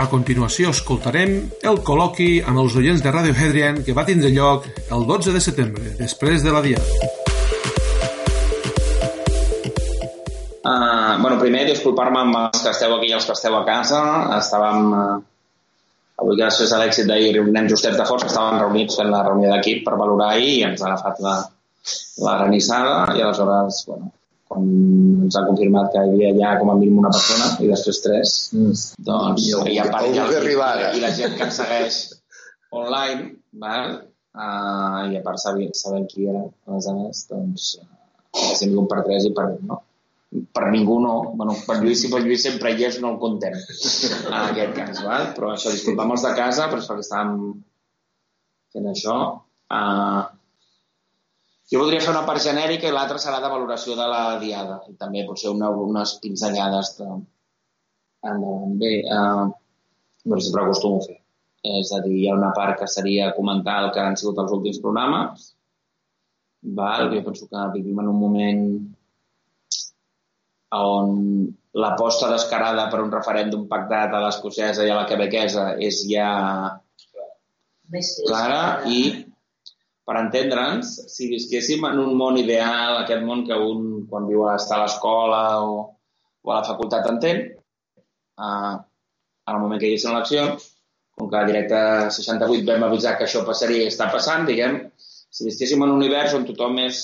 A continuació escoltarem el col·loqui amb els oients de Radio Hedrian que va tindre lloc el 12 de setembre, després de la Diada. Uh, bueno, primer, disculpar-me amb els que esteu aquí i els que esteu a casa. Estàvem, uh, avui gràcies a l'èxit d'ahir, anem justets de força, estàvem reunits fent la reunió d'equip per valorar ahir i ens ha agafat la, la granissada i aleshores, bueno, quan ens ha confirmat que hi havia ja com a mínim una persona i després tres, mm. doncs I, i, a part, i, i, i, i la gent que ens segueix online, val? Uh, i a part sabent, sabent qui era, aleshores, doncs, uh, sempre un per tres i per no? per ningú no, bueno, per Lluís, si per Lluís sempre hi és, no el contem, en aquest cas, val? però això, disculpem els de casa, però és perquè estàvem fent això. Uh, jo voldria fer una part genèrica i l'altra serà de valoració de la diada i també potser una, unes pinzellades de... endavant. Bé, uh, però sempre acostumo a fer. És a dir, hi ha una part que seria comentar el que han sigut els últims programes. Val? Jo penso que vivim en un moment on l'aposta descarada per un referèndum pactat a l'escocesa i a la quebequesa és ja clara i per entendre'ns, si visquéssim en un món ideal, aquest món que un, quan viu a estar a l'escola o, o a la facultat entén, eh, en el moment que hi haguessin eleccions, com que a directe 68 vam avisar que això passaria i està passant, diguem, si visquéssim en un univers on tothom és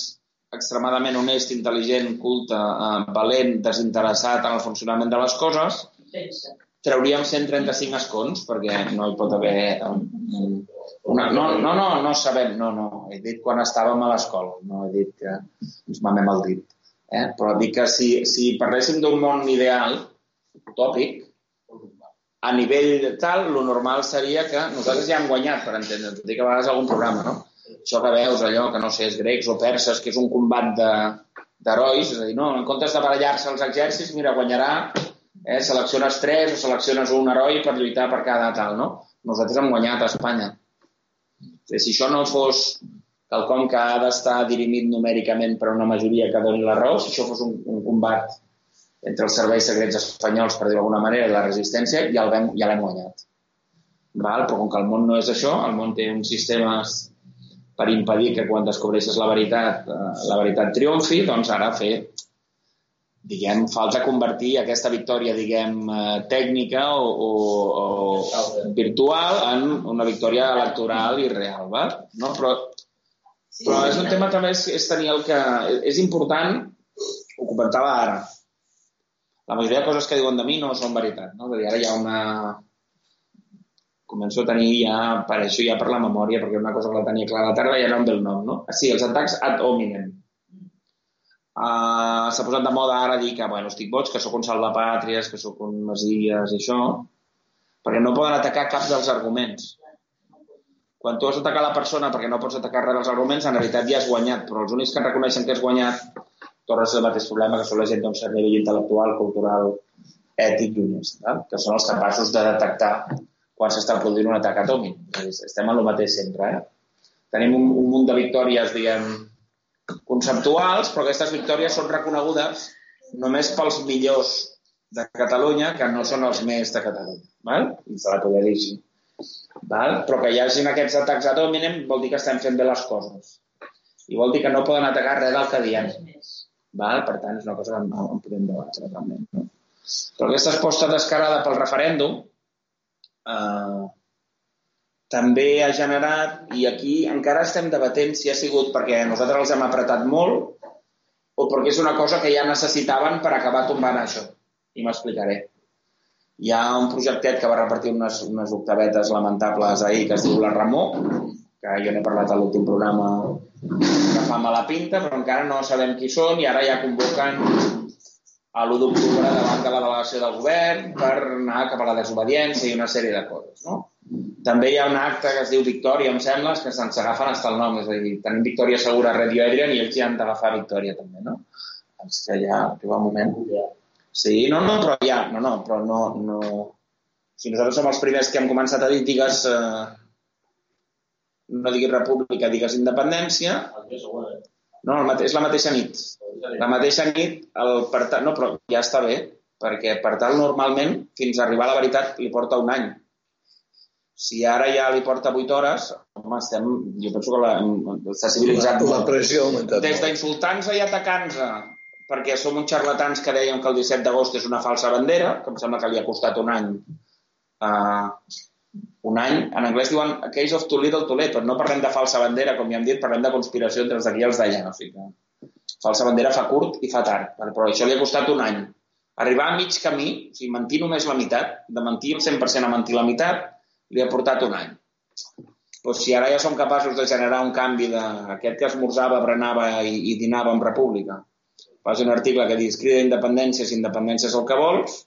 extremadament honest, intel·ligent, culte, eh, valent, desinteressat en el funcionament de les coses, trauríem 135 escons, perquè no hi pot haver eh, una, no, no, no, no sabem, no, no. He dit quan estàvem a l'escola, no he dit que ens mamem el dit. Eh? Però dic que si, si parléssim d'un món ideal, utòpic, a nivell tal, lo normal seria que nosaltres ja hem guanyat, per entendre, tot i que a vegades algun programa, no? Això que veus, allò que no sé, és grecs o perses, que és un combat de, d'herois, és a dir, no, en comptes de barallar-se els exèrcits, mira, guanyarà, eh, selecciones tres o selecciones un heroi per lluitar per cada tal, no? Nosaltres hem guanyat a Espanya. Si això no fos quelcom que ha d'estar dirimit numèricament per una majoria que doni la raó, si això fos un, un combat entre els serveis secrets espanyols, per dir-ho d'alguna manera, i la resistència, ja l'hem ja guanyat. Val? Però com que el món no és això, el món té uns sistemes per impedir que quan descobreixes la veritat, eh, la veritat triomfi, doncs ara fer diguem, falta convertir aquesta victòria, diguem, eh, tècnica o, o, o virtual en una victòria electoral i real, va? No? Però, però és un tema també és, és tenir el que... És important, ho comentava ara, la majoria de coses que diuen de mi no són veritat, no? Dir, ara hi ha una... Començo a tenir ja, per això ja per la memòria, perquè una cosa que la tenia clara a la tarda ja no em ve el nom, no? Sí, els atacs ad hominem Uh, S'ha posat de moda ara dir que, bueno, estic boig, que sóc un salvapàtries, que sóc un masies i això, perquè no poden atacar cap dels arguments. Quan tu has d'atacar la persona perquè no pots atacar res dels arguments, en realitat ja has guanyat, però els únics que reconeixen que has guanyat tornes el mateix problema que són la gent d'un cert nivell intel·lectual, cultural, ètic i eh? que són els capaços de detectar quan s'està produint un atac atòmic. Estem en el mateix sempre. Eh? Tenim un, un munt de victòries, diguem, conceptuals, però aquestes victòries són reconegudes només pels millors de Catalunya, que no són els més de Catalunya. Val? I se la poder dir així. Val? Però que hi hagin aquests atacs a dominem vol dir que estem fent bé les coses. I vol dir que no poden atacar res del que diem. Val? Per tant, és una cosa que no, no podem debatre també. No? Però aquesta exposta descarada pel referèndum eh, també ha generat, i aquí encara estem debatent si ha sigut perquè nosaltres els hem apretat molt o perquè és una cosa que ja necessitaven per acabar tombant això. I m'explicaré. Hi ha un projectet que va repartir unes, unes octavetes lamentables ahir que es diu La Ramó, que jo n'he parlat a l'últim programa que fa mala pinta, però encara no sabem qui són i ara ja convoquen a l'1 d'octubre davant de la delegació del govern per anar cap a la desobediència i una sèrie de coses. No? També hi ha un acte que es diu Victòria, em sembla, que se'ns agafen fins al nom. És a dir, tenim Victòria Segura a Radio Adrian i ells ja han d'agafar Victòria també, no? És que ja arriba un moment... Sí, no, no, però ja, no, no, però no, no... Si nosaltres som els primers que hem començat a dir, digues, eh, no diguis república, digues independència, no, el mate és la mateixa nit. La mateixa nit, el, per no, però ja està bé, perquè per tal normalment fins a arribar a la veritat li porta un any. Si ara ja li porta 8 hores, home, estem, jo penso que s'ha civilitzat La, la pressió ha augmentat Des molt. d'insultar-nos i atacar-nos perquè som uns xarlatans que deien que el 17 d'agost és una falsa bandera, que em sembla que li ha costat un any. Uh, un any. En anglès diuen a case of too little too late, però no parlem de falsa bandera, com ja hem dit, parlem de conspiració entre els d'aquí i els d'allà. O sigui que falsa bandera fa curt i fa tard, però això li ha costat un any. Arribar a mig camí, o sigui, mentir només la meitat, de mentir el 100% a mentir la meitat, li ha portat un any. Doncs si ara ja som capaços de generar un canvi d'aquest que esmorzava, berenava i, i dinava en república, fas un article que dius crida independència si independència és el que vols,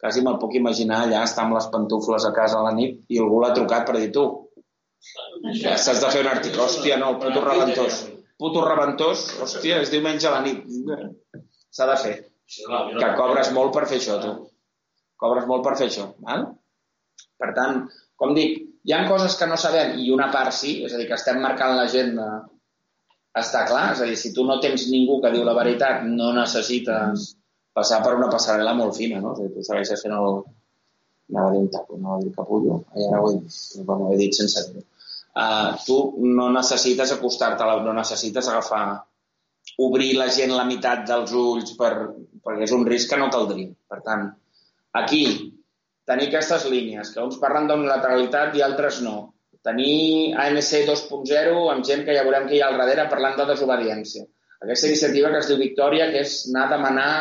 quasi me'l puc imaginar allà estar amb les pantufles a casa a la nit i algú l'ha trucat per dir tu, ja s'has de fer un article, hòstia, no, puto rebentós. Puto rebentós, hòstia, és diumenge a la nit. S'ha de fer. Que cobres molt per fer això, tu. Cobres molt per fer això, val? Per tant, com dic, hi ha coses que no sabem i una part sí, és a dir, que estem marcant l'agenda està clar, és a dir, si tu no tens ningú que diu la veritat, no necessites passar per una passarel·la molt fina, no? És a dir, tu segueixes fent el... Anava a dir un taco, anava a dir capullo, i ara ho he dit, bueno, ho he dit sense dir-ho. Uh, tu no necessites acostar-te, no necessites agafar, obrir la gent la meitat dels ulls per, perquè és un risc que no caldria. Per tant, aquí, tenir aquestes línies, que uns parlen d'unilateralitat i altres no. Tenir ANC 2.0 amb gent que ja veurem que hi ha al darrere parlant de desobediència. Aquesta iniciativa que es diu Victòria, que és anar a demanar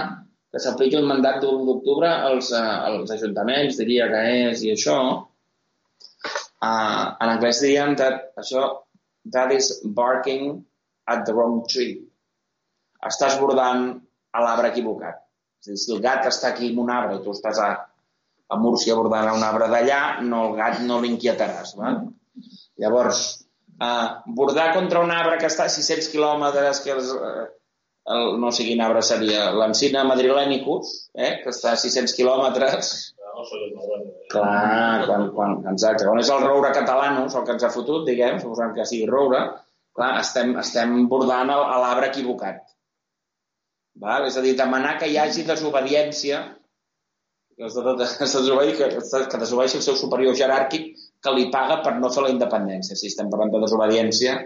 que s'apliqui el mandat de l'1 d'octubre als, eh, als ajuntaments, diria que és, i això, uh, en anglès dirien that, això, that is barking at the wrong tree. Estàs bordant a l'arbre equivocat. És dir, si el gat està aquí en un arbre i tu estàs a, a Múrcia bordant a un arbre d'allà, no, el gat no l'inquietaràs. Llavors, uh, bordar contra un arbre que està a 600 quilòmetres, que els, uh, el, no sé quin arbre seria, l'encina madrilenicus, eh, que està a 600 quilòmetres, Clar, quan, quan, exacte, quan és el roure catalanus, el que ens ha fotut, diguem, suposant que sigui roure, clar, estem, estem bordant l'arbre equivocat. Val? És a dir, demanar que hi hagi desobediència, es de, es desobedi, que, desobeixi el seu superior jeràrquic que li paga per no fer la independència. Si estem parlant de desobediència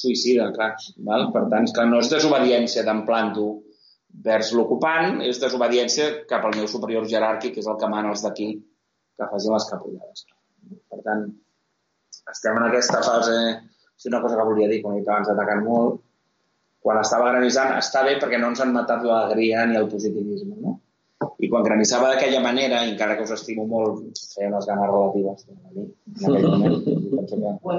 suïcida, clar. Val? Per tant, que no és desobediència d'emplanto vers l'ocupant, és desobediència cap al meu superior jeràrquic, que és el que mana els d'aquí, que facin les capullades. Per tant, estem en aquesta fase... És una cosa que volia dir, com he dit abans, atacant molt. Quan estava granissant, està bé perquè no ens han matat l'alegria ni el positivisme, no? I quan granissava d'aquella manera, encara que us estimo molt, feia unes ganes relatives a mi, en aquell moment. que Ho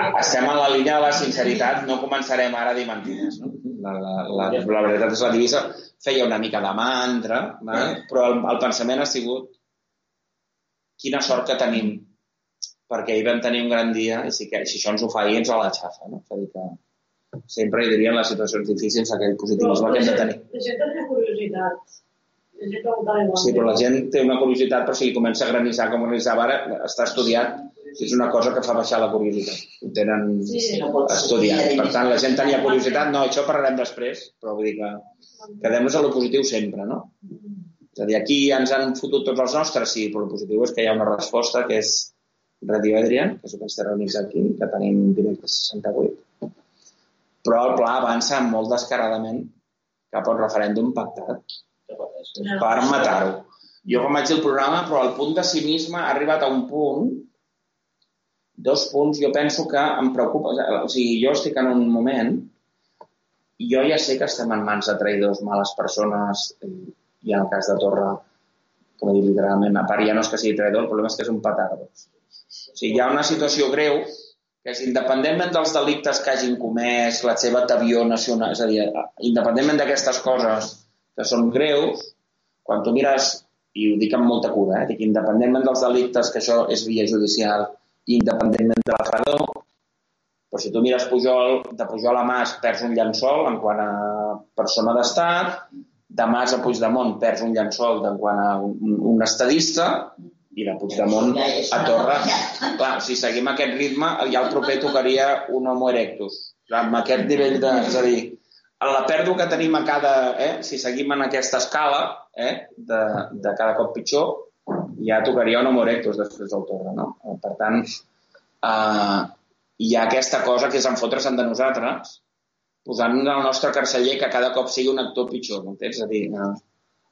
Ah, estem en la línia de la sinceritat, no començarem ara a dir mentides. No? La, la, la, la veritat és la divisa. Feia una mica de mantra, val? però el, el pensament ha sigut quina sort que tenim, perquè ahir vam tenir un gran dia i si, que, si això ens ho fa ahir ens la xafa. No? És a dir, que sempre hi diria en les situacions difícils aquell positivisme que hem de tenir. Gent tenia curiositat. Sí, però la gent té una curiositat, però si comença a granissar com granissava ara, està estudiat, és una cosa que fa baixar la curiositat. Ho tenen Sí, sí. estudiat. Per tant, la gent tenia curiositat, no, això parlarem després, però vull dir que quedem-nos a lo positiu sempre, no? És a dir, aquí ja ens han fotut tots els nostres, sí, però el positiu és que hi ha una resposta que és Radio Adrián, que és el que està reunits aquí, que tenim directe 68. Però el pla avança molt descaradament cap a un referèndum pactat per matar-ho. Jo com vaig dir el programa, però el punt de cinisme ha arribat a un punt, dos punts, jo penso que em preocupa, o sigui, jo estic en un moment, jo ja sé que estem en mans de traïdors, males persones, eh, i en el cas de Torra, com he dit literalment, a part ja no és que sigui traïdor, el problema és que és un petardo. O sigui, hi ha una situació greu que és independentment dels delictes que hagin comès, la seva tavió nacional, és a dir, independentment d'aquestes coses que són greus, quan tu mires, i ho dic amb molta cura, eh, dic independentment dels delictes, que això és via judicial, i independentment de la fredor, però si tu mires Pujol, de Pujol a Mas perds un llençol en quant a persona d'estat, de Mas a Puigdemont perds un llençol en quant a un, un estadista, i de Puigdemont a Torra. Clar, si seguim aquest ritme, ja el proper tocaria un homo erectus. Clar, Amb aquest nivell de... És a dir, la pèrdua que tenim a cada... Eh, si seguim en aquesta escala, eh, de, de cada cop pitjor, ja tocaria un Homo erectus després del Torre, no? Per tant, eh, hi ha aquesta cosa que és enfotre's de nosaltres, posant el nostre carceller que cada cop sigui un actor pitjor, m'entens? És a dir, eh,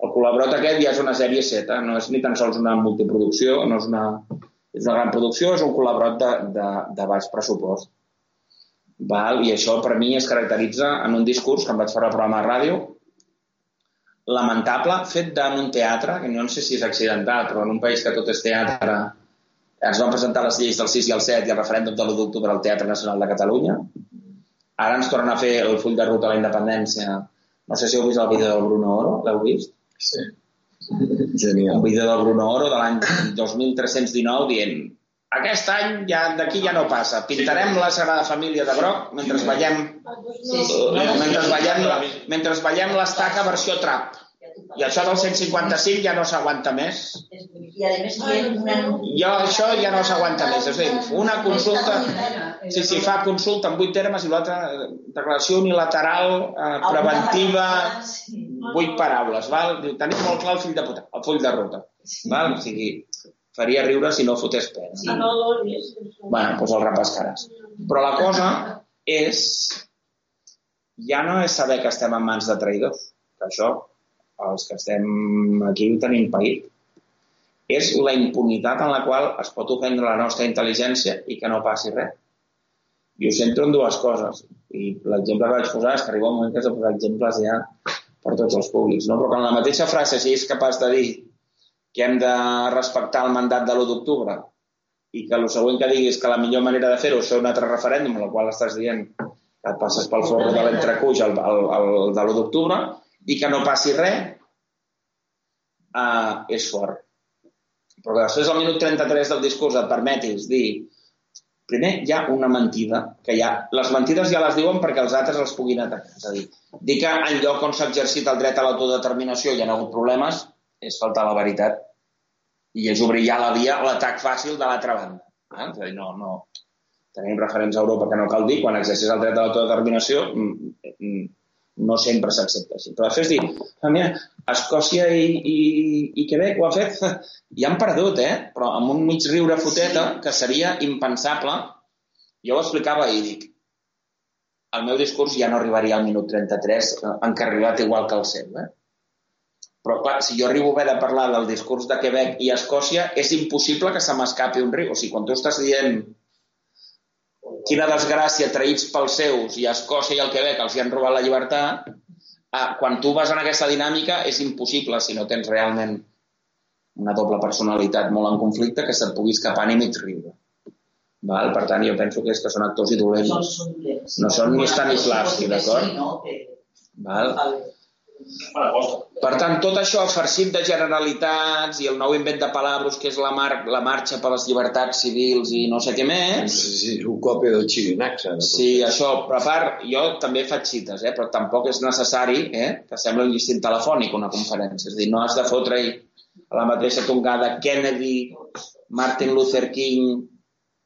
el col·laborat aquest ja és una sèrie Z, no és ni tan sols una multiproducció, no és una, és una gran producció, és un col·laborat de, de, de baix pressupost. Val? I això per mi es caracteritza en un discurs que em vaig fer al programa de ràdio, lamentable, fet en un teatre, que no sé si és accidental, però en un país que tot és teatre, ens van presentar les lleis del 6 i el 7 i el referèndum de l'1 d'octubre al Teatre Nacional de Catalunya. Ara ens tornen a fer el full de ruta a la independència. No sé si heu vist el vídeo del Bruno Oro, l'heu vist? Sí. Genial. Un vídeo del Bruno Oro de l'any 2319 dient aquest any ja d'aquí ja no passa. Pintarem la Sagrada Família de groc mentre veiem, Sí, sí. mentre veiem, mentre veiem l'estaca versió trap. I això del 155 ja no s'aguanta més. I a més una... Jo això ja no s'aguanta més. És a dir, una consulta... Sí, sí, fa consulta en vuit termes i l'altra eh, declaració unilateral, eh, preventiva, vuit paraules. Val? Diu, tenim molt clar el fill de puta, el full de ruta. Val? O sigui, faria riure si no fotés pena. Ah, és... Bueno, doncs el repescaràs. Però la cosa és... Ja no és saber que estem en mans de traïdors, que això, els que estem aquí ho tenim paït. És la impunitat en la qual es pot ofendre la nostra intel·ligència i que no passi res. I ho centro en dues coses. I l'exemple que vaig posar és que arriba un moment que has de posar exemples ja per tots els públics. No? Però que en la mateixa frase, si és capaç de dir que hem de respectar el mandat de l'1 d'octubre i que el següent que diguis que la millor manera de fer-ho és fer un altre referèndum, el qual estàs dient que et passes pel forro de l'entrecuix el, el, el, de l'1 d'octubre i que no passi res, uh, és fort. Però que després al minut 33 del discurs et permetis dir primer hi ha una mentida, que ja, les mentides ja les diuen perquè els altres els puguin atacar. És a dir, dir que en lloc on s'ha exercit el dret a l'autodeterminació hi ha hagut problemes és faltar la veritat i és obrir ja la via a l'atac fàcil de l'altra banda. Eh? És a dir, no, no, tenim referents a Europa que no cal dir, quan exerceix el dret a l'autodeterminació mm, mm, no sempre s'accepta així. Però després dir, ah, mira, Escòcia i, i, i Quebec ho ha fet, i han perdut, eh? Però amb un mig riure foteta que seria impensable. Jo ho explicava i dic, el meu discurs ja no arribaria al minut 33 eh, encarrilat igual que el seu, eh? Però, clar, si jo arribo a haver de parlar del discurs de Quebec i Escòcia, és impossible que se m'escapi un riu. O sigui, quan tu estàs dient quina desgràcia, traïts pels seus, i a Escòcia i al Quebec els hi han robat la llibertat, ah, quan tu vas en aquesta dinàmica és impossible, si no tens realment una doble personalitat molt en conflicte, que se't pugui escapar ni mig riure. Val? Per tant, jo penso que és que són actors i dolents. No són ni Stanislavski, d'acord? Val? Per tant, tot això farcit de generalitats i el nou invent de palabros, que és la, mar la marxa per les llibertats civils i no sé què més... Sí, sí, un còpia del Xirinax. Ara, Sí, això, però a part, jo també faig cites, eh? però tampoc és necessari eh? que sembla un llistín telefònic una conferència. És a dir, no has de fotre-hi a la mateixa tongada Kennedy, Martin Luther King,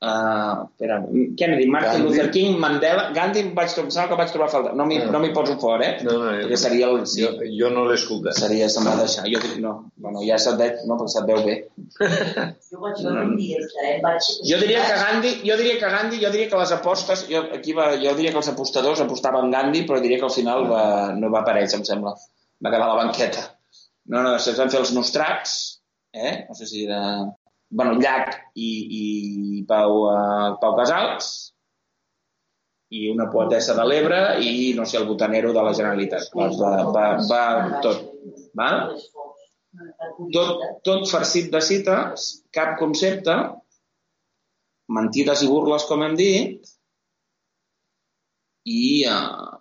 Uh, espera, Kennedy, Martin Gandhi. Luther King, Mandela, Gandhi vaig trobar, que vaig trobar a faltar. No m'hi Ah. no m'hi poso fort, eh? No, no, Perquè seria el... Sí, jo, jo no l'he escoltat. seria, se'm va deixar. Jo dic, no, bueno, ja se't veig, no, perquè se't veu bé. Jo vaig veure un directe, eh? Vaig... Jo diria que Gandhi, jo diria que Gandhi, jo diria que les apostes, jo, aquí va, jo diria que els apostadors apostaven Gandhi, però diria que al final va, no va aparèixer, em sembla. Va quedar a la banqueta. No, no, després van fer els nostrats, eh? No sé si era... Bueno, Llach i, i Pau, uh, Pau Casals, i una poetessa de l'Ebre i, no sé, el botanero de la Generalitat. Doncs va, va, va tot. Val? tot, tot farcit de cites, cap concepte, mentides i burles, com hem dit, i, uh,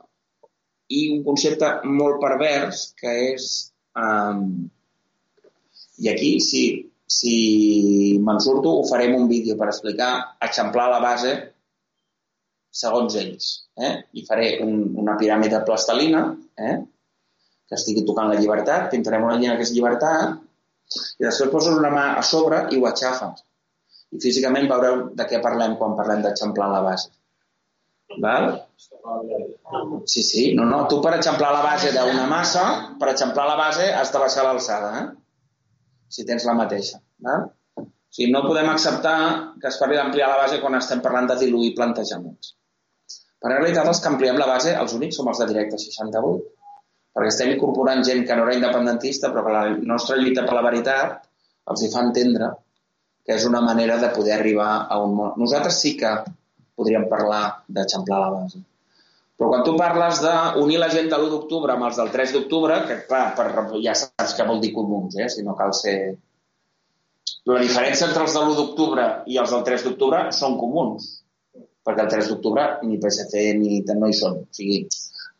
i un concepte molt pervers, que és... Um, I aquí, si, si me'n surto, ho farem un vídeo per explicar, eixamplar la base segons ells. Eh? I faré un, una piràmide de plastelina, eh? que estigui tocant la llibertat, pintarem una línia que és llibertat, i després poses una mà a sobre i ho aixafes. I físicament veureu de què parlem quan parlem d'eixamplar la base. Val? Sí, sí, no, no. Tu per eixamplar la base d'una massa, per eixamplar la base has de baixar l'alçada, eh? Si tens la mateixa. Val? O sigui, no podem acceptar que es parli d'ampliar la base quan estem parlant de diluir plantejaments. Però en realitat els que ampliem la base, els únics som els de directe 68. Perquè estem incorporant gent que no era independentista, però que la nostra lluita per la veritat els hi fa entendre que és una manera de poder arribar a un món. Nosaltres sí que podríem parlar d'eixamplar la base. Però quan tu parles d'unir la gent de l'1 d'octubre amb els del 3 d'octubre, que clar, per, ja saps què vol dir comuns, eh? si no cal ser... La diferència entre els de l'1 d'octubre i els del 3 d'octubre són comuns, perquè el 3 d'octubre ni PSC ni no hi són. O sigui,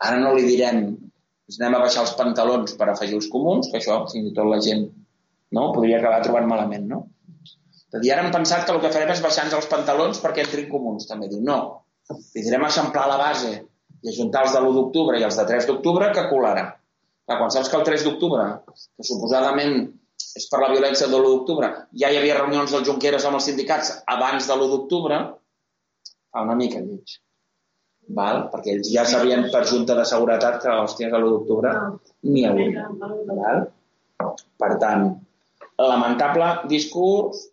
ara no li direm anem a baixar els pantalons per afegir els comuns, que això fins i tot la gent no, podria acabar trobant malament, no? És dir, ara hem pensat que el que farem és baixar-nos els pantalons perquè entrin comuns. També diu, no, li direm eixamplar la base i ajuntar els de l'1 d'octubre i els de 3 d'octubre, que colarà. Clar, quan saps que el 3 d'octubre, que suposadament és per la violència de l'1 d'octubre, ja hi havia reunions dels Junqueras amb els sindicats abans de l'1 d'octubre, fa una mica lleig. Val? Perquè ells ja sabien per junta de seguretat que, hòstia, que l'1 d'octubre n'hi hauria. Val? Per tant, lamentable discurs,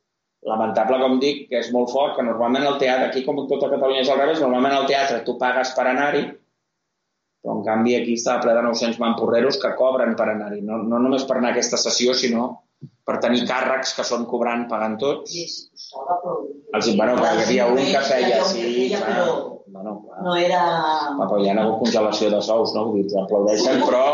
lamentable, com dic, que és molt fort, que normalment el teatre, aquí com tot a Catalunya és al revés, normalment al teatre tu pagues per anar-hi, però en canvi aquí està ple de 900 mamporreros que cobren per anar-hi, no, no només per anar a aquesta sessió, sinó per tenir càrrecs que són cobrant, pagant tots. Sí, sí, costava, però... Els, bueno, però hi havia un que feia, sí, clar. Bueno, clar. no era... Va, però hi ha hagut congelació de sous, no? Vull dir, aplaudeixen, però,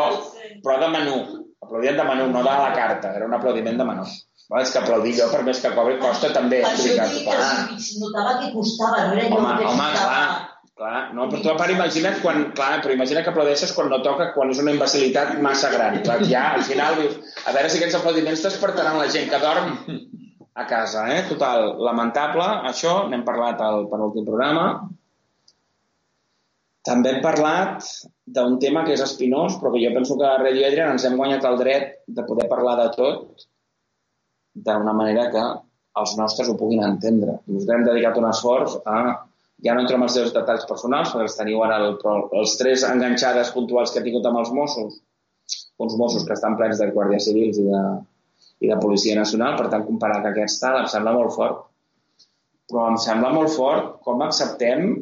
però de menú. Aplaudien de menú, no de la carta. Era un aplaudiment de menú. Va, és que aplaudir jo, per més que cobri, costa també Per això dic que Clar, es notava que costava, no era Home, que home, costava. clar, clar. No, però tu a part imagina't quan, clar, però imagina que aplaudeixes quan no toca, quan és una imbecilitat massa gran. Clar, ja, al final dius, a veure si aquests aplaudiments despertaran la gent que dorm a casa, eh? Total, lamentable, això, n'hem parlat al penúltim programa. També hem parlat d'un tema que és espinós, però que jo penso que a Radio Adrian ens hem guanyat el dret de poder parlar de tot d'una manera que els nostres ho puguin entendre. I us hem dedicat un esforç a... Ja no entro en els seus detalls personals, perquè els teniu ara, el, però els tres enganxades puntuals que he tingut amb els Mossos, uns Mossos que estan plens de guàrdies civils i de, i de Policia Nacional, per tant, comparat a aquest tal, em sembla molt fort. Però em sembla molt fort com acceptem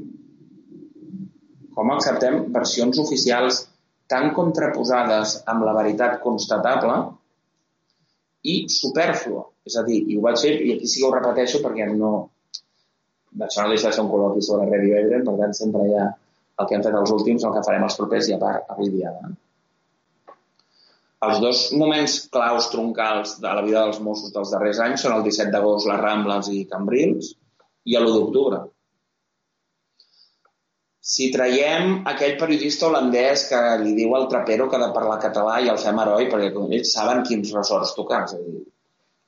com acceptem versions oficials tan contraposades amb la veritat constatable i superflua. És a dir, i ho vaig fer, i aquí sí que ho repeteixo perquè no... No deixa de ser un col·loqui sobre Radio Edren, per tant sempre hi ha el que hem fet els últims, el que farem els propers i a part avui dia. Eh? Els dos moments claus troncals de la vida dels Mossos dels darrers anys són el 17 d'agost, les Rambles i Cambrils, i l'1 d'octubre. Si traiem aquell periodista holandès que li diu al trapero que ha de parlar català i el fem heroi, perquè ells saben quins ressorts tocar. És a dir,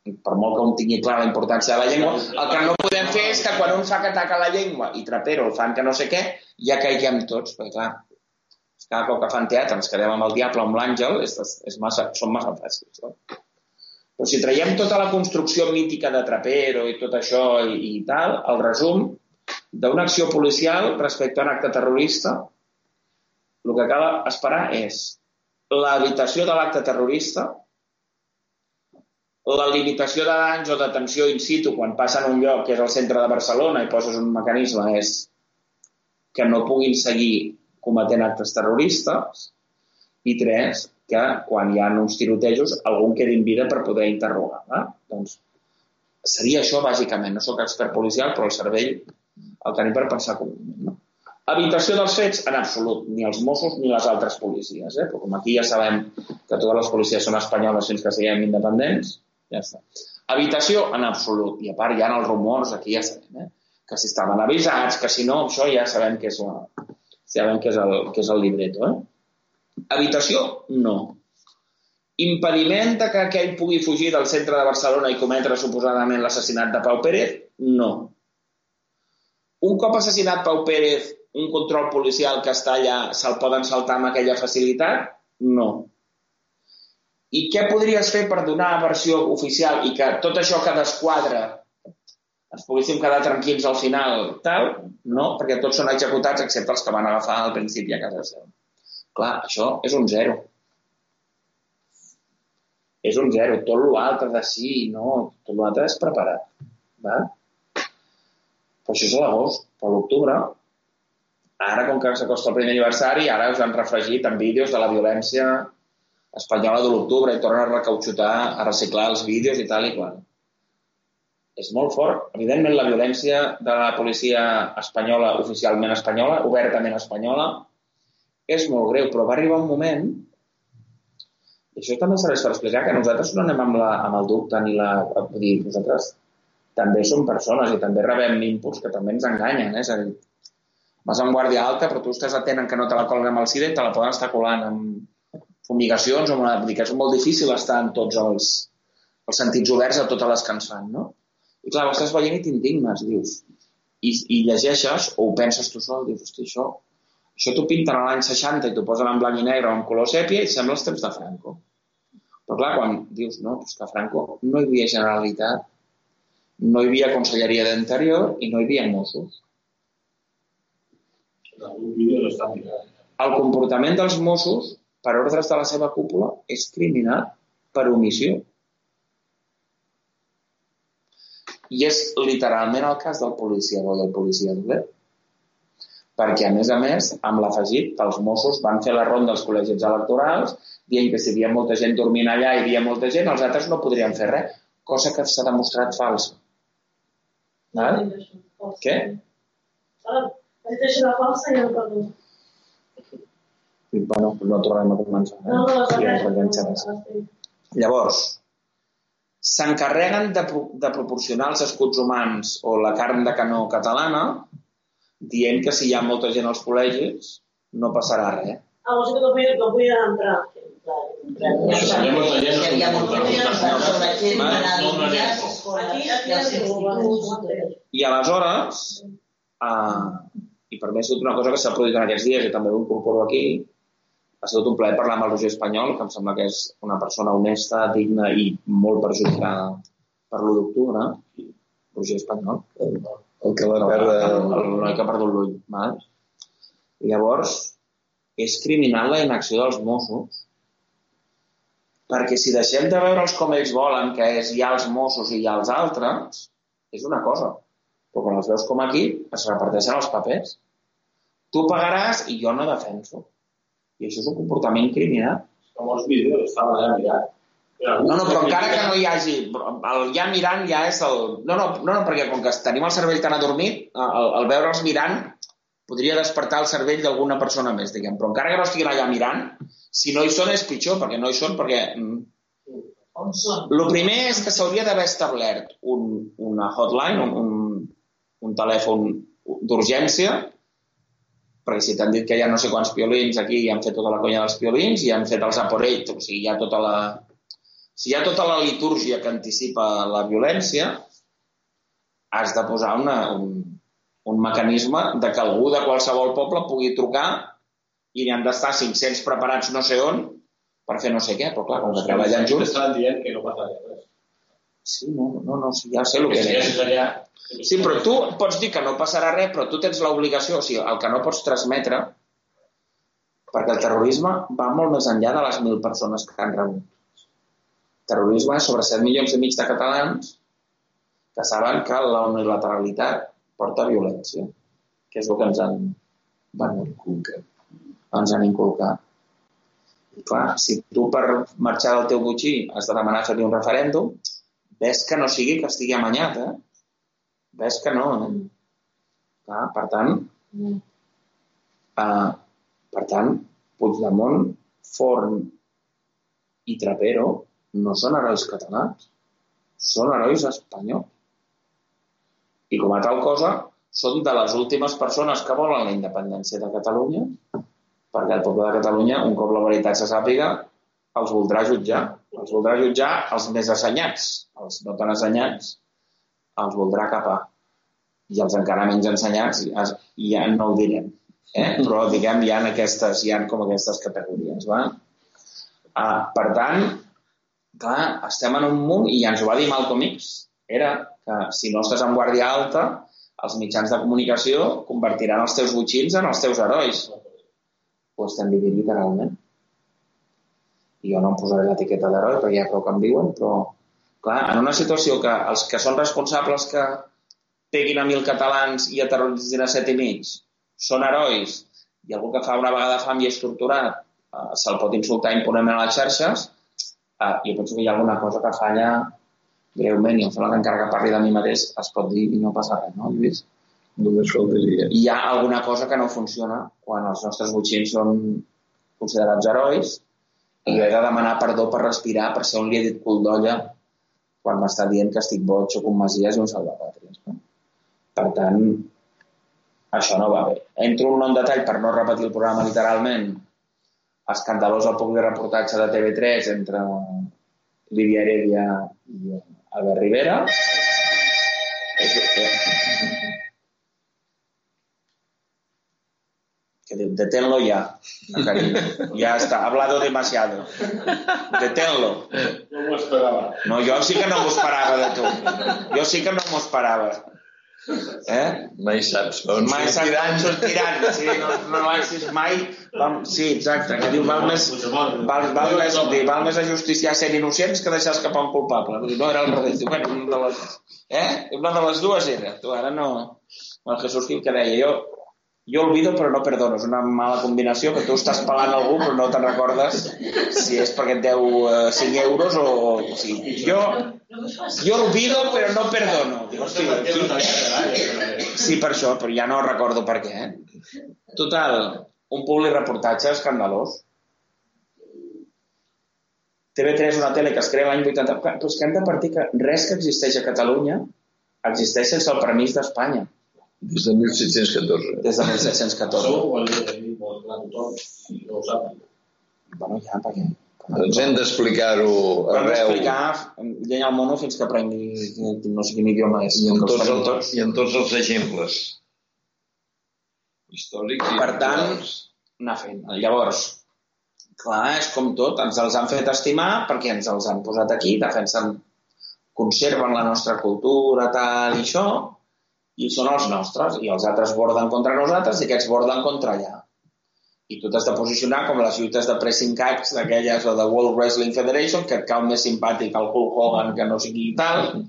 per molt que un tingui clara la importància de la llengua, el que no podem fer és que quan un fa que ataca la llengua i trapero el fan que no sé què, ja caiguem tots, perquè clar, cada cop que fan teatre ens quedem amb el diable o amb l'àngel, és, és massa, són massa fàcils. No? Però si traiem tota la construcció mítica de Trapero i tot això i, i tal, el resum d'una acció policial respecte a un acte terrorista, el que cal esperar és l'evitació de l'acte terrorista, la limitació de danys o detenció in situ quan passa en un lloc que és el centre de Barcelona i poses un mecanisme és que no puguin seguir cometent actes terroristes i tres, que quan hi ha uns tirotejos algun quedi en vida per poder interrogar. Eh? Doncs seria això, bàsicament. No sóc expert policial, però el cervell el tenim per pensar com... No? Evitació dels fets, en absolut. Ni els Mossos ni les altres policies. Eh? Però com aquí ja sabem que totes les policies són espanyoles fins que siguem independents, ja està. Evitació, en absolut. I a part hi ha els rumors, aquí ja sabem, eh? que si estaven avisats, que si no, això ja sabem que és, la, sabem que és, el, que és el libreto. Eh? Evitació, no. Impediment de que aquell pugui fugir del centre de Barcelona i cometre suposadament l'assassinat de Pau Pérez, no. Un cop assassinat Pau Pérez, un control policial que està allà se'l poden saltar amb aquella facilitat? No. I què podries fer per donar versió oficial i que tot això que desquadra ens poguéssim quedar tranquils al final, tal? No, perquè tots són executats excepte els que van agafar al principi a casa seva. Clar, això és un zero. és un zero. Tot l'altre de sí, no, tot l'altre és preparat. Va? Però això és a l'agost. Per l'octubre, ara, com que s'acosta el primer aniversari, ara us han refregit amb vídeos de la violència espanyola de l'octubre i tornen a recauxutar, a reciclar els vídeos i tal i qual. És molt fort. Evidentment, la violència de la policia espanyola, oficialment espanyola, obertament espanyola, és molt greu, però va arribar un moment i això també serveix per explicar que nosaltres no anem amb, la, amb el dubte ni la... Vull dir, nosaltres també som persones i també rebem inputs que també ens enganyen, eh? és a dir, vas amb guàrdia alta però tu estàs atent en que no te la colen amb el SIDA i te la poden estar colant amb fumigacions o una... És molt difícil estar en tots els, els sentits oberts a totes les que ens fan, no? I clar, ho estàs veient i t'indignes, dius. I, I llegeixes o ho penses tu sol, dius, hosti, això, això t'ho pinten a l'any 60 i t'ho posen en blanc i negre o en color sèpia i sembla els temps de Franco. Però clar, quan dius, no, doncs que a Franco no hi havia Generalitat, no hi havia Conselleria d'Interior i no hi havia Mossos. El comportament dels Mossos, per ordres de la seva cúpula, és criminal per omissió. I és literalment el cas del policia bo i el policia dolent. Perquè, a més a més, amb l'afegit, els Mossos van fer la ronda als col·legis electorals dient que si hi havia molta gent dormint allà i hi havia molta gent, els altres no podrien fer res, cosa que s'ha demostrat falsa. Val? Què? Això de falsa i no perdó. I, bueno, no tornarem a començar. Eh? No, no, res. Llavors, s'encarreguen de, pro- de proporcionar els escuts humans o la carn de canó catalana dient que si hi ha molta gent als col·legis no passarà res. Ah, vols dir que no podien, no podien entrar. No No, no i aleshores, uh, i per mi ha sigut una cosa que s'ha produït en aquests dies i també ho incorporo aquí, ha sigut un plaer parlar amb el Roger Espanyol, que em sembla que és una persona honesta, digna i molt perjudicada per l'1 d'octubre. Roger Espanyol. El que va perdre... El noi que ha perdut l'ull. llavors, és criminal la inacció dels Mossos perquè si deixem de veure'ls com ells volen, que és hi ha els Mossos i hi ha els altres, és una cosa. Però quan els veus com aquí, es reparteixen els papers. Tu pagaràs i jo no defenso. I això és un comportament criminal. Com els vídeos, estaven allà mirant. No, no, però encara que no hi hagi... El ja mirant ja és el... No, no, no, no perquè com que tenim el cervell tan adormit, el, el veure'ls mirant podria despertar el cervell d'alguna persona més, diguem. Però encara que no estiguin allà mirant, si no hi són és pitjor, perquè no hi són, perquè... mm, On són? El primer és que s'hauria d'haver establert un, una hotline, un, un, un telèfon d'urgència, perquè si t'han dit que hi ha no sé quants piolins aquí i han fet tota la conya dels piolins i han fet els aporells, o sigui, hi ha tota la... Si hi ha tota la litúrgia que anticipa la violència, has de posar una, un, un mecanisme de que algú de qualsevol poble pugui trucar i hi han d'estar 500 preparats no sé on per fer no sé què, però clar, com que treballen junts... Estaven dient que no passaria res. Sí, no, no, no, sí, ja sé el Que és. allà... Sí, però tu pots dir que no passarà res, però tu tens l'obligació, o sigui, el que no pots transmetre, perquè el terrorisme va molt més enllà de les mil persones que han rebut. El terrorisme és sobre 7 milions i mig de catalans que saben que la unilateralitat porta violència, que és el que ens han, bueno, ens han inculcat. I clar, si tu per marxar del teu butxí has de demanar fer-li un referèndum, ves que no sigui que estigui amanyat, eh? Ves que no, eh? Clar, per tant, eh, per tant, Puigdemont, Forn i Trapero no són herois catalans, són herois espanyols. I com a tal cosa, són de les últimes persones que volen la independència de Catalunya, perquè el poble de Catalunya, un cop la veritat se sàpiga, els voldrà jutjar. Els voldrà jutjar els més assenyats. Els no tan assenyats els voldrà capar. I els encara menys ensenyats ja, no ho direm. Eh? Però, diguem, hi ha, aquestes, hi ha com aquestes categories. Va? Ah, per tant, clar, estem en un munt, i ja ens ho va dir Malcolm X, era que si no estàs en guàrdia alta, els mitjans de comunicació convertiran els teus butxins en els teus herois. Ho estem vivint literalment. Jo no em posaré l'etiqueta d'heroi perquè ja prou que em diuen, però clar, en una situació que els que són responsables que peguin a mil catalans i aterroritzin a set i mig són herois i algú que fa una vegada fam i és torturat eh, se'l pot insultar impunement a les xarxes, eh, jo penso que hi ha alguna cosa que falla greument i em sembla que encara que parli de mi mateix es pot dir i no passa res, no, Lluís? Només faltaria. hi ha alguna cosa que no funciona quan els nostres botxins són considerats herois i he de demanar perdó per respirar per on li he dit cul d'olla quan m'està dient que estic boig, soc un masies i un salvapàtries. No? Per tant, això no va bé. Entro en un detall per no repetir el programa literalment. Escandalós el de reportatge de TV3 entre Lídia Heredia i Albert Rivera. És, eh, que diu, deténlo ya, cariño. Ya está, ha hablado demasiado. Deténlo. No m'ho esperava. No, jo sí que no m'ho esperava de tu. Jo sí que no m'ho esperava. Eh? Mai saps on Mai saps sortiran. on sortiran. Sí, no, no l'has mai... Vam, sí, exacte, que diu, val més, val, val, més, dir, val més ajusticiar sent innocents que deixar escapar un culpable. Vull dir, No era al revés. Diu, bueno, una de les, eh? Una de les dues era. Tu ara no... El Jesús Gil que deia, jo, jo olvido però no perdono. És una mala combinació que tu estàs pagant algú però no te'n recordes si és perquè et deu eh, 5 euros o... o sigui, jo, jo olvido però no perdono. Dic, hosti, aquí, Sí, per això, però ja no recordo per què. Eh? Total, un public reportatge escandalós. TV3 és una tele que es crea l'any 80... Clar, Però és que hem de partir que res que existeix a Catalunya existeix sense el permís d'Espanya, Des de 1714. des de 1714. Això ho hauria de dir molt clar a tothom, no ho sap. Bueno, ja, perquè... Doncs hem d'explicar-ho Però hem arreu. d'explicar llenya al mono fins que aprengui no sé quin idioma és. I en, tots els, tots. I en tots els exemples. Històrics i Per tant, anar fent. Llavors, clar, és com tot, ens els han fet estimar perquè ens els han posat aquí, defensen, conserven la nostra cultura, tal i això, i són els nostres, i els altres borden contra nosaltres i aquests borden contra allà. I tu t'has de posicionar com les lluites de pressing catch d'aquelles o de World Wrestling Federation, que et cau més simpàtic el Hulk Hogan que no sigui tal,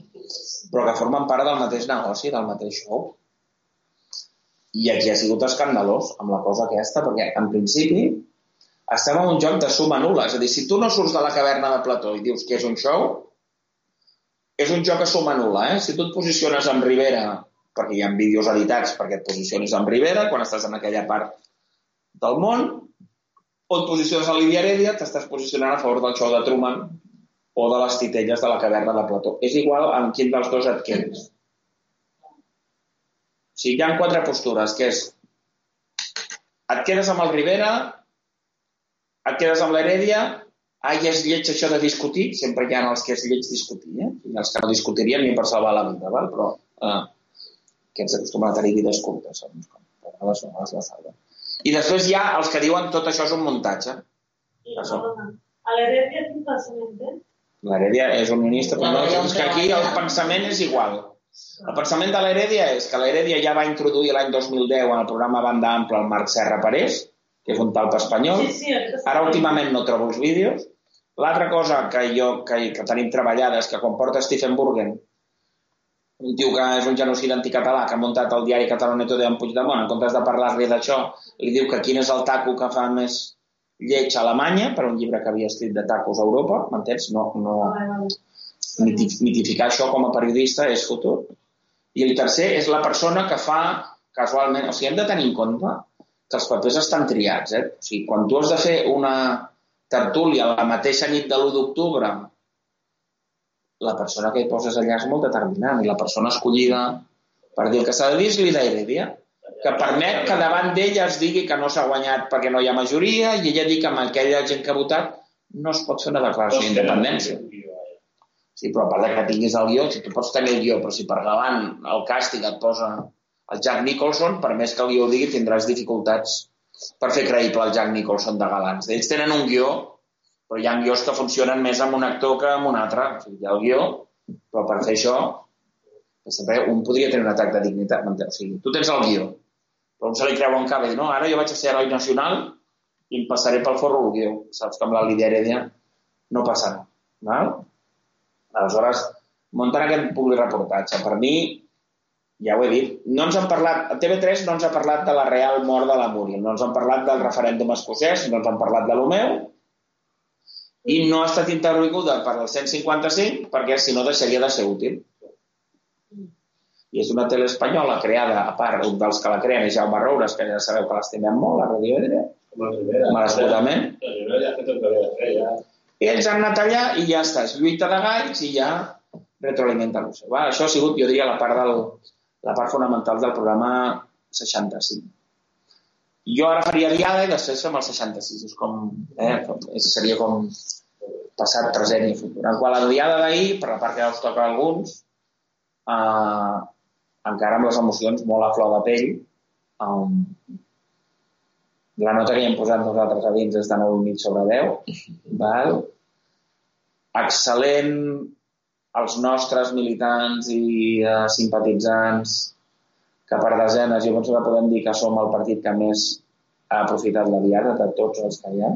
però que formen part del mateix negoci, del mateix show. I aquí ha sigut escandalós amb la cosa aquesta, perquè en principi estem en un joc de suma nul·la. És a dir, si tu no surts de la caverna de Plató i dius que és un show, és un joc a suma nul·la. Eh? Si tu et posiciones amb Rivera, perquè hi ha vídeos editats perquè et posicionis amb Rivera, quan estàs en aquella part del món, o et posiciones a Lídia Heredia, t'estàs posicionant a favor del show de Truman o de les titelles de la caverna de Plató. És igual amb quin dels dos et quedis. O sigui, hi ha quatre postures, que és et quedes amb el Rivera, et quedes amb l'Heredia, ai, és lleig això de discutir, sempre hi ha els que és lleig discutir, eh? i els que no discutirien ni per salvar la vida, val? però eh, aquests acostumen a tenir vides curtes, segons com, a vegades, a vegades la salven. I després hi ha els que diuen tot això és un muntatge. Això. A l'herència quin pensament té? L'Heredia és un ministre, però no, és que aquí el pensament és igual. El pensament de l'Heredia és que l'Heredia ja va introduir l'any 2010 en el programa Banda Ampla el Marc Serra Parés, que és un talp espanyol. Sí, sí, Ara últimament no trobo els vídeos. L'altra cosa que jo que, que tenim treballada és que quan porta Stephen Burgen, un tio que és un genocidi anticatalà que ha muntat el diari català Neto de Puigdemont, en comptes de parlar-li d'això, li diu que quin és el taco que fa més lleig a Alemanya, per un llibre que havia escrit de tacos a Europa, m'entens? No, no, miti- mitificar això com a periodista és futur. I el tercer és la persona que fa casualment... O sigui, hem de tenir en compte que els papers estan triats. Eh? O sigui, quan tu has de fer una tertúlia la mateixa nit de l'1 d'octubre, la persona que hi poses allà és molt determinant i la persona escollida per dir el que s'ha de dir és l'Ida Heredia, que permet que davant d'ella es digui que no s'ha guanyat perquè no hi ha majoria i ella digui que amb aquella gent que ha votat no es pot fer una declaració d'independència. Sí, però a part de que tinguis el guió, si tu pots tenir el guió, però si per davant el càstig et posa el Jack Nicholson, per més que el guió digui, tindràs dificultats per fer creïble el Jack Nicholson de galants. Ells tenen un guió, però hi ha guions que funcionen més amb un actor que amb un altre. O sigui, hi ha el guió, però per fer això, sempre un podria tenir un atac de dignitat. O sigui, tu tens el guió, però un se li creu en cap i no, ara jo vaig a ser heroi nacional i em passaré pel forro el guió. Saps que amb la Lídia Heredia no passarà. Val? Aleshores, munten aquest publireportatge. Per mi, ja ho he dit, no ens han parlat, a TV3 no ens ha parlat de la real mort de la Múria, no ens han parlat del referèndum escocès, no ens han parlat de lo meu, i no ha estat intervinguda per el 155 perquè si no deixaria de ser útil. I és una tele espanyola creada, a part, un dels que la creen és Jaume Roures, que ja sabeu que l'estimem molt, a Radio Edre, ja. I ells han anat allà i ja està, és lluita de galls i ja retroalimenta. Va, això ha sigut, jo diria, la part, del, la part fonamental del programa 65. Jo ara faria diada i després fem el 66. És com, eh, seria com passat, present i futur. En quant a la diada d'ahir, per la part que ja us toca a alguns, eh, encara amb les emocions molt a flor de pell, um, la nota que hi hem posat nosaltres a dins és de 9,5 sobre 10. Val? Excel·lent els nostres militants i eh, simpatitzants que per desenes, jo penso que podem dir que som el partit que més ha aprofitat la diada de tots els que hi ha,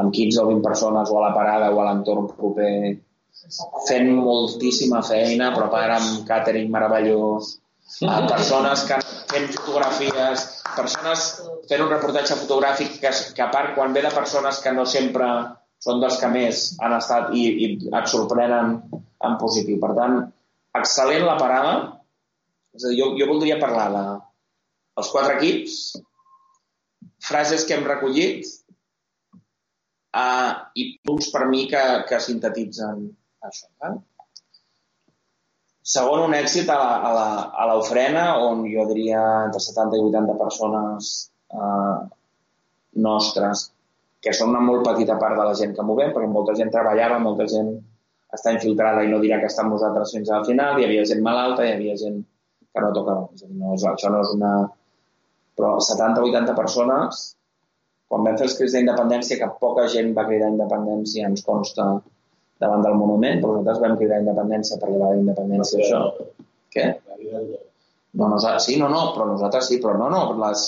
amb 15 o 20 persones o a la parada o a l'entorn proper fent moltíssima feina, però a part amb càtering meravellós, a persones que fent fotografies, persones fent un reportatge fotogràfic que, que a part quan ve de persones que no sempre són dels que més han estat i, i et sorprenen en positiu. Per tant, excel·lent la parada. És a dir, jo, jo voldria parlar de els quatre equips, frases que hem recollit uh, i punts per mi que, que sintetitzen això. Eh? Segon, un èxit a l'ofrena, on jo diria entre 70 i 80 persones eh, nostres, que són una molt petita part de la gent que movem, perquè molta gent treballava, molta gent està infiltrada i no dirà que està amb nosaltres fins al final, hi havia gent malalta, hi havia gent que no tocava. És a dir, no això no és una... Però 70 o 80 persones, quan vam fer els crits d'independència, que poca gent va cridar independència, ens consta davant del monument, però nosaltres vam cridar independència per llevar d'independència això. Què? Vida del- No, nosaltres, sí, no, no, però nosaltres sí, però no, no, les,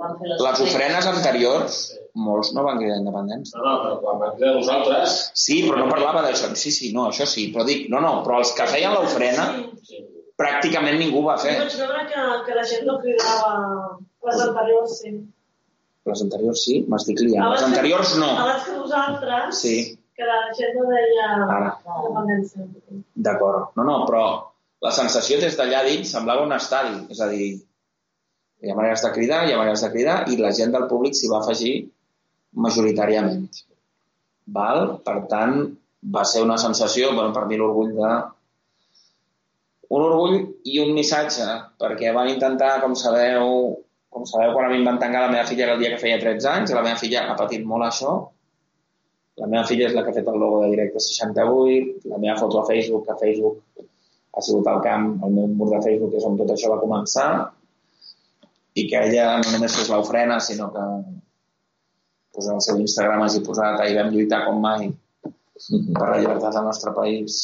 van fer les ofrenes anteriors, molts no van cridar independència. No, no, però quan vam cridar nosaltres... Sí, però no parlava d'això. Sí, sí, no, això sí, però dic, no, no, però els que feien l'ofrena, Sí. pràcticament ningú va Jo fer. vaig veure que, que la gent no cridava les anteriors, sí. Les anteriors sí, m'estic liant. Les anteriors no. Abans que vosaltres, Sí. que la gent no deia Ara. independència. D'acord. No, no, però la sensació des d'allà dins semblava un estadi. És a dir, hi ha maneres de cridar, hi ha maneres de cridar, i la gent del públic s'hi va afegir majoritàriament. Val? Per tant, va ser una sensació, bueno, per mi l'orgull de... Un orgull i un missatge, perquè van intentar, com sabeu, com sabeu, quan a mi em van tancar la meva filla era el dia que feia 13 anys, la meva filla ha patit molt això. La meva filla és la que ha fet el logo de Directe 68, la meva foto a Facebook, que Facebook ha sigut el camp, el meu mur de Facebook és on tot això va començar, i que ella no només fes l'ofrena, sinó que pues, el seu Instagram hagi posat ahir vam lluitar com mai per la llibertat del nostre país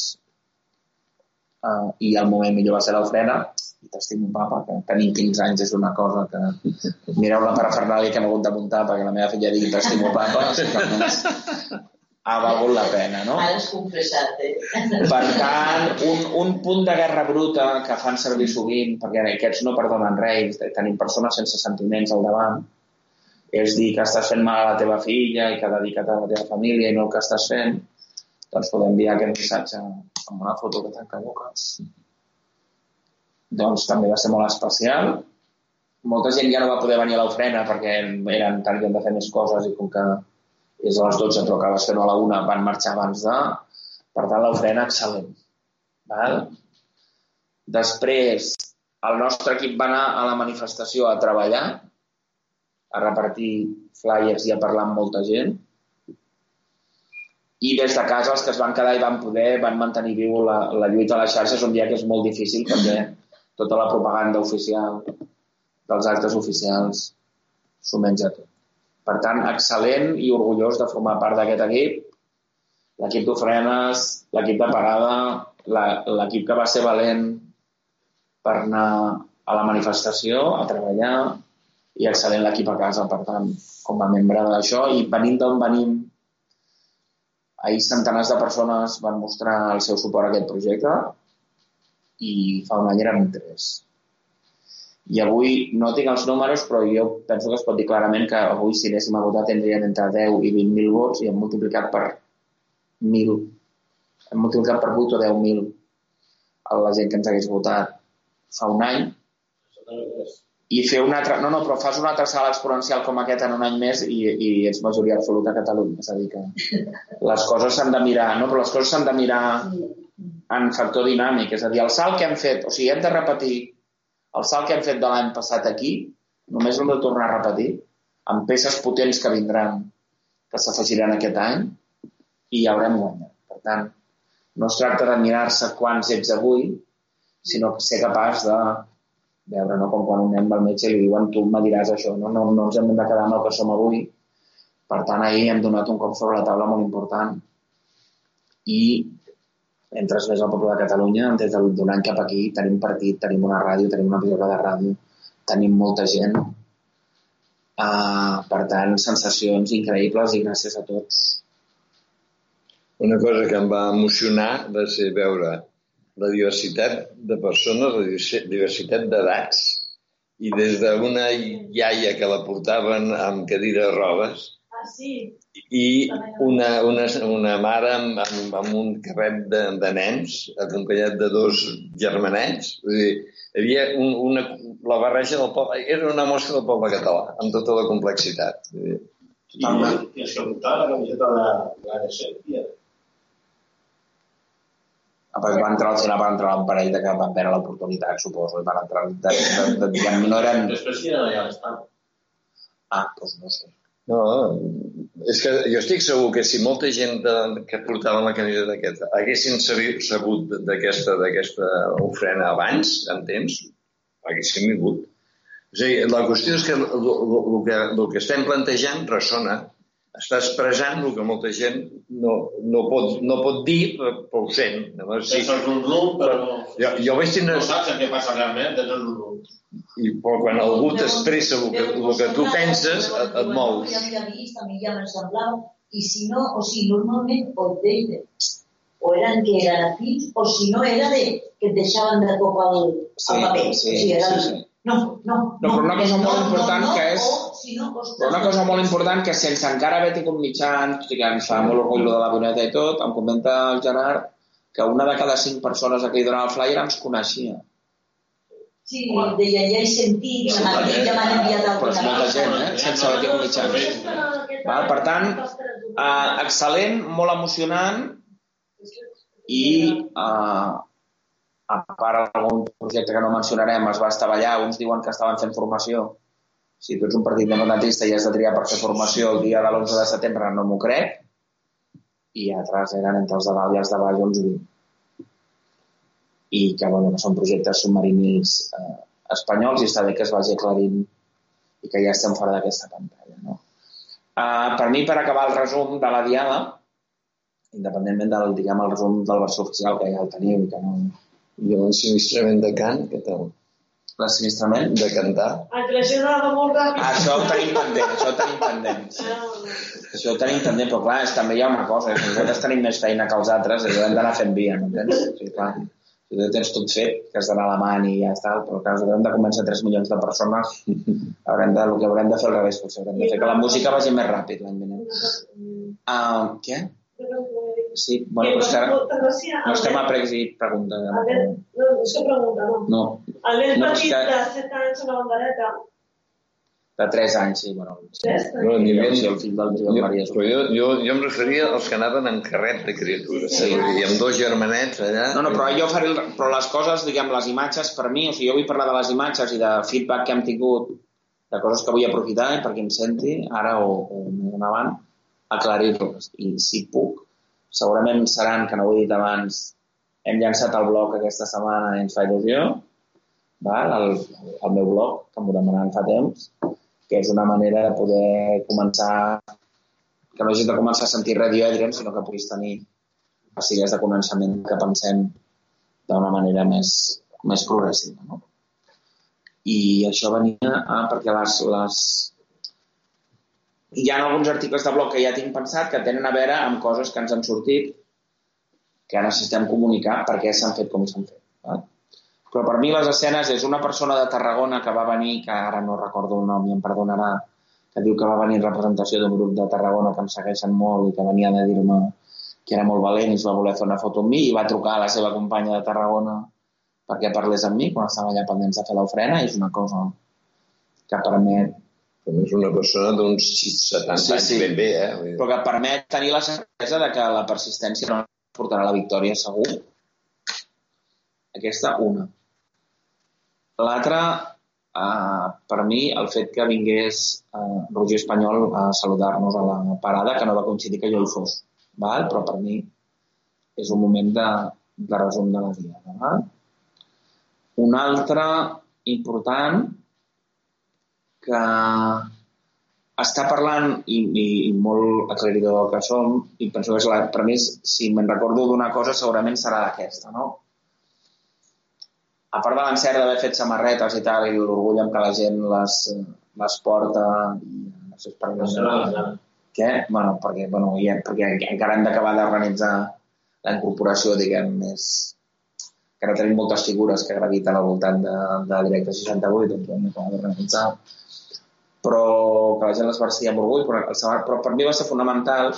uh, i el moment millor va ser l'ofrena i t'estimo papa, que tenir 15 anys és una cosa que mireu la parafernàlia que hem hagut de muntar perquè la meva filla digui t'estimo papa és que almenys ha valgut la pena, no? Ara has confessat, eh? Per tant, un, un punt de guerra bruta que fan servir sovint, perquè aquests no perdonen res, tenim persones sense sentiments al davant, és dir que estàs fent mal a la teva filla i que dedica't a la teva família i no el que estàs fent, doncs podem enviar aquest missatge amb una foto que t'encaboques. Doncs també va ser molt especial. Molta gent ja no va poder venir a l'ofrena perquè eren tant de fer més coses i com que és a les 12 però acabes fent a la 1 van marxar abans de... Per tant, l'ofrena excel·lent. Val? Després, el nostre equip va anar a la manifestació a treballar, a repartir flyers i a parlar amb molta gent. I des de casa els que es van quedar i van poder van mantenir viu la, la lluita a les xarxes un dia que és molt difícil perquè tota la propaganda oficial dels actes oficials s'ho menja tot. Per tant, excel·lent i orgullós de formar part d'aquest equip. L'equip d'ofrenes, l'equip de parada, l'equip que va ser valent per anar a la manifestació, a treballar, i excel·lent l'equip a casa, per tant, com a membre d'això. I venint d'on venim, ahir centenars de persones van mostrar el seu suport a aquest projecte i fa un any érem tres. I avui no tinc els números, però jo penso que es pot dir clarament que avui si anéssim a votar tindrien entre 10 i 20.000 vots i hem multiplicat per 1.000, hem multiplicat per 8 o 10.000 a la gent que ens hagués votat fa un any i fer una altra... No, no, però fas una altra sala exponencial com aquesta en un any més i, i ets majoria absoluta a Catalunya. És a dir, que les coses s'han de mirar, no? Però les coses s'han de mirar en factor dinàmic. És a dir, el salt que hem fet... O sigui, hem de repetir el salt que hem fet de l'any passat aquí, només l'hem de tornar a repetir amb peces potents que vindran, que s'afegiran aquest any, i ja haurem guanyat. Per tant, no es tracta de mirar-se quants ets avui, sinó ser capaç de veure, no? com quan anem al metge i li diuen tu me diràs això, no? No, no ens hem de quedar amb el que som avui. Per tant, ahir hem donat un cop sobre la taula molt important i entres més al poble de Catalunya, des d'un any cap aquí tenim partit, tenim una ràdio, tenim una emissora de ràdio, tenim molta gent. Uh, per tant, sensacions increïbles i gràcies a tots. Una cosa que em va emocionar va ser veure la diversitat de persones, la diversi- diversitat d'edats, i des d'una iaia que la portaven amb cadira de rodes Ah, sí. I una, una, una mare amb, amb, amb un carret de, de nens acompanyat de dos germanets. Vull dir, hi havia un, una, la barreja del poble, era una mostra del poble català, amb tota la complexitat. Vull dir, I, i els que portaven la camiseta de de la Sèrbia. Après va entrar al final, va entrar un parell de que van perdre l'oportunitat, suposo, i van entrar... De, de, de, de, no eren... Després qui era allà a l'estat? Ah, doncs no sé. No, és que jo estic segur que si molta gent de, que portava la camiseta aquesta haguessin sabut d'aquesta d'aquesta ofrena abans, en temps, haguessin vingut. O sigui, la qüestió és que el, que el que estem plantejant ressona. Està expressant el que molta gent no, no, pot, no pot dir, però, ho sent. Llavors, Sí. sí, Tens el rum però... jo, jo vaig tindre... No saps el que passa realment, tens el rum I, però quan algú t'expressa el que, el que tu penses, et, et mous. Ja havia vist, a mi ja me semblava, i si no, o sigui, normalment o et deien, o eren que eren afins, o si no era de que et deixaven de cop el, Sí, el paper. sí, o sigui, era, sí, sí. No, no, No, però una cosa molt important que és- O, si no, ostres, una cosa molt important que sense encara haver tingut mitjans, tot i que ens fa molt orgull de la avioneta i tot, em comenta el Gerard que una de cada cinc persones a qui donava el flyer ens coneixia. Sí, deia, ja he sentit, Sí, ja m'han enviat Però és alguna molta cosa. gent, eh? Sense haver tingut mitjans. Val? Per tant, Uh, excel·lent, molt emocionant i uh, a part algun projecte que no mencionarem es va estavellar, uns diuen que estaven fent formació si tu ets un partit independentista i has de triar per fer formació el dia de l'11 de setembre no m'ho crec i altres eren entre els de dalt i els de baix uns 20 i que, bueno, que són projectes submarinils eh, espanyols i està bé que es vagi aclarint i que ja estem fora d'aquesta pantalla. No? Uh, per mi, per acabar el resum de la diada, independentment del, diguem, el resum del versió oficial, que ja el teniu i que no... I el sinistrament de cant, què tal? L'ensinistrament... De cantar? Anava molt ràpid. Això ho tenim pendent, això ho tenim pendent. Sí. Això ho tenim pendent, però clar, és, també hi ha una cosa, és que nosaltres tenim més feina que els altres i ho hem d'anar fent via, m'entens? O sigui, clar, tu tens tot fet, que has d'anar alemany i ja està, però clar, hem de convèncer 3 milions de persones, haurem de, el que haurem de fer al revés, potser haurem de fer que la música vagi més ràpid l'any vinent. Uh, què? Sí, bueno, però ara no estem a i pregunta. El nen, no, és que pregunta, no. No, El nen No, és petit que- de 7 anys amb la bandereta. De 3 anys, sí, bueno. Sí. No, ni Jo, sí, el fill del Jo, Josep Maria. però jo, jo, jo em referia als que anaven en carret de criatures. Sí. I amb dos germanets allà... No, no, però jo faré... El... Però les coses, diguem, les imatges, per mi, o sigui, jo vull parlar de les imatges i de feedback que hem tingut, de coses que vull aprofitar eh, per qui em senti, ara o, o més endavant, aclarir-les. I si puc, segurament seran, que no ho he dit abans, hem llançat el blog aquesta setmana i ens fa il·lusió, val? El, el meu blog, que m'ho demanen fa temps, que és una manera de poder començar que no hagis de començar a sentir Radio Adrian, sinó que puguis tenir pastilles de coneixement que pensem d'una manera més, més progressiva. No? I això venia a, perquè les, les, hi ha alguns articles de blog que ja tinc pensat que tenen a veure amb coses que ens han sortit que necessitem comunicar per què s'han fet com s'han fet. Però per mi les escenes és una persona de Tarragona que va venir, que ara no recordo el nom i em perdonarà, que diu que va venir en representació d'un grup de Tarragona que em segueixen molt i que venia de dir-me que era molt valent i es va voler fer una foto amb mi i va trucar a la seva companya de Tarragona perquè parlés amb mi quan estava allà pendents de fer l'ofrena i és una cosa que permet Però és una persona d'uns 70 Sí, anys sí. ben bé, eh? Però que permet tenir la certesa de que la persistència no portarà la victòria segur. Aquesta, una. L'altra, eh, per mi, el fet que vingués eh, Roger Espanyol a saludar-nos a la parada, que no va coincidir que jo hi fos, val? però per mi és un moment de, de resum de la diada. Val? Un altre important que està parlant i, i, i molt aclaridor que som i penso que és la, per mi, si me'n recordo d'una cosa segurament serà d'aquesta, no? A part de l'encert d'haver fet samarretes i tal, i l'orgull amb que la gent les, les porta i no sé, per No la què? Bueno, perquè, bueno, ja, perquè encara hem d'acabar d'organitzar la incorporació, diguem, més... que ara tenim moltes figures que graviten al voltant de, de Directe 68, doncs hem d'acabar d'organitzar. Però que la gent les vestia amb orgull, però, però per mi va ser fonamental.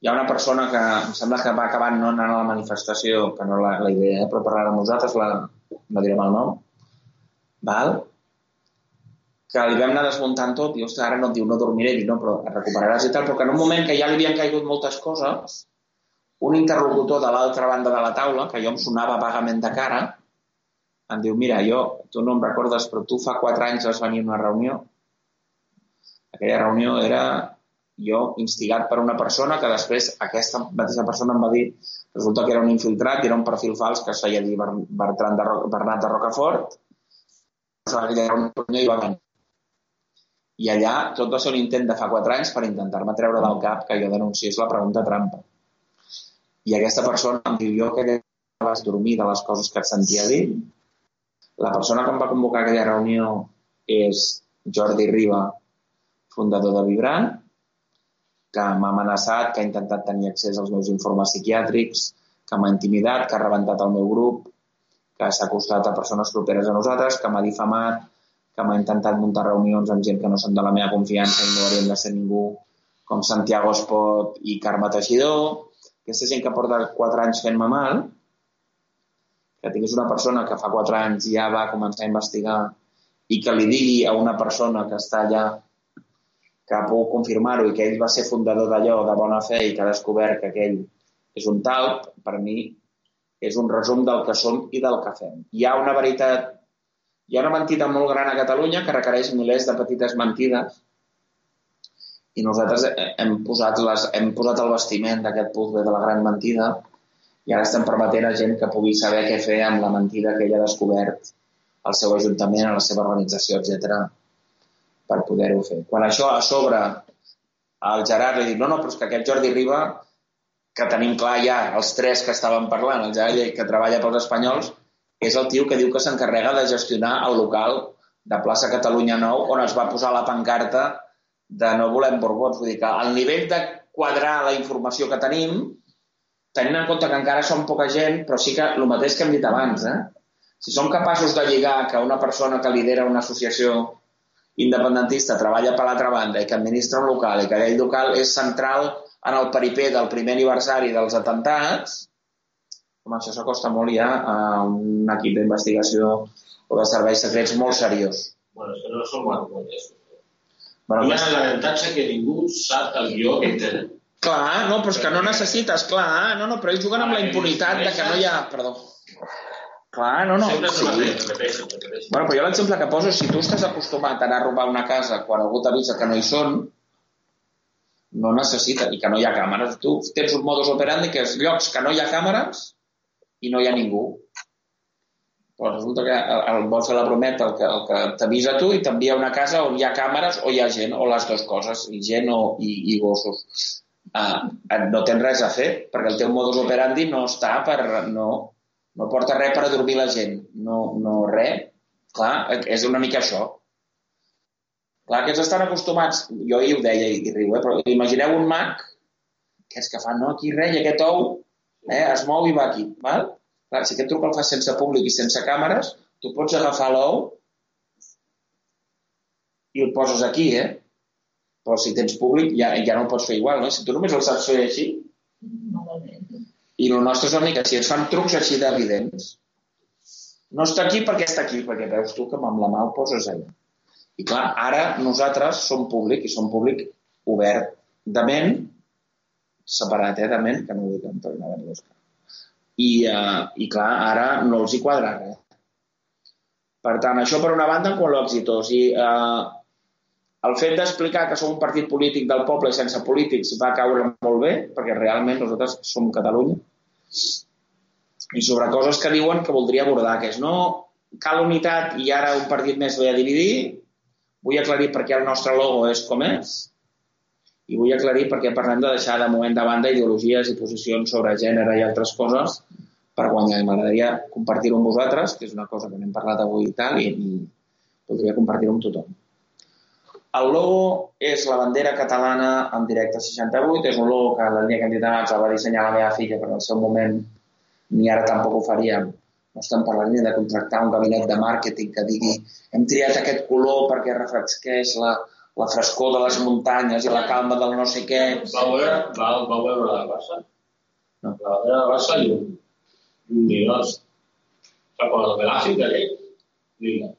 Hi ha una persona que em sembla que va acabar no anant a la manifestació, que no la, la idea, eh, però parlar amb nosaltres, la, no direm el nom, val? que li vam anar desmuntant tot, i ostres, ara no et diu no dormiré, dic no, però et recuperaràs i tal, però que en un moment que ja li havien caigut moltes coses, un interlocutor de l'altra banda de la taula, que jo em sonava vagament de cara, em diu, mira, jo, tu no em recordes, però tu fa quatre anys vas venir a una reunió. Aquella reunió era jo instigat per una persona que després aquesta mateixa persona em va dir resulta que era un infiltrat i era un perfil fals que es feia dir Ber- Bertran de Ro Bernat de Rocafort i va venir. I allà tot va ser un intent de fa quatre anys per intentar-me treure del cap que jo denunciés la pregunta trampa. I aquesta persona em diu, jo que vas dormir de les coses que et sentia dir, la persona que em va convocar a aquella reunió és Jordi Riba, fundador de Vibrant, que m'ha amenaçat, que ha intentat tenir accés als meus informes psiquiàtrics, que m'ha intimidat, que ha rebentat el meu grup, que s'ha acostat a persones properes a nosaltres, que m'ha difamat, que m'ha intentat muntar reunions amb gent que no són de la meva confiança i no haurien de ser ningú, com Santiago Espot i Carme Teixidor, aquesta gent que porta quatre anys fent-me mal, que tingués una persona que fa quatre anys ja va començar a investigar i que li digui a una persona que està allà que ha pogut confirmar-ho i que ell va ser fundador d'allò de bona fe i que ha descobert que aquell és un talp, per mi és un resum del que som i del que fem. Hi ha una veritat hi ha una mentida molt gran a Catalunya que requereix milers de petites mentides i nosaltres hem posat, les, hem posat el vestiment d'aquest puzzle de la gran mentida i ara estem permetent a gent que pugui saber què fer amb la mentida que ell ha descobert al seu ajuntament, a la seva organització, etc per poder-ho fer. Quan això a sobre el Gerard li diu no, no, però és que aquest Jordi Riba que tenim clar ja, els tres que estàvem parlant, el Gerard que treballa pels espanyols, és el tio que diu que s'encarrega de gestionar el local de plaça Catalunya Nou on es va posar la pancarta de no volem Borbons. Vull dir que al nivell de quadrar la informació que tenim, tenint en compte que encara som poca gent, però sí que el mateix que hem dit abans, eh? si som capaços de lligar que una persona que lidera una associació independentista treballa per l'altra banda i que administra un local i que aquell local és central en el peripé del primer aniversari dels atentats, home, això s'acosta molt ja a un equip d'investigació o de serveis secrets molt seriós. Bueno, és que no som vergonyes. Bueno, Hi ha l'avantatge que ningú sap el guió que tenen. Clar, no, però és que no necessites, clar, no, no, però ells juguen amb la impunitat de que no hi ha... Perdó. Clar, no, no, Sempre és sí. repeteixen. Bueno, però jo l'exemple que poso, si tu estàs acostumat a anar a robar una casa quan algú t'avisa que no hi són, no necessita, i que no hi ha càmeres. Tu tens un modus operandi que és llocs que no hi ha càmeres i no hi ha ningú. Però resulta que el, el vol fer la prometa el que, el que t'avisa tu i t'envia una casa on hi ha càmeres o hi ha gent, o les dues coses, i gent o, i, i gossos. Uh, no tens res a fer, perquè el teu modus operandi no està per... No, no porta res per adormir la gent. No, no res. Clar, és una mica això. Clar, aquests estan acostumats, jo hi ho deia i, riu, eh? però imagineu un mag, que és que fa, no, aquí res, i aquest ou eh, es mou i va aquí, val? Clar, si aquest truc el fas sense públic i sense càmeres, tu pots agafar l'ou i el poses aquí, eh? Però si tens públic ja, ja no ho pots fer igual, no? Si tu només el saps fer així, i el nostre és una així, ens fan trucs així d'evidents. No està aquí perquè està aquí, perquè veus tu que amb la mà ho poses allà. I clar, ara nosaltres som públic i som públic obert de ment, separat, eh, de ment, que no ho dic Antoni Navarro d'Òscar. I, uh, I clar, ara no els hi quadra res. Per tant, això per una banda en quant l'exitós. I uh, el fet d'explicar que som un partit polític del poble i sense polítics va caure molt bé, perquè realment nosaltres som Catalunya. I sobre coses que diuen que voldria abordar, que és no cal unitat i ara un partit més ve a dividir, Vull aclarir per què el nostre logo és com és i vull aclarir per què parlem de deixar de moment de banda ideologies i posicions sobre gènere i altres coses per guanyar. I m'agradaria compartir-ho amb vosaltres, que és una cosa que n'hem parlat avui i tal, i, i voldria compartir-ho amb tothom. El logo és la bandera catalana en directe 68, és un logo que el dia que hem dit abans el va dissenyar la meva filla, però en el seu moment ni ara tampoc ho faríem, no estem parlant ni de contractar un gabinet de màrqueting que digui hem triat aquest color perquè refresqueix la, la frescor de les muntanyes i la calma del no sé què. Va veure, va, va veure la Barça? No. Va veure la Barça i un, un ninots. Sap el gràfic aquell? Vinga.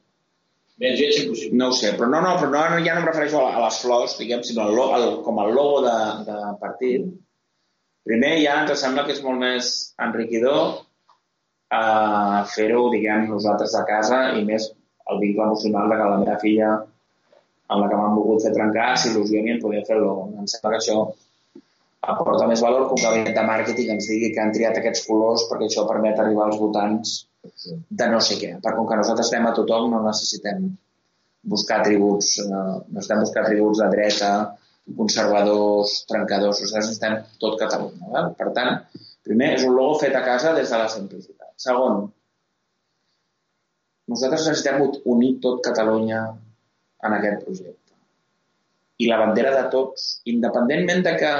Més lleig impossible. No ho sé, però no, no, però no, ja no em refereixo a, les flors, diguem, sinó al, al, com el logo de, de partit. Primer ja ens sembla que és molt més enriquidor a fer-ho, diguem, nosaltres a casa i més el vincle emocional de que la meva filla amb la que m'han volgut fer trencar s'il·lusioni en poder fer-lo. Em sembla que això aporta més valor que un gabinet de màrqueting ens digui que han triat aquests colors perquè això permet arribar als votants de no sé què. Per com que nosaltres estem a tothom, no necessitem buscar atributs, eh, no necessitem buscar atributs de dreta, conservadors, trencadors, nosaltres necessitem tot Catalunya. Val? Per tant, primer, és un logo fet a casa des de la simplicitat. Segon, nosaltres necessitem unir tot Catalunya en aquest projecte. I la bandera de tots, independentment de que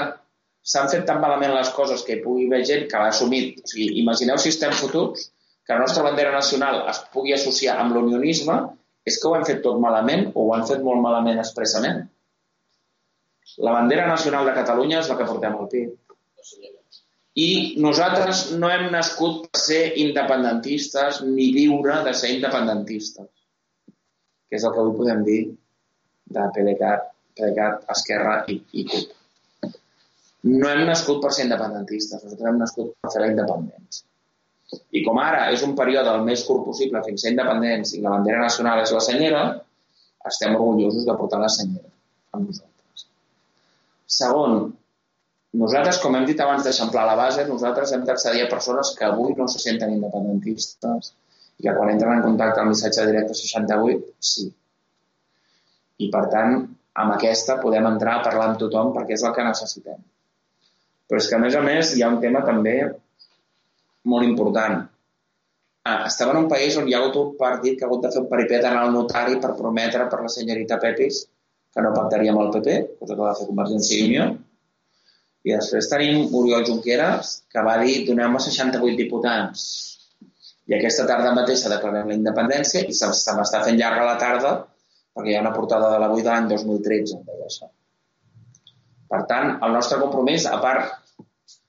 s'han fet tan malament les coses que hi pugui haver gent que l'ha assumit. O sigui, imagineu si estem fotuts que la nostra bandera nacional es pugui associar amb l'unionisme, és que ho hem fet tot malament o ho han fet molt malament expressament. La bandera nacional de Catalunya és la que portem al pit. I nosaltres no hem nascut per ser independentistes ni viure de ser independentistes, que és el que avui podem dir de PDeCAT, PDeCAT Esquerra i, i CUP. No hem nascut per ser independentistes, nosaltres hem nascut per fer la independència. I com ara és un període el més curt possible fins a independents i la bandera nacional és la senyera, estem orgullosos de portar la senyera amb nosaltres. Segon, nosaltres, com hem dit abans d'eixamplar la base, nosaltres hem d'accedir a persones que avui no se senten independentistes i que quan entren en contacte amb el missatge directe 68, sí. I per tant, amb aquesta podem entrar a parlar amb tothom perquè és el que necessitem. Però és que, a més a més, hi ha un tema també molt important. Ah, estem en un país on hi ha hagut un partit que ha hagut de fer un peripet anar al notari per prometre per la senyorita Pepis que no pactaria amb el PP, cosa que va fer Convergència i Unió, i després tenim Oriol Junqueras, que va dir doneu-me 68 diputats. I aquesta tarda mateixa declarem la independència i se m'està fent llarga la tarda perquè hi ha una portada de l'avui de l'any 2013, em deia això. Per tant, el nostre compromís, a part,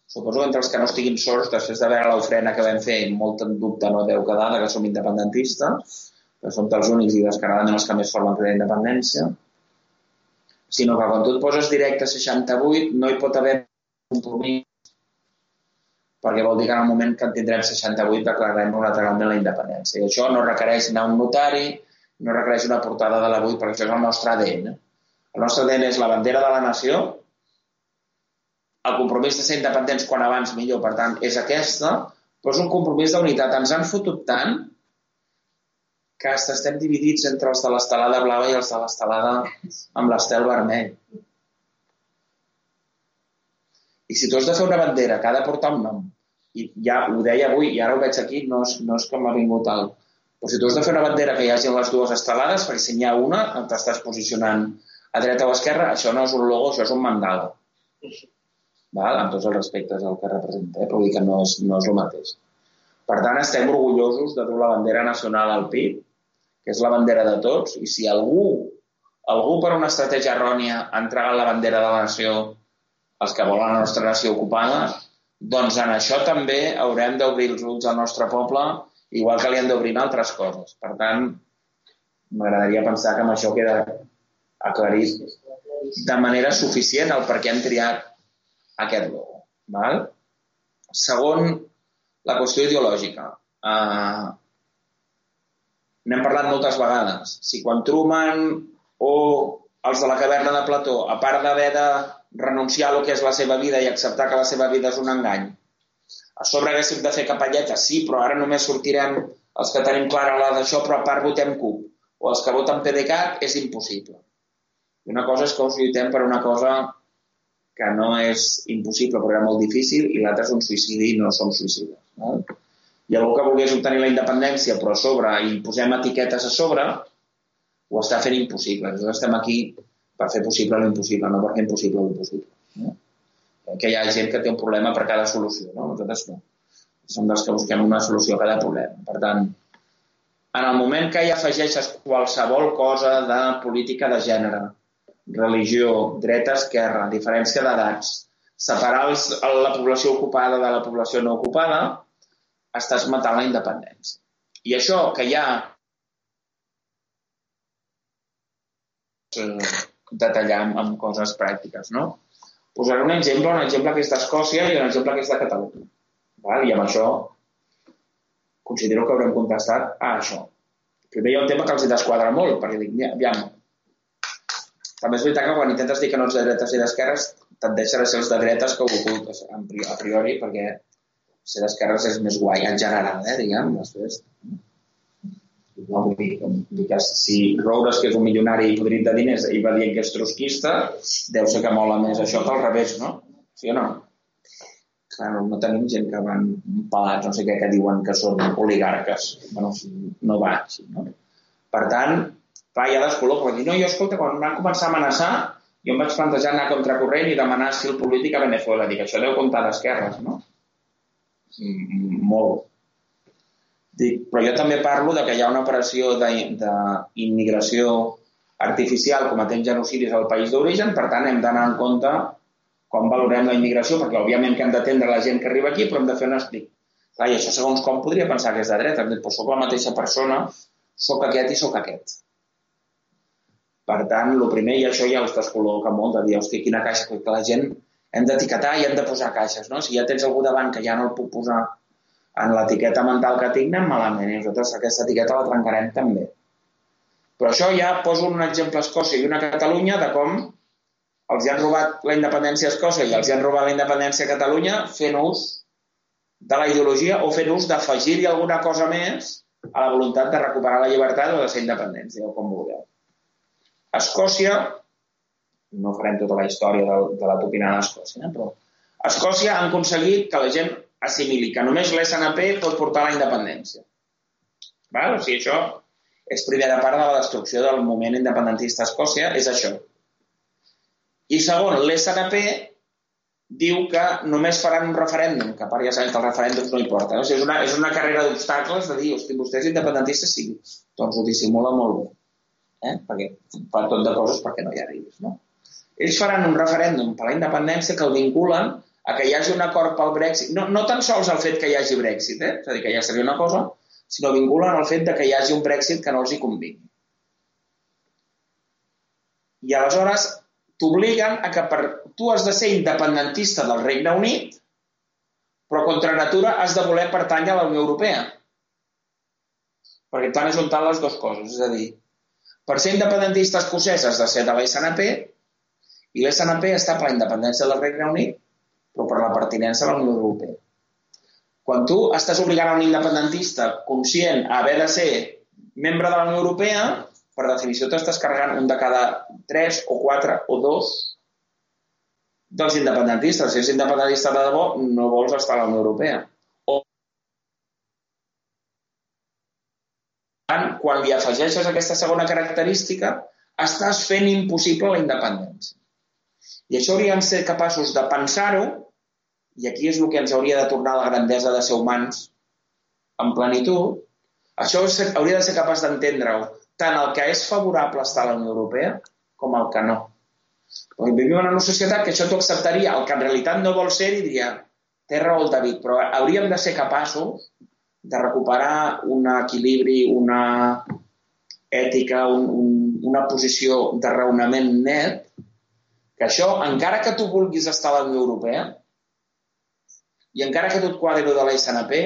suposo que entre els que no estiguin sorts, després de veure l'ofrena que vam fer, molt en dubte no deu quedar que som independentistes, que som els únics i descaradament els que més formen la independència, sinó que quan tu et poses directe a 68 no hi pot haver compromís perquè vol dir que en el moment que en tindrem 68 declararem unilateralment la independència. I això no requereix anar un notari, no requereix una portada de l'avui, perquè això és el nostre ADN. El nostre ADN és la bandera de la nació, el compromís de ser independents quan abans millor, per tant, és aquesta, però és un compromís d'unitat. Ens han fotut tant que estem dividits entre els de l'estelada blava i els de l'estelada amb l'estel vermell. I si tu has de fer una bandera que ha de portar un nom, i ja ho deia avui, i ara ho veig aquí, no és, no és que m'ha vingut al, Però si tu has de fer una bandera que hi hagi les dues estelades, perquè si n'hi ha una, t'estàs posicionant a dreta o a esquerra, això no és un logo, això és un mandala. Val? Amb tots els respectes al que representa, eh? però dir que no és, no és el mateix. Per tant, estem orgullosos de dur la bandera nacional al pit, que és la bandera de tots, i si algú, algú per una estratègia errònia ha entregat la bandera de la nació als que volen la nostra nació ocupada, doncs en això també haurem d'obrir els ulls al nostre poble igual que li han d'obrir altres coses. Per tant, m'agradaria pensar que amb això queda aclarit de manera suficient el per què hem triat aquest logo. Val? Segon, la qüestió ideològica. Uh, N'hem parlat moltes vegades. Si quan Truman o els de la caverna de Plató, a part d'haver de renunciar a lo que és la seva vida i acceptar que la seva vida és un engany, a sobre haguéssim de fer capelletes, sí, però ara només sortirem els que tenim clara la d'això, però a part votem CUP. O els que voten PDeCAT és impossible. I una cosa és que us lluitem per una cosa que no és impossible, però era molt difícil, i l'altra és un suïcidi i no som suïcides. No? I algú que volgués obtenir la independència, però a sobre, i posem etiquetes a sobre, ho està fent impossible. Nosaltres estem aquí per fer possible l'impossible, no per fer impossible l'impossible. No? que hi ha gent que té un problema per cada solució, no? Nosaltres no. Som dels que busquem una solució a cada problema. Per tant, en el moment que hi afegeixes qualsevol cosa de política de gènere, religió, dreta, esquerra, diferència d'edats, separar els, la població ocupada de la població no ocupada, estàs matant la independència. I això que hi ha eh, detallar amb, amb coses pràctiques, no? Posaré un exemple, un exemple que és d'Escòcia i un exemple que és de Catalunya. Val? I amb això considero que haurem contestat a això. Primer hi ha un tema que els desquadra molt, perquè dic, aviam, també és veritat que quan intentes dir que no ets de dretes i d'esquerres, tendeixen a ser els de dretes que ho ocultes, a priori, perquè ser d'esquerres és més guai en general, eh, diguem, després. No, vull dir, dir que si Roures, que és un milionari i podrit de diners, i va dir que és trotskista, deu ser que mola més això que al revés, no? Sí o no? Clar, no tenim gent que van pelats, no sé què, que diuen que són oligarques. Bueno, no va així, no? Per tant, clar, ha descolor, però dir, no, jo, escolta, quan van començar a amenaçar, jo em vaig plantejar anar contracorrent i demanar si el polític a Venezuela. Dic, això deu comptar d'esquerres, no? Molt. Dic, però jo també parlo de que hi ha una operació d'immigració artificial cometent genocidis al país d'origen, per tant hem d'anar en compte com valorem la immigració, perquè òbviament que hem d'atendre la gent que arriba aquí, però hem de fer un estic. Clar, i això segons com podria pensar que és de dreta. Però soc la mateixa persona, sóc aquest i sóc aquest. Per tant, el primer, i això ja els descol·loca molt, de dir, hosti, quina caixa, que la gent hem d'etiquetar i hem de posar caixes, no? Si ja tens algú davant que ja no el puc posar en l'etiqueta mental que tinc anem malament i nosaltres aquesta etiqueta la trencarem també. Però això ja poso un exemple a Escòcia i una a Catalunya de com els han robat la independència a Escòcia i els han robat la independència a Catalunya fent ús de la ideologia o fent ús d'afegir-hi alguna cosa més a la voluntat de recuperar la llibertat o de ser independència, o com vulgueu. Escòcia, no farem tota la història de, de la topinada a Escòcia, eh? però Escòcia han aconseguit que la gent assimili que només l'SNP pot portar la independència. Val? O sigui, això és primera part de la destrucció del moment independentista a Escòcia, és això. I segon, l'SNP diu que només faran un referèndum, que a part ja sabem que els referèndums no importa. O sigui, és, una, és una carrera d'obstacles de dir, hosti, vostès independentistes sí, doncs ho dissimula molt bé. Eh? Perquè fa tot de coses perquè no hi arribis. No? Ells faran un referèndum per la independència que el vinculen a que hi hagi un acord pel Brexit, no, no tan sols el fet que hi hagi Brexit, eh? és a dir, que ja seria una cosa, sinó vinculen el fet de que hi hagi un Brexit que no els hi convingui. I aleshores t'obliguen a que per, tu has de ser independentista del Regne Unit, però contra natura has de voler pertànyer a la Unió Europea. Perquè t'han ajuntat les dues coses. És a dir, per ser independentista escocès has de ser de la SNP i l'SNP està per la independència del Regne Unit però per la pertinença a la Unió Europea. Quan tu estàs obligant a un independentista conscient a haver de ser membre de la Unió Europea, per definició t'estàs carregant un de cada tres o quatre o dos dels independentistes. Si ets independentista de debò, no vols estar a la Unió Europea. Tant, quan li afegeixes aquesta segona característica, estàs fent impossible la independència. I això hauríem ser capaços de pensar-ho, i aquí és el que ens hauria de tornar la grandesa de ser humans en plenitud, això hauria de ser capaç d'entendre-ho, tant el que és favorable estar a la Unió Europea com el que no. Perquè vivim en una societat que això t'ho acceptaria, el que en realitat no vol ser i diria, té raó el David, però hauríem de ser capaços de recuperar un equilibri, una ètica, un, un, una posició de raonament net, que això, encara que tu vulguis estar a la Unió Europea, i encara que tu et quadri de la SNP,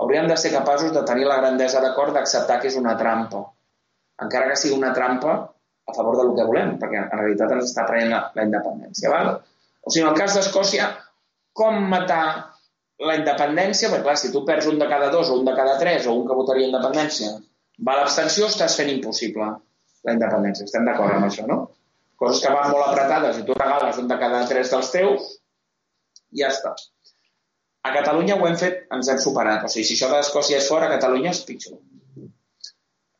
hauríem de ser capaços de tenir la grandesa d'acord d'acceptar que és una trampa. Encara que sigui una trampa a favor del que volem, perquè en realitat ens està prenent la, la independència. Val? O sigui, en el cas d'Escòcia, com matar la independència? Perquè, clar, si tu perds un de cada dos o un de cada tres o un que votaria independència, va a l'abstenció, estàs fent impossible la independència. Estem d'acord amb això, no? Coses que van molt apretades i tu regales un de cada tres dels teus, ja està. A Catalunya ho hem fet, ens hem superat. O sigui, si això d'Escòcia és fora, a Catalunya és pitjor.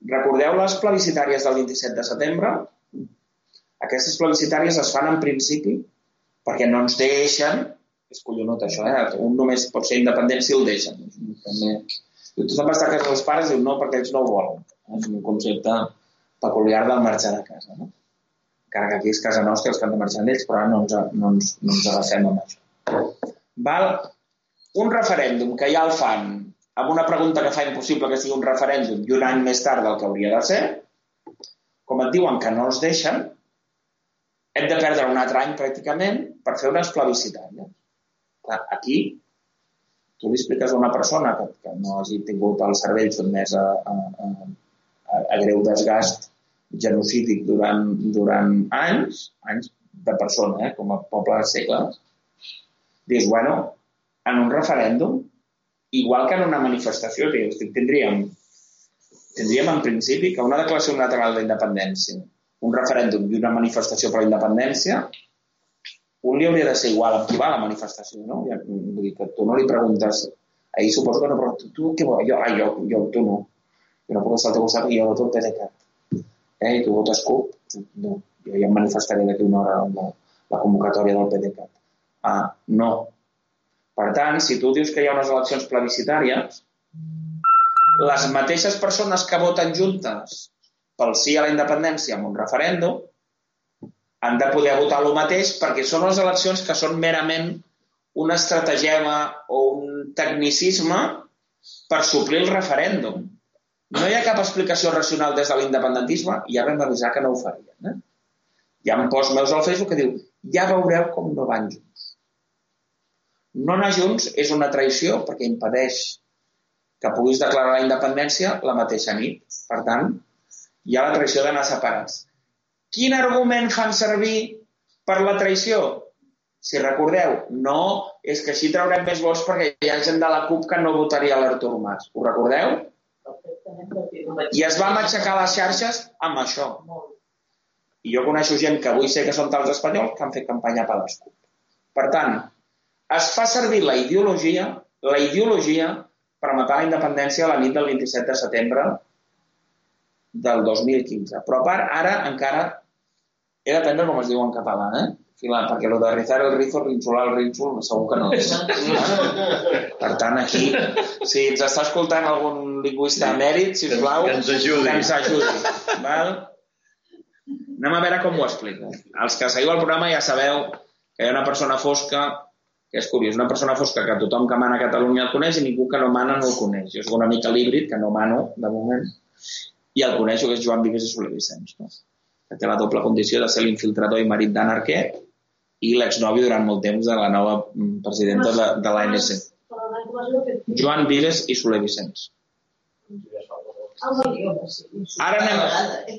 Recordeu les plebiscitàries del 27 de setembre? Aquestes plebiscitàries es fan en principi perquè no ens deixen, és collonut això, eh? un només pot ser independent si el deixen. També. I tu te'n vas a casa dels pares diu no, perquè ells no ho volen. És un concepte peculiar del marxar de casa. No? Encara que aquí és casa nostra els que han de marxar ells, però ara no ens, no ens, no ens agafem amb això. Val? Un referèndum que ja el fan amb una pregunta que fa impossible que sigui un referèndum i un any més tard del que hauria de ser, com et diuen que no els deixen, hem de perdre un altre any pràcticament per fer unes plebiscitàries. Aquí tu li expliques a una persona que, que no hagi tingut el cervell sotmès a, a, a, a greu desgast genocídic durant, durant anys, anys de persona, eh, com a poble de segles, dius, bueno, en un referèndum igual que en una manifestació, tindríem, tindríem en principi que una declaració unilateral d'independència, un referèndum i una manifestació per la independència, un li hauria de ser igual amb qui va a la manifestació, no? Vull dir que tu no li preguntes, ahir suposo que no, però tu, tu què vols? Jo, ah, jo, jo, tu no. Jo no puc estar al teu costat i jo voto el PDeCAT. Eh, i tu votes CUP? No. Jo ja em manifestaré d'aquí una hora amb la, la convocatòria del PDeCAT. Ah, no. Per tant, si tu dius que hi ha unes eleccions plebiscitàries, les mateixes persones que voten juntes pel sí a la independència en un referèndum han de poder votar el mateix perquè són les eleccions que són merament un estratagema o un tecnicisme per suplir el referèndum. No hi ha cap explicació racional des de l'independentisme i ja vam avisar que no ho farien. Eh? Hi ha un post meus al Facebook que diu ja veureu com no van junts. No anar junts és una traïció perquè impedeix que puguis declarar la independència la mateixa nit. Per tant, hi ha la traïció d'anar separats. Quin argument fan servir per la traïció? Si recordeu, no és que així traurem més vots perquè hi ha gent de la CUP que no votaria l'Artur Mas. Ho recordeu? I es va aixecar les xarxes amb això. I jo coneixo gent que avui sé que són tals espanyols que han fet campanya per les CUP. Per tant, es fa servir la ideologia, la ideologia per matar la independència a la nit del 27 de setembre del 2015. Però a part, ara encara he d'aprendre com es diu en català, eh? Filar, perquè lo de rizar el rizo, rinxolar el rínxol, segur que no és. per tant, aquí, si ens està escoltant algun lingüista emèrit, si us plau, que ens ajudi. Que ens ajudi val? Anem a veure com ho explica. Els que seguiu el programa ja sabeu que hi ha una persona fosca que és curiós, una persona fosca que tothom que mana a Catalunya el coneix i ningú que no mana no el coneix. Jo soc una mica l'híbrid, que no mano de moment, i el coneixo, que és Joan Vives i Soler Vicenç, no? que té la doble condició de ser l'infiltrador i marit d'Anna Arquet i l'exnovi durant molt temps de la nova mm, presidenta de, de l'ANC. Joan Vives i Soler Vicenç. Ara anem,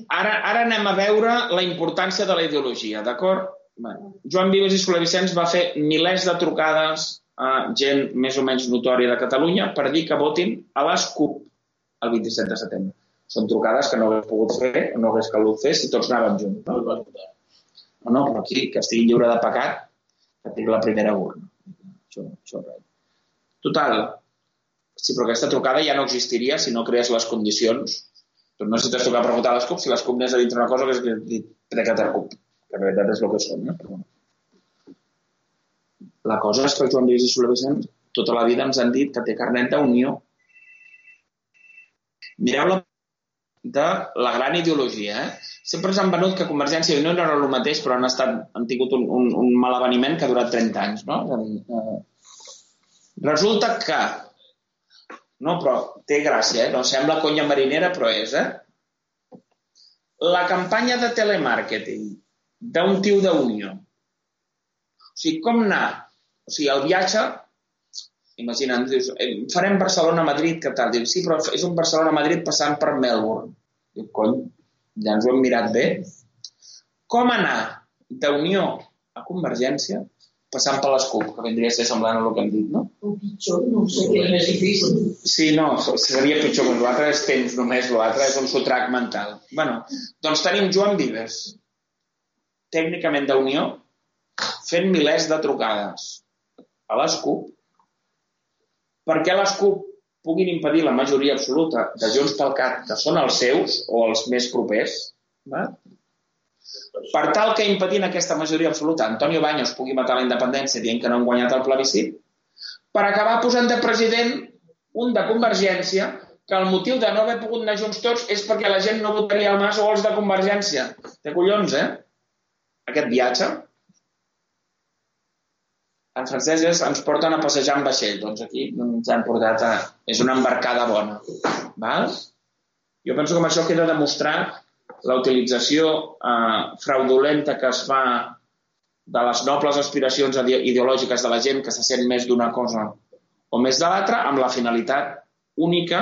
ara, ara anem a veure la importància de la ideologia, d'acord? Joan Vives i Soler Vicenç va fer milers de trucades a gent més o menys notòria de Catalunya per dir que votin a les CUP el 27 de setembre. Són trucades que no hagués pogut fer, no hagués calut fer si tots anàvem junts. No? no, no, però aquí, que estigui lliure de pecat, que tingui la primera urna. Això, això res. Total, sí, però aquesta trucada ja no existiria si no crees les condicions Tu no necessites tocar per votar les CUP si les CUP n'és a dintre una cosa que és que de Catercup, que en realitat és el que són. Eh? Però, bueno. La cosa és que el Joan Lluís i Soler Vicent tota la vida ens han dit que té carnet d'unió. Mireu la de la gran ideologia. Eh? Sempre ens han venut que Convergència i Unió no era el mateix, però han, estat, han tingut un, un, un mal aveniment que ha durat 30 anys. No? Eh, Resulta que... No, però té gràcia, eh? No sembla conya marinera, però és, eh? La campanya de telemàrqueting d'un tio d'Unió. O sigui, com anar? O sigui, el viatge imagina't, dius, eh, farem Barcelona-Madrid, què tal? Dius, sí, però és un Barcelona-Madrid passant per Melbourne. Diu, cony, ja ens ho hem mirat bé. Com anar d'Unió a Convergència passant per les CUP, que vindria a ser semblant a el que hem dit, no? O pitjor, no ho sé, que és més difícil. Sí, no, seria pitjor, però l'altre és temps només, l'altre és un sotrac mental. bueno, doncs tenim Joan Vives, tècnicament d'Unió, fent milers de trucades a les CUP perquè les CUP puguin impedir la majoria absoluta de Junts pel Cat, que són els seus o els més propers, va? per tal que impedint aquesta majoria absoluta Antonio Baños pugui matar la independència dient que no han guanyat el plebiscit, per acabar posant de president un de Convergència que el motiu de no haver pogut anar junts tots és perquè la gent no votaria el Mas o els de Convergència. De collons, eh? Aquest viatge en francès és ens porten a passejar en vaixell. Doncs aquí ens han portat a... És una embarcada bona. Val? Jo penso que amb això queda demostrat la utilització eh, fraudulenta que es fa de les nobles aspiracions ideològiques de la gent que se sent més d'una cosa o més de l'altra amb la finalitat única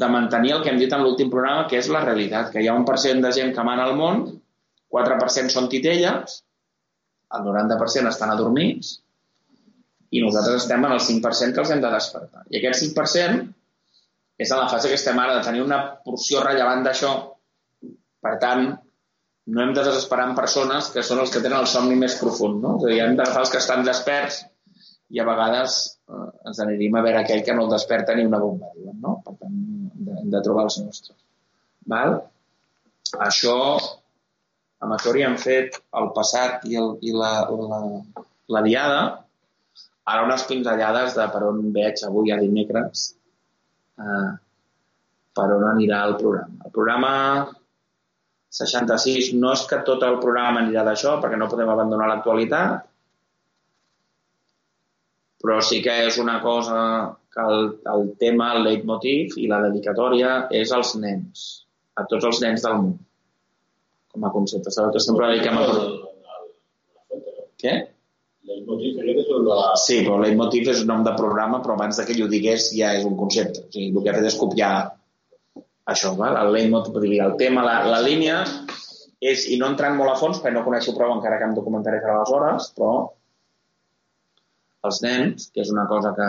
de mantenir el que hem dit en l'últim programa, que és la realitat, que hi ha un percent de gent que mana al món, 4% són titelles, el 90% estan adormits, i nosaltres estem en el 5% que els hem de despertar. I aquest 5% és en la fase que estem ara de tenir una porció rellevant d'això. Per tant, no hem de desesperar en persones que són els que tenen el somni més profund. No? És a dir, hem d'agafar els que estan desperts i a vegades eh, ens anirem a veure aquell que no el desperta ni una bomba. Diuen, no? Per tant, hem de, de trobar els nostres. Val? Això, amb això hauríem fet el passat i, el, i la, la, la diada, ara unes pinzellades de per on veig avui a dimecres eh, per on anirà el programa. El programa 66 no és que tot el programa anirà d'això, perquè no podem abandonar l'actualitat, però sí que és una cosa que el, el tema, el leitmotiv i la dedicatòria és als nens, a tots els nens del món, com a concepte. Sabeu que sempre dediquem a... Què? Sí, però leitmotiv és un nom de programa, però abans que ell ho digués ja és un concepte. O sigui, el que ha fet és copiar això, val? el leitmotiv, el tema, la, la línia és, i no entrant molt a fons, perquè no coneixo prou encara que em documentaré per aleshores, però els nens, que és una cosa que,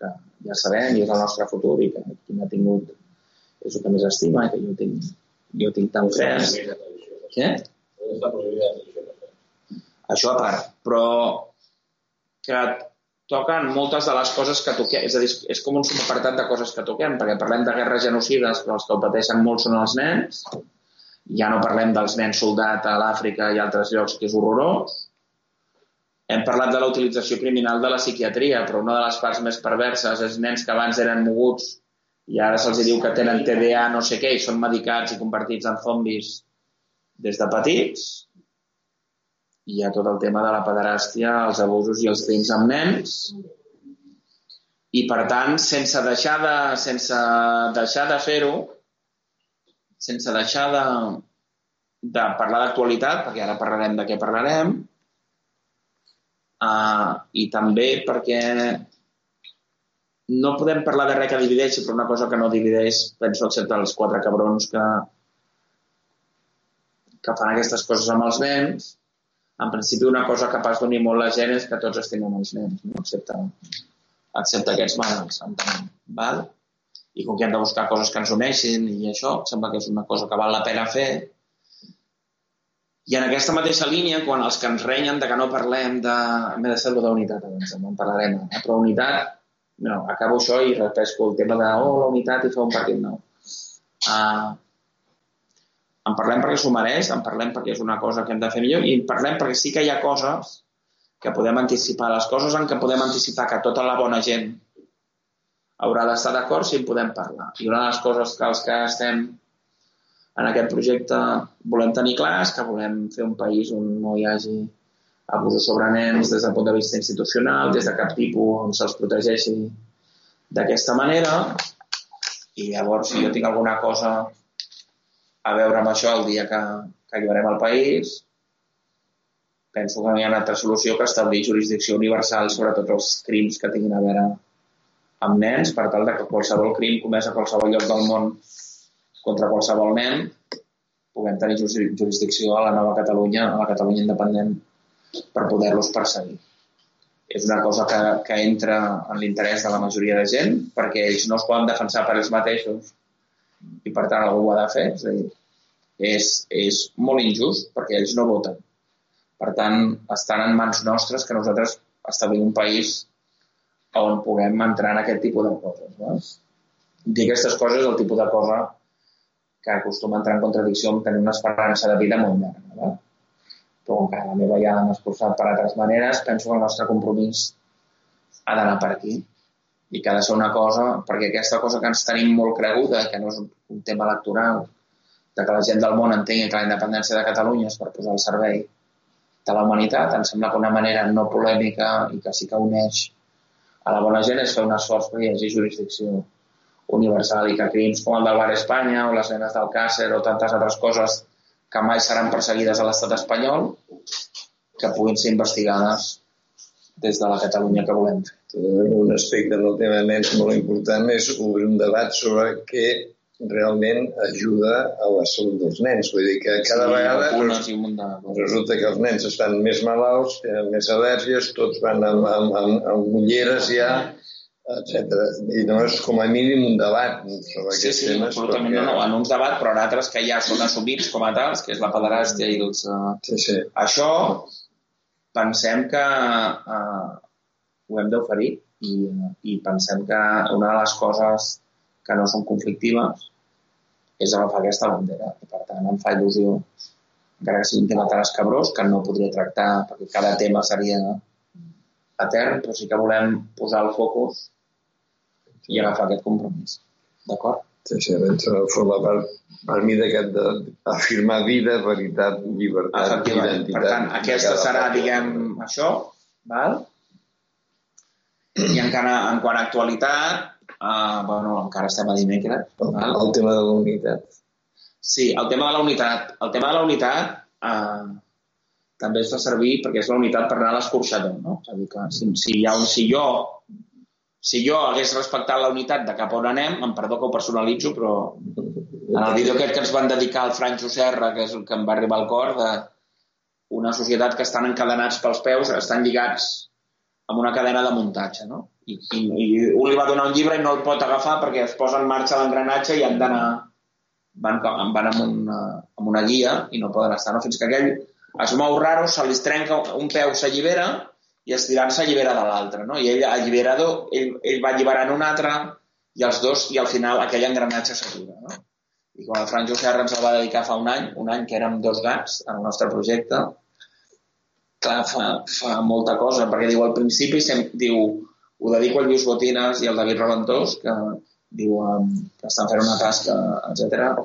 que ja sabem i és el nostre futur i que qui m'ha tingut és el que més estima i que jo tinc, jo tinc tan fresc. Què? Això a part. Però que toquen moltes de les coses que toquem. És a dir, és com un subapartat de coses que toquem, perquè parlem de guerres genocides, però els que ho pateixen molt són els nens. Ja no parlem dels nens soldat a l'Àfrica i altres llocs, que és horrorós. Hem parlat de la utilització criminal de la psiquiatria, però una de les parts més perverses és nens que abans eren moguts i ara se'ls diu que tenen TDA no sé què i són medicats i convertits en zombis des de petits hi ha tot el tema de la pederàstia, els abusos i els crims amb nens. I, per tant, sense deixar de, sense deixar de fer-ho, sense deixar de, de parlar d'actualitat, perquè ara parlarem de què parlarem, uh, i també perquè no podem parlar de res que divideixi, però una cosa que no divideix, penso, excepte els quatre cabrons que, que fan aquestes coses amb els nens, en principi una cosa capaç d'unir molt la gent és que tots estimem els nens, no? excepte, excepte aquests entenem. Val? I com que hem de buscar coses que ens uneixin i això, sembla que és una cosa que val la pena fer. I en aquesta mateixa línia, quan els que ens renyen de que no parlem de... M'he de ser d'unitat abans, no en parlarem. Eh? Però unitat, no, acabo això i repesco el tema de oh, la unitat i fer un partit nou. Uh, en parlem perquè s'ho mereix, en parlem perquè és una cosa que hem de fer millor i en parlem perquè sí que hi ha coses que podem anticipar. Les coses en què podem anticipar que tota la bona gent haurà d'estar d'acord si en podem parlar. I una de les coses que els que estem en aquest projecte volem tenir clar és que volem fer un país on no hi hagi abusos sobre nens des del punt de vista institucional, des de cap tipus on se'ls protegeixi d'aquesta manera i llavors si jo tinc alguna cosa a veure amb això el dia que, que alliberem el país penso que no hi ha una altra solució que establir jurisdicció universal sobre tots els crims que tinguin a veure amb nens per tal de que qualsevol crim comès a qualsevol lloc del món contra qualsevol nen puguem tenir jurisdicció a la nova Catalunya, a la Catalunya independent, per poder-los perseguir. És una cosa que, que entra en l'interès de la majoria de gent, perquè ells no es poden defensar per ells mateixos i per tant algú ho ha de fer. És a dir, és, és molt injust perquè ells no voten. Per tant, estan en mans nostres que nosaltres establim un país on puguem entrar en aquest tipus de coses. No? Dir aquestes coses és el tipus de cosa que acostuma a entrar en contradicció amb tenir una esperança de vida molt llarga. No? Però com que la meva ja m'ha esforçat per altres maneres, penso que el nostre compromís ha d'anar per aquí i que ha de ser una cosa, perquè aquesta cosa que ens tenim molt creguda, que no és un tema electoral, de que la gent del món entengui que la independència de Catalunya és per posar al servei de la humanitat, em sembla que una manera no polèmica i que sí que uneix a la bona gent és fer un esforç perquè hi jurisdicció universal i que crims com el del Bar Espanya o les nenes del Càcer o tantes altres coses que mai seran perseguides a l'estat espanyol que puguin ser investigades des de la Catalunya que volem fer. Un aspecte del tema de nens molt important és obrir un debat sobre què realment ajuda a la salut dels nens. Vull dir que cada Sí, vegada coses. resulta que els nens estan més malalts, tenen més al·lèrgies, tots van amb, amb, amb, amb ulleres ja, etc. I no és com a mínim un debat sobre Sí, aquests sí, temes. absolutament no, no, en uns debats, però en altres que ja són assumits com a tals, que és la pederàstia i els... Uh... Sí, sí. Això pensem que uh, ho hem d'oferir i, i pensem que una de les coses que no són conflictives és agafar aquesta bandera. I per tant em fa il·lusió, encara que sigui un tema tan escabrós, que no podria tractar, perquè cada tema seria etern, però sí que volem posar el focus i agafar aquest compromís. D'acord? Eh, forma part per mi d'aquest d'afirmar vida, veritat, llibertat, identitat. Per tant, aquesta serà, poble. diguem, això, val? I encara, en quant a actualitat, uh, bueno, encara estem a dimecres, El, val? el tema de la unitat. Sí, el tema de la unitat. El tema de la unitat uh, també es fa servir perquè és la unitat per anar a l'escorxador, no? És a dir, que si, si, hi ha un, si jo si jo hagués respectat la unitat de cap on anem, em perdó que ho personalitzo, però en el vídeo aquest que ens van dedicar al Francho Serra, que és el que em va arribar al cor, de una societat que estan encadenats pels peus, estan lligats amb una cadena de muntatge, no? I, i, i un li va donar un llibre i no el pot agafar perquè es posa en marxa l'engranatge i han d'anar van, van amb, una, amb una guia i no poden estar, no? Fins que aquell es mou raro, se li trenca un peu, s'allibera i estirant s'allibera de l'altre, no? I ell, alliberador, ell, ell va alliberant un altre i els dos, i al final aquell engranatge s'atura, no? I quan el Franjo Serra ens el va dedicar fa un any, un any que érem dos gats en el nostre projecte, clar, fa, fa molta cosa, perquè diu al principi, sem, diu, ho dedico al Lluís Botines i al David Raventós, que diu que estan fent una tasca, etc.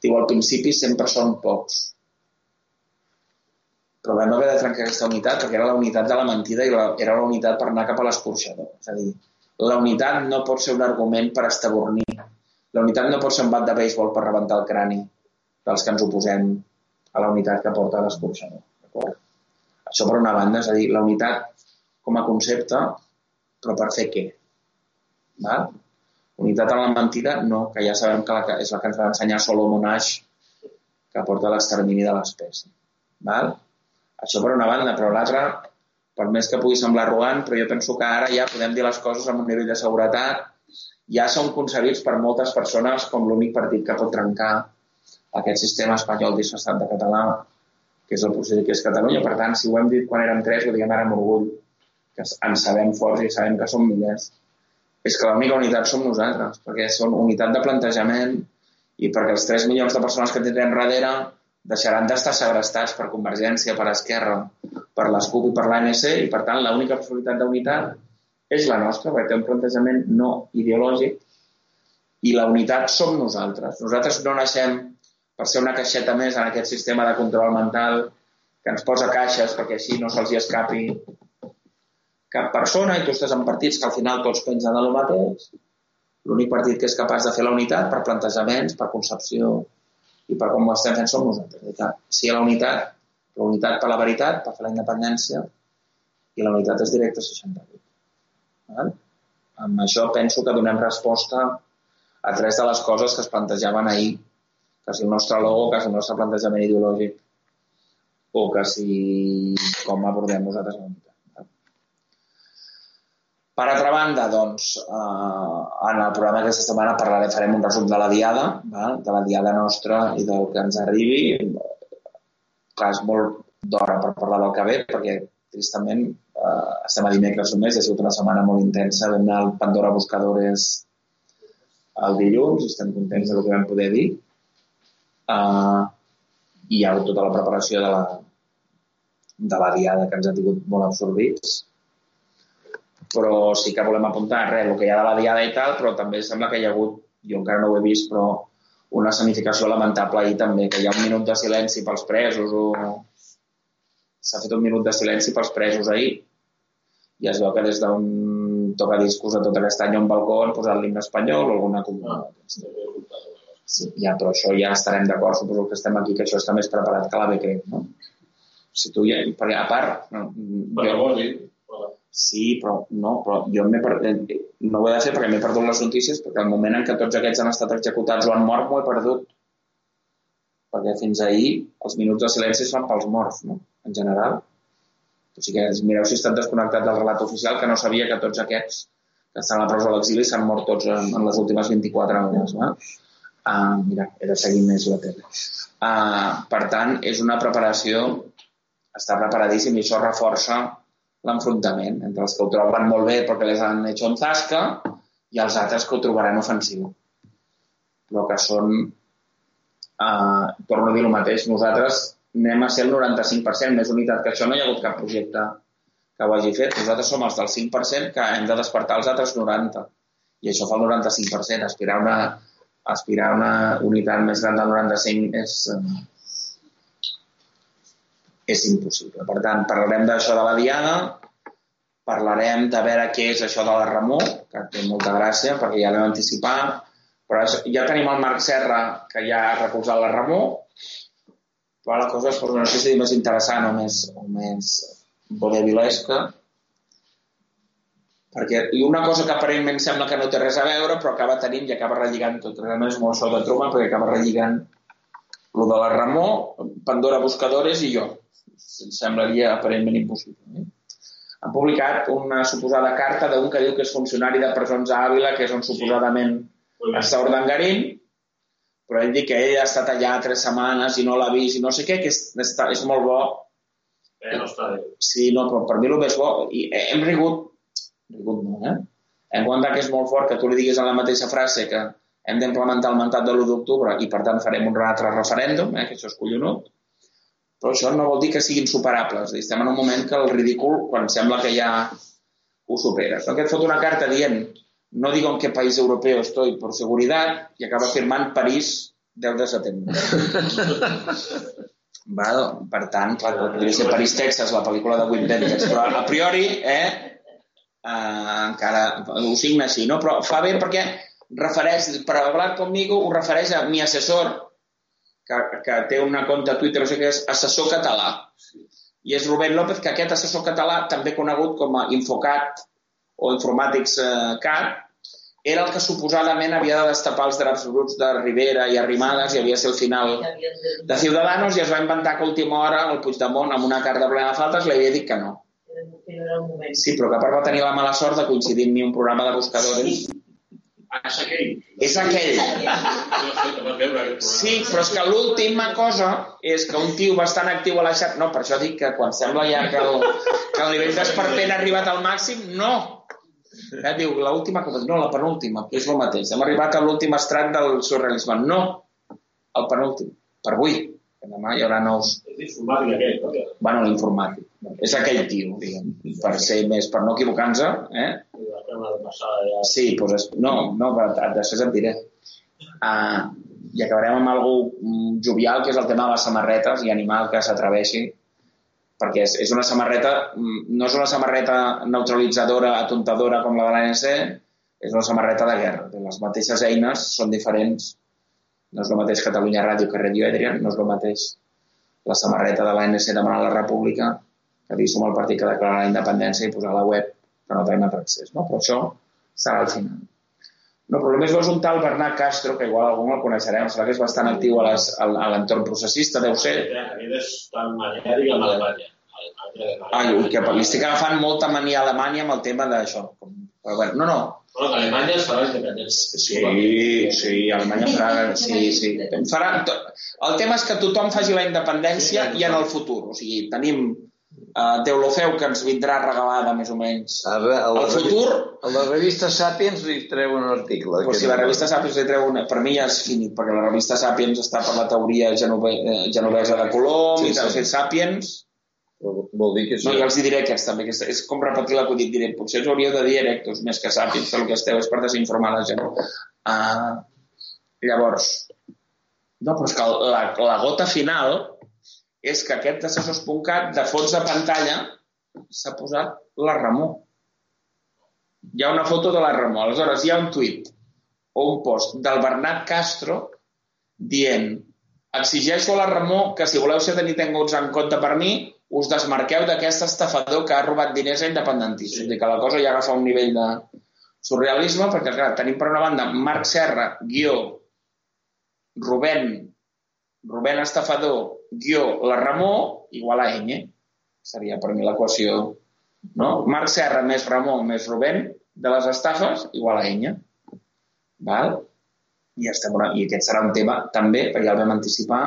Diu, al principi sempre són pocs, però vam haver de trencar aquesta unitat perquè era la unitat de la mentida i la, era la unitat per anar cap a l'escorxador. És a dir, la unitat no pot ser un argument per estabornir. La unitat no pot ser un bat de béisbol per rebentar el crani dels que ens oposem a la unitat que porta l'escorxador. Això per una banda, és a dir, la unitat com a concepte, però per fer què? Val? Unitat en la mentida, no, que ja sabem que, la, que és la que ens va ensenyar Solomon Ash, que porta l'extermini de l'espècie. Val? Això per una banda, però l'altra, per més que pugui semblar arrogant, però jo penso que ara ja podem dir les coses amb un nivell de seguretat, ja són concebits per moltes persones com l'únic partit que pot trencar aquest sistema espanyol disfressat de català, que és el procés que és Catalunya. Per tant, si ho hem dit quan érem tres, ho diem ara amb orgull, que en sabem forts i sabem que som milers, és que l'única unitat som nosaltres, perquè són unitat de plantejament i perquè els 3 milions de persones que tindrem darrere deixaran d'estar segrestats per Convergència, per Esquerra, per l'ESCUP i per l'ANC, i per tant l'única possibilitat d'unitat és la nostra, perquè té un plantejament no ideològic, i la unitat som nosaltres. Nosaltres no naixem per ser una caixeta més en aquest sistema de control mental que ens posa caixes perquè així no se'ls escapi cap persona i tu estàs en partits que al final tots pensen de lo mateix. L'únic partit que és capaç de fer la unitat per plantejaments, per concepció i per com ho estem fent som nosaltres. I que sí a la unitat, la unitat per la veritat, per fer la independència i la unitat és directe 68. Val? Amb això penso que donem resposta a tres de les coses que es plantejaven ahir, que si el nostre logo, que si el nostre plantejament ideològic o que si com abordem nosaltres la unitat. Per altra banda, doncs, eh, en el programa d'aquesta setmana parlaré, farem un resum de la diada, val? de la diada nostra i del que ens arribi. Clar, és molt d'hora per parlar del que ve, perquè tristament eh, estem a dimecres només, ha sigut una setmana molt intensa, vam anar al Pandora Buscadores el dilluns estem contents del que vam poder dir. Uh, hi ha tota la preparació de la, de la diada que ens ha tingut molt absorbits però sí que volem apuntar res, el que hi ha de la diada i tal, però també sembla que hi ha hagut, jo encara no ho he vist, però una sanificació lamentable ahir també, que hi ha un minut de silenci pels presos o s'ha fet un minut de silenci pels presos ahir i es veu que des d'un tocadiscos de tot aquest any a un balcó han posat l'himne espanyol o alguna cosa. Sí, ja, però això ja estarem d'acord, suposo que estem aquí, que això està més preparat que la BCREC, no? Si tu ja, perquè a part, no, Però jo, Sí, però no, però jo perdut, no ho he de fer perquè m'he perdut les notícies, perquè al moment en què tots aquests han estat executats o han mort m'ho he perdut. Perquè fins ahir els minuts de silenci es fan pels morts, no? En general. O sigui que mireu si he estat desconnectat del relat oficial, que no sabia que tots aquests que estan a la presó a l'exili s'han mort tots en, en les últimes 24 hores. No? Uh, mira, he de seguir més la tele. Uh, per tant, és una preparació, està preparadíssim i això reforça l'enfrontament entre els que ho troben molt bé perquè les han hecho en zasca i els altres que ho trobaran ofensiu. Però que són, eh, torno a dir el mateix, nosaltres anem a ser el 95%, més unitat que això no hi ha hagut cap projecte que ho hagi fet. Nosaltres som els del 5% que hem de despertar els altres 90%. I això fa el 95%. Aspirar a una, aspirar una unitat més gran del 95% és, eh, és impossible. Per tant, parlarem d'això de la diada, parlarem de veure què és això de la Ramó, que té molta gràcia perquè ja l'hem anticipat, però ja tenim el Marc Serra, que ja ha recolzat la Ramó, però la cosa és per sé si més interessant o més, o més vodevilesca, perquè i una cosa que aparentment sembla que no té res a veure, però acaba tenint i acaba relligant tot. Realment és molt això de Truman perquè acaba relligant el de la Ramó, Pandora Buscadores i jo. Em semblaria aparentment impossible. Eh? Han publicat una suposada carta d'un que diu que és funcionari de presons a Àvila, que és on suposadament està Urdangarín, però ell diu que ell ha estat allà tres setmanes i no l'ha vist i no sé què, que és, està, és molt bo. Eh, no està bé. Sí, no, però per mi el més bo, i hem rigut, rigut no, eh? En compte que és molt fort que tu li diguis en la mateixa frase que hem d'implementar el mandat de l'1 d'octubre i per tant farem un altre referèndum, eh, que això és collonut, però això no vol dir que siguin superables. Estem en un moment que el ridícul, quan sembla que ja ho superes. No? Que et fot una carta dient no digo en qué país europeo estoy por seguridad i acaba firmant París 10 de setembre. Val? Per tant, clar, podria ser París, Texas, la pel·lícula de Wim Wenders, però a priori, eh, eh, encara ho signa així, no? Però fa bé perquè refereix, per hablar conmigo, ho refereix a mi assessor, que, que té una compte a Twitter, no sé què és, assessor català. I és Rubén López, que aquest assessor català, també conegut com a Infocat o Informàtics eh, Cat, era el que suposadament havia de destapar els draps bruts de Rivera i Arrimadas i havia de ser el final de Ciudadanos i es va inventar que a última hora el Puigdemont amb una carta plena de faltes li havia dit que no. Sí, però que a part va tenir la mala sort de coincidir amb mi un programa de buscadores. Ah, és aquell. És aquell. Sí, però és que l'última cosa és que un tio bastant actiu a la xarxa... No, per això dic que quan sembla ja que el, que el nivell d'esperpent ha arribat al màxim, no. Ja et diu, l'última cosa, no, la penúltima, és el mateix. Hem arribat a l'últim estrat del surrealisme. No, el penúltim, per avui. Que demà hi haurà nous... És informàtic aquest, no? Bueno, l'informàtic. És aquell tio, diguem, per ser més, per no equivocar-nos, eh? Sí, doncs, es- no, no, però després et diré. Uh, I acabarem amb algú mm, jovial, que és el tema de les samarretes i animal que s'atreveixi, perquè és, és una samarreta, mm, no és una samarreta neutralitzadora, atontadora com la de l'ANC, és una samarreta de guerra. Les mateixes eines són diferents. No és el mateix Catalunya Ràdio que Radio Adrian, no és el mateix la samarreta de l'ANC demanant la república, que dir som el partit que declara la independència i posar a la web que no tenim altre accés. No? Però això serà al final. No, però només veus un tal Bernat Castro, que igual algú el coneixerem, serà que és bastant actiu a les- al- a l'entorn processista, deu ser. És tan maniàtic amb Alemanya. Ai, ui, que li estic agafant molta mania a Alemanya amb el tema d'això. Com- Però bueno, no, no. Bueno, Alemanya es farà independència. Sí, sí, Alemanya farà... Sí, sí. Farà, el tema és que tothom faci la independència i en el futur. O sigui, tenim uh, Deulofeu, que ens vindrà regalada més o menys. A la, El futur, a la revista Sapiens li treu un article. Pues si la revista Sapiens li treu una... Per mi ja és finit, perquè la revista Sapiens està per la teoria genove... eh, genovesa de Colom Sí, i tal. sí. Sapiens... Però Vol dir que sí. No, jo els hi diré aquests també, que és, és com repetir l'acudit. Diré, potser us hauríeu de dir erectos més que Sapiens, el que esteu és per desinformar la gent. Uh, llavors... No, però és que la, la gota final és que aquest assessors.cat de fons de pantalla s'ha posat la Ramó. Hi ha una foto de la Ramó. Aleshores, hi ha un tuit o un post del Bernat Castro dient exigeixo a la Ramó que si voleu ser tenir tinguts en compte per mi, us desmarqueu d'aquest estafador que ha robat diners a independentistes. Sí. que la cosa ja agafa un nivell de surrealisme, perquè clar, tenim per una banda Marc Serra, guió, Rubén, Rubén Estafador, guió, la Ramó, igual a Eny. Seria per mi l'equació. No? Marc Serra més Ramó més Rubén de les estafes, igual a Enya. Val? I, estem una... I aquest serà un tema també, perquè ja el vam anticipar,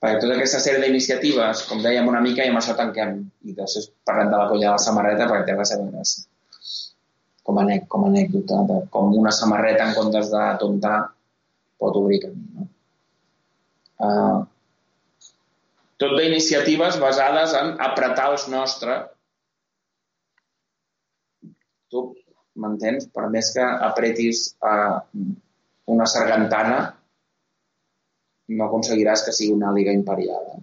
perquè tota aquesta sèrie d'iniciatives, com dèiem una mica, i amb això tanquem. I després parlem de la colla de la samarreta perquè té la seva gràcia. Com a, com a anècdota, de com una samarreta en comptes de tontar pot obrir camí. No? Uh, tot d'iniciatives basades en apretar els nostres. Tu m'entens? Per més que apretis uh, una sargantana, no aconseguiràs que sigui una liga imperial. Eh?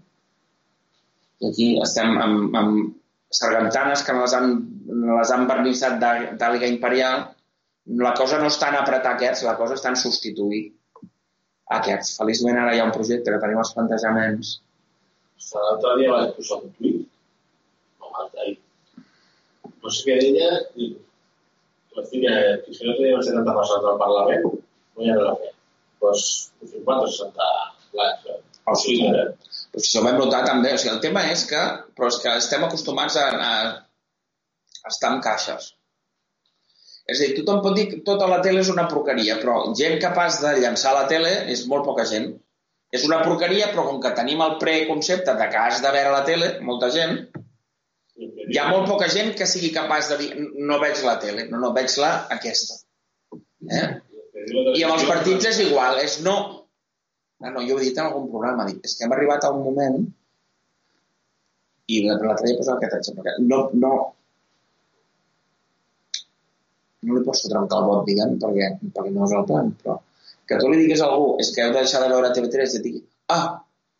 I aquí estem amb, amb sargantanes que les han, les han vernissat de, de liga imperial. La cosa no està en apretar aquests, la cosa està en substituir aquests. Feliçment ara hi ha un projecte que tenim els plantejaments l'altre dia vaig posar un tuit, no, l'altre ahir. No sé què deia, i vaig dir que, que si no teníem 70 persones al Parlament, no hi havia la fe. Doncs 50 o 60 likes. O sigui, Sí, eh? Però si ho vam notar també. O sigui, el tema és que, però és que estem acostumats a, a estar en caixes. És a dir, tothom pot dir que tota la tele és una porqueria, però gent capaç de llançar la tele és molt poca gent. És una porqueria, però com que tenim el preconcepte de que has de veure la tele, molta gent, hi ha molt poca gent que sigui capaç de dir no veig la tele, no, no, veig la aquesta. Eh? I amb els partits és igual, és no. Ah, no, jo he dit en algun programa, dic, és que hem arribat a un moment i l'altre dia posava aquest exemple, no, no, no li pots fotre un calbot, diguem, perquè, perquè no és el plan, però que tu li diguis a algú, és que heu de deixar de veure TV3 i et digui, ah,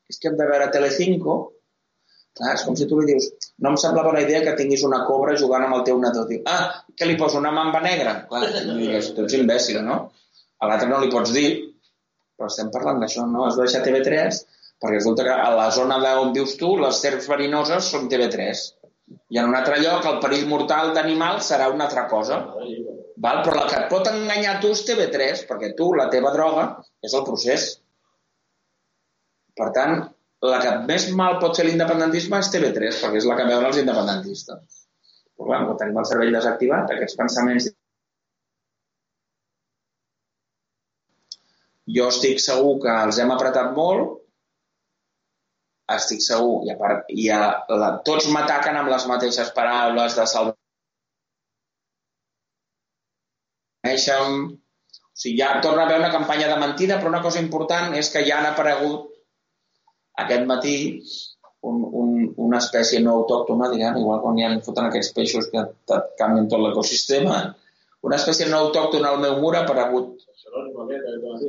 és que hem de veure Telecinco, clar, és com si tu li dius, no em sembla bona idea que tinguis una cobra jugant amb el teu nadó. Diu, ah, què li poso, una mamba negra? Clar, i digues, tu ets imbècil, no? A l'altre no li pots dir, però estem parlant d'això, no? Has de deixar TV3 perquè resulta que a la zona on vius tu les serps verinoses són TV3 i en un altre lloc el perill mortal d'animal serà una altra cosa. Val? Però la que et pot enganyar tu és TV3, perquè tu, la teva droga, és el procés. Per tant, la que més mal pot fer l'independentisme és TV3, perquè és la que veuen els independentistes. Però clar, quan tenim el cervell desactivat, aquests pensaments... Jo estic segur que els hem apretat molt, estic segur, i a part, i a, la, tots m'ataquen amb les mateixes paraules de salvar coneixen, O sigui, ja torna a haver una campanya de mentida, però una cosa important és que ja han aparegut aquest matí un, un, una espècie no autòctona, diguem, igual quan hi ha foten aquests peixos que et canvien tot l'ecosistema, una espècie no autòctona al meu mur ha aparegut.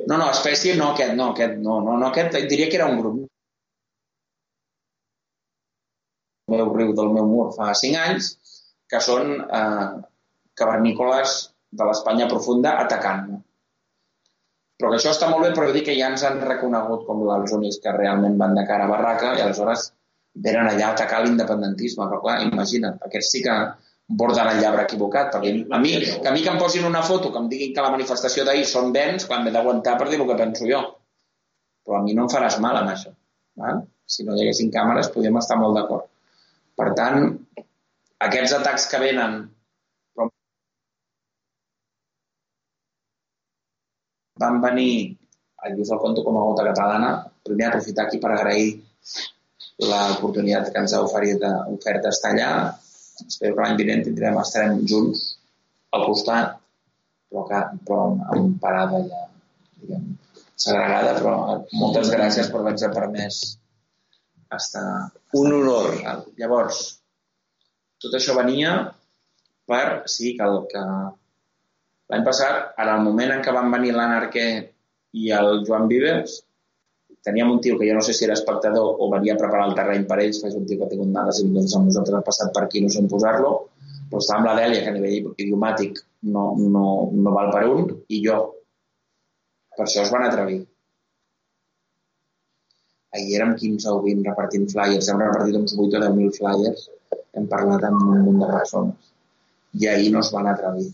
No, no, espècie no aquest, no aquest, no, no, no aquest, diria que era un grup. El meu riu del meu mur fa cinc anys, que són eh, cavernícoles de l'Espanya profunda atacant-me. Però que això està molt bé, però dir que ja ens han reconegut com els únics que realment van de cara a barraca i aleshores venen allà a atacar l'independentisme. Però clar, imagina't, aquests sí que borden el llabre equivocat, perquè a mi, que a mi que em posin una foto, que em diguin que la manifestació d'ahir són vents, quan m'he d'aguantar per dir el que penso jo. Però a mi no em faràs mal amb això. Val? Si no hi haguessin càmeres, podríem estar molt d'acord. Per tant, aquests atacs que venen però van venir a Lluís el Conto com a gota catalana, primer aprofitar aquí per agrair l'oportunitat que ens ha oferit, ofert d'estar allà. Espero que l'any vinent tindrem, estarem junts al costat, però, que, però amb parada ja, diguem, segregada, però moltes gràcies per haver-nos permès estar... Un honor. Llavors, tot això venia per, sí, que, el, que l'any passat, en el moment en què van venir l'Anarquer i el Joan Vives, teníem un tio que jo no sé si era espectador o venia a preparar el terreny per ells, que és un tio que ha tingut males doncs amb nosaltres ha passat per aquí, no sé on posar-lo, però estava amb la Dèlia, que a nivell idiomàtic no, no, no val per un, i jo. Per això es van atrevir. Ahir érem 15 o 20 repartint flyers, hem repartit uns 8 o 10.000 flyers, hem parlat amb un munt de persones. I ahir no es van atrevir.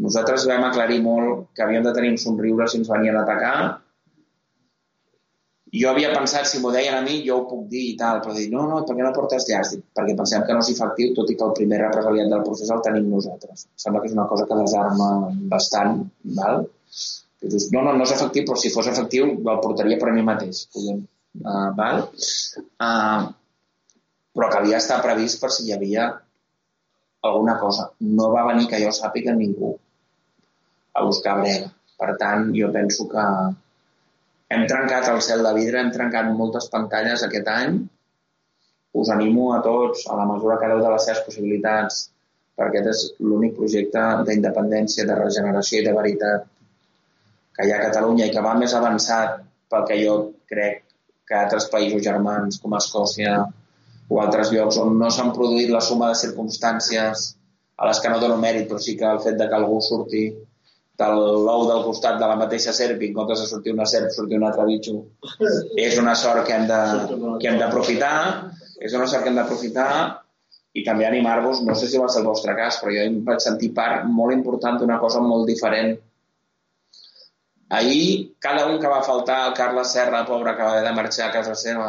Nosaltres vam aclarir molt que havíem de tenir un somriure si ens venien a atacar jo havia pensat, si m'ho deien a mi, jo ho puc dir i tal, però dir, no, no, per què no portes llars? Dic, perquè pensem que no és efectiu, tot i que el primer represaliat del procés el tenim nosaltres. Sembla que és una cosa que desarma bastant, val? I dius, no, no, no és efectiu, però si fos efectiu el portaria per a mi mateix. Podem, uh, val? Uh, però que havia estar previst per si hi havia alguna cosa. No va venir que jo sàpiga ningú a buscar brega. Per tant, jo penso que, hem trencat el cel de vidre, hem trencat moltes pantalles aquest any. Us animo a tots, a la mesura que deu de les seves possibilitats, perquè aquest és l'únic projecte d'independència, de regeneració i de veritat que hi ha a Catalunya i que va més avançat pel que jo crec que altres països germans com Escòcia o altres llocs on no s'han produït la suma de circumstàncies a les que no dono mèrit, però sí que el fet de que algú surti de l'ou del costat de la mateixa serp i en comptes de sortir una serp sortir un altre bitxo és una sort que hem de, que hem d'aprofitar és una sort que hem d'aprofitar i també animar-vos, no sé si va ser el vostre cas, però jo em vaig sentir part molt important d'una cosa molt diferent. Ahir, cada un que va faltar, el Carles Serra, pobre, que va haver de marxar a casa seva,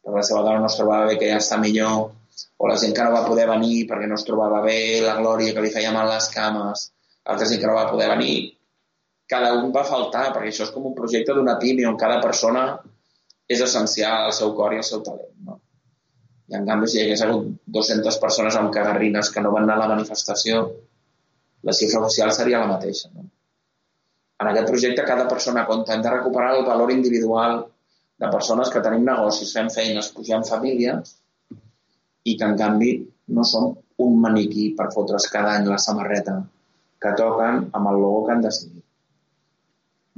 perquè la seva dona no es trobava bé, que ja està millor, o la gent que no va poder venir perquè no es trobava bé, la Glòria que li feia mal les cames, altra gent que no va poder venir, cada un va faltar, perquè això és com un projecte d'una pime on cada persona és essencial al seu cor i al seu talent. No? I en canvi, si hi hagués hagut 200 persones amb cagarrines que no van anar a la manifestació, la xifra oficial seria la mateixa. No? En aquest projecte cada persona compta. Hem de recuperar el valor individual de persones que tenim negocis, fem feines, pugem famílies i que en canvi no som un maniquí per fotre's cada any la samarreta que toquen amb el logo que han decidit.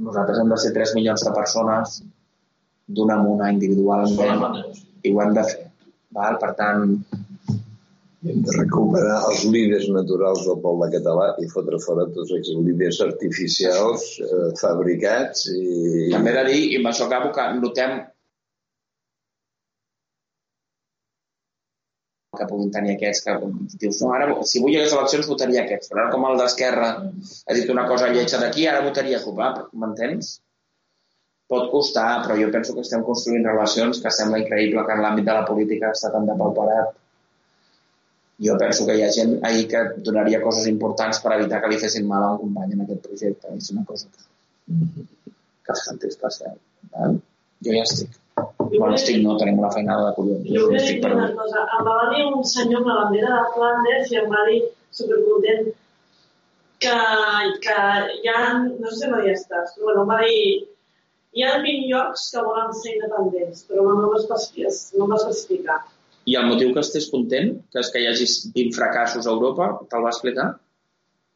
Nosaltres hem de ser 3 milions de persones d'una en una individualment i ho hem de fer. Val? Per tant... Hem de recuperar els líders naturals del poble català i fotre fora tots els líders artificials eh, fabricats i... També he de dir, i acabo, que notem que puguin tenir aquests que dius, no, ara, si avui hi hagués eleccions votaria aquests, però ara com el d'Esquerra ha dit una cosa lletja d'aquí, ara votaria Copà, m'entens? Pot costar, però jo penso que estem construint relacions que sembla increïble que en l'àmbit de la política està tan depauperat. Jo penso que hi ha gent ahir que donaria coses importants per evitar que li fessin mal a un company en aquest projecte. És una cosa que, que fa especial. Val? Jo ja estic. Bueno, estic, no, tenim una feinada de collons. Jo Jo volia dir una cosa. Em va venir un senyor amb la bandera de Flandes i em va dir, supercontent, que, que hi ha, no sé no hi estàs, però bueno, em va dir, hi ha 20 llocs que volen ser independents, però no m'especifica. No. I el motiu que estés content, que és que hi hagi 20 fracassos a Europa, te'l va explicar?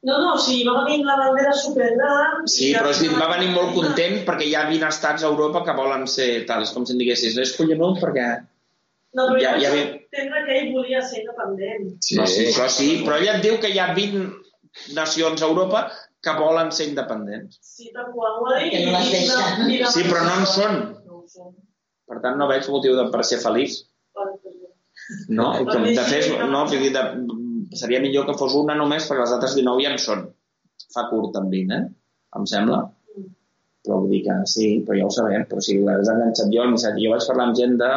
No, no, o sigui, va venir la bandera supergran... Sí, però és dir, va venir molt content perquè hi ha 20 estats a Europa que volen ser tal, és com si em diguessis, és collonut perquè... No, però Ja- ja, ve- entendre que ell volia ser independent. Sí. No, sí, això sí, però ella et diu que hi ha 20 nacions a Europa que volen ser independents. Sí, tal qual ho ha dit. Que no les deixen. Sí, però no en són. No ho són. Per tant, no veig motiu de, per ser feliç. No? Que, de fet, no, vull dir, de, seria millor que fos una només perquè les altres 19 ja en són. Fa curt amb 20, eh? Em sembla. Però vull dir que sí, però ja ho sabem. Però si l'hagués enganxat jo, el missatge, jo vaig parlar amb gent de,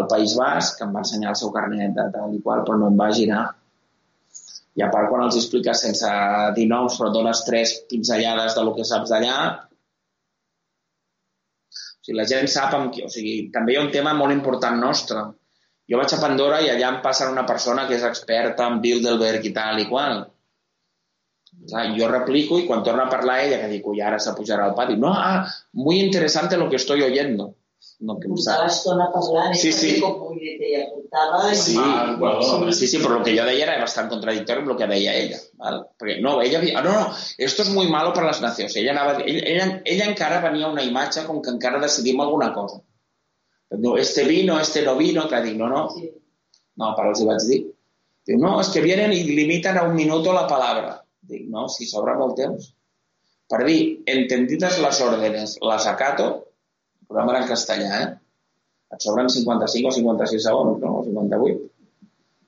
el País Basc, que em va ensenyar el seu carnet de tal i qual, però no em va girar. I a part, quan els expliques sense dir noms, però dones tres pinzellades de lo que saps d'allà, o sigui, la gent sap amb qui... O sigui, també hi ha un tema molt important nostre. Jo vaig a Pandora i allà em passa una persona que és experta en Bilderberg i tal i qual. Clar, jo replico y quan torna a parlar ella, que dic, ui, ara se pujarà al pati, no, ah, muy interesante lo que estoy oyendo. No, que estona parlant, Sí, sí. dir que i- Sí, Ah, bueno, sí, sí, però el que jo deia era bastant contradictori amb el que deia ella. Val? Perquè, no, ella havia... ah, No, no, esto es muy malo para las nacions. Ella, anava, ella, ella, ella encara venia una imatge com que encara decidim alguna cosa. No, este vino, este no vino, que dic, no, no, Sí. no, però els hi vaig dir. Diu, no, és que vienen i limitan a un minuto la palabra. Dic, no, si sobra molt temps. Per dir, entendidas las órdenes, las acato, el programa era en castellà, eh? Et sobren 55 o 56 segons, no? O 58.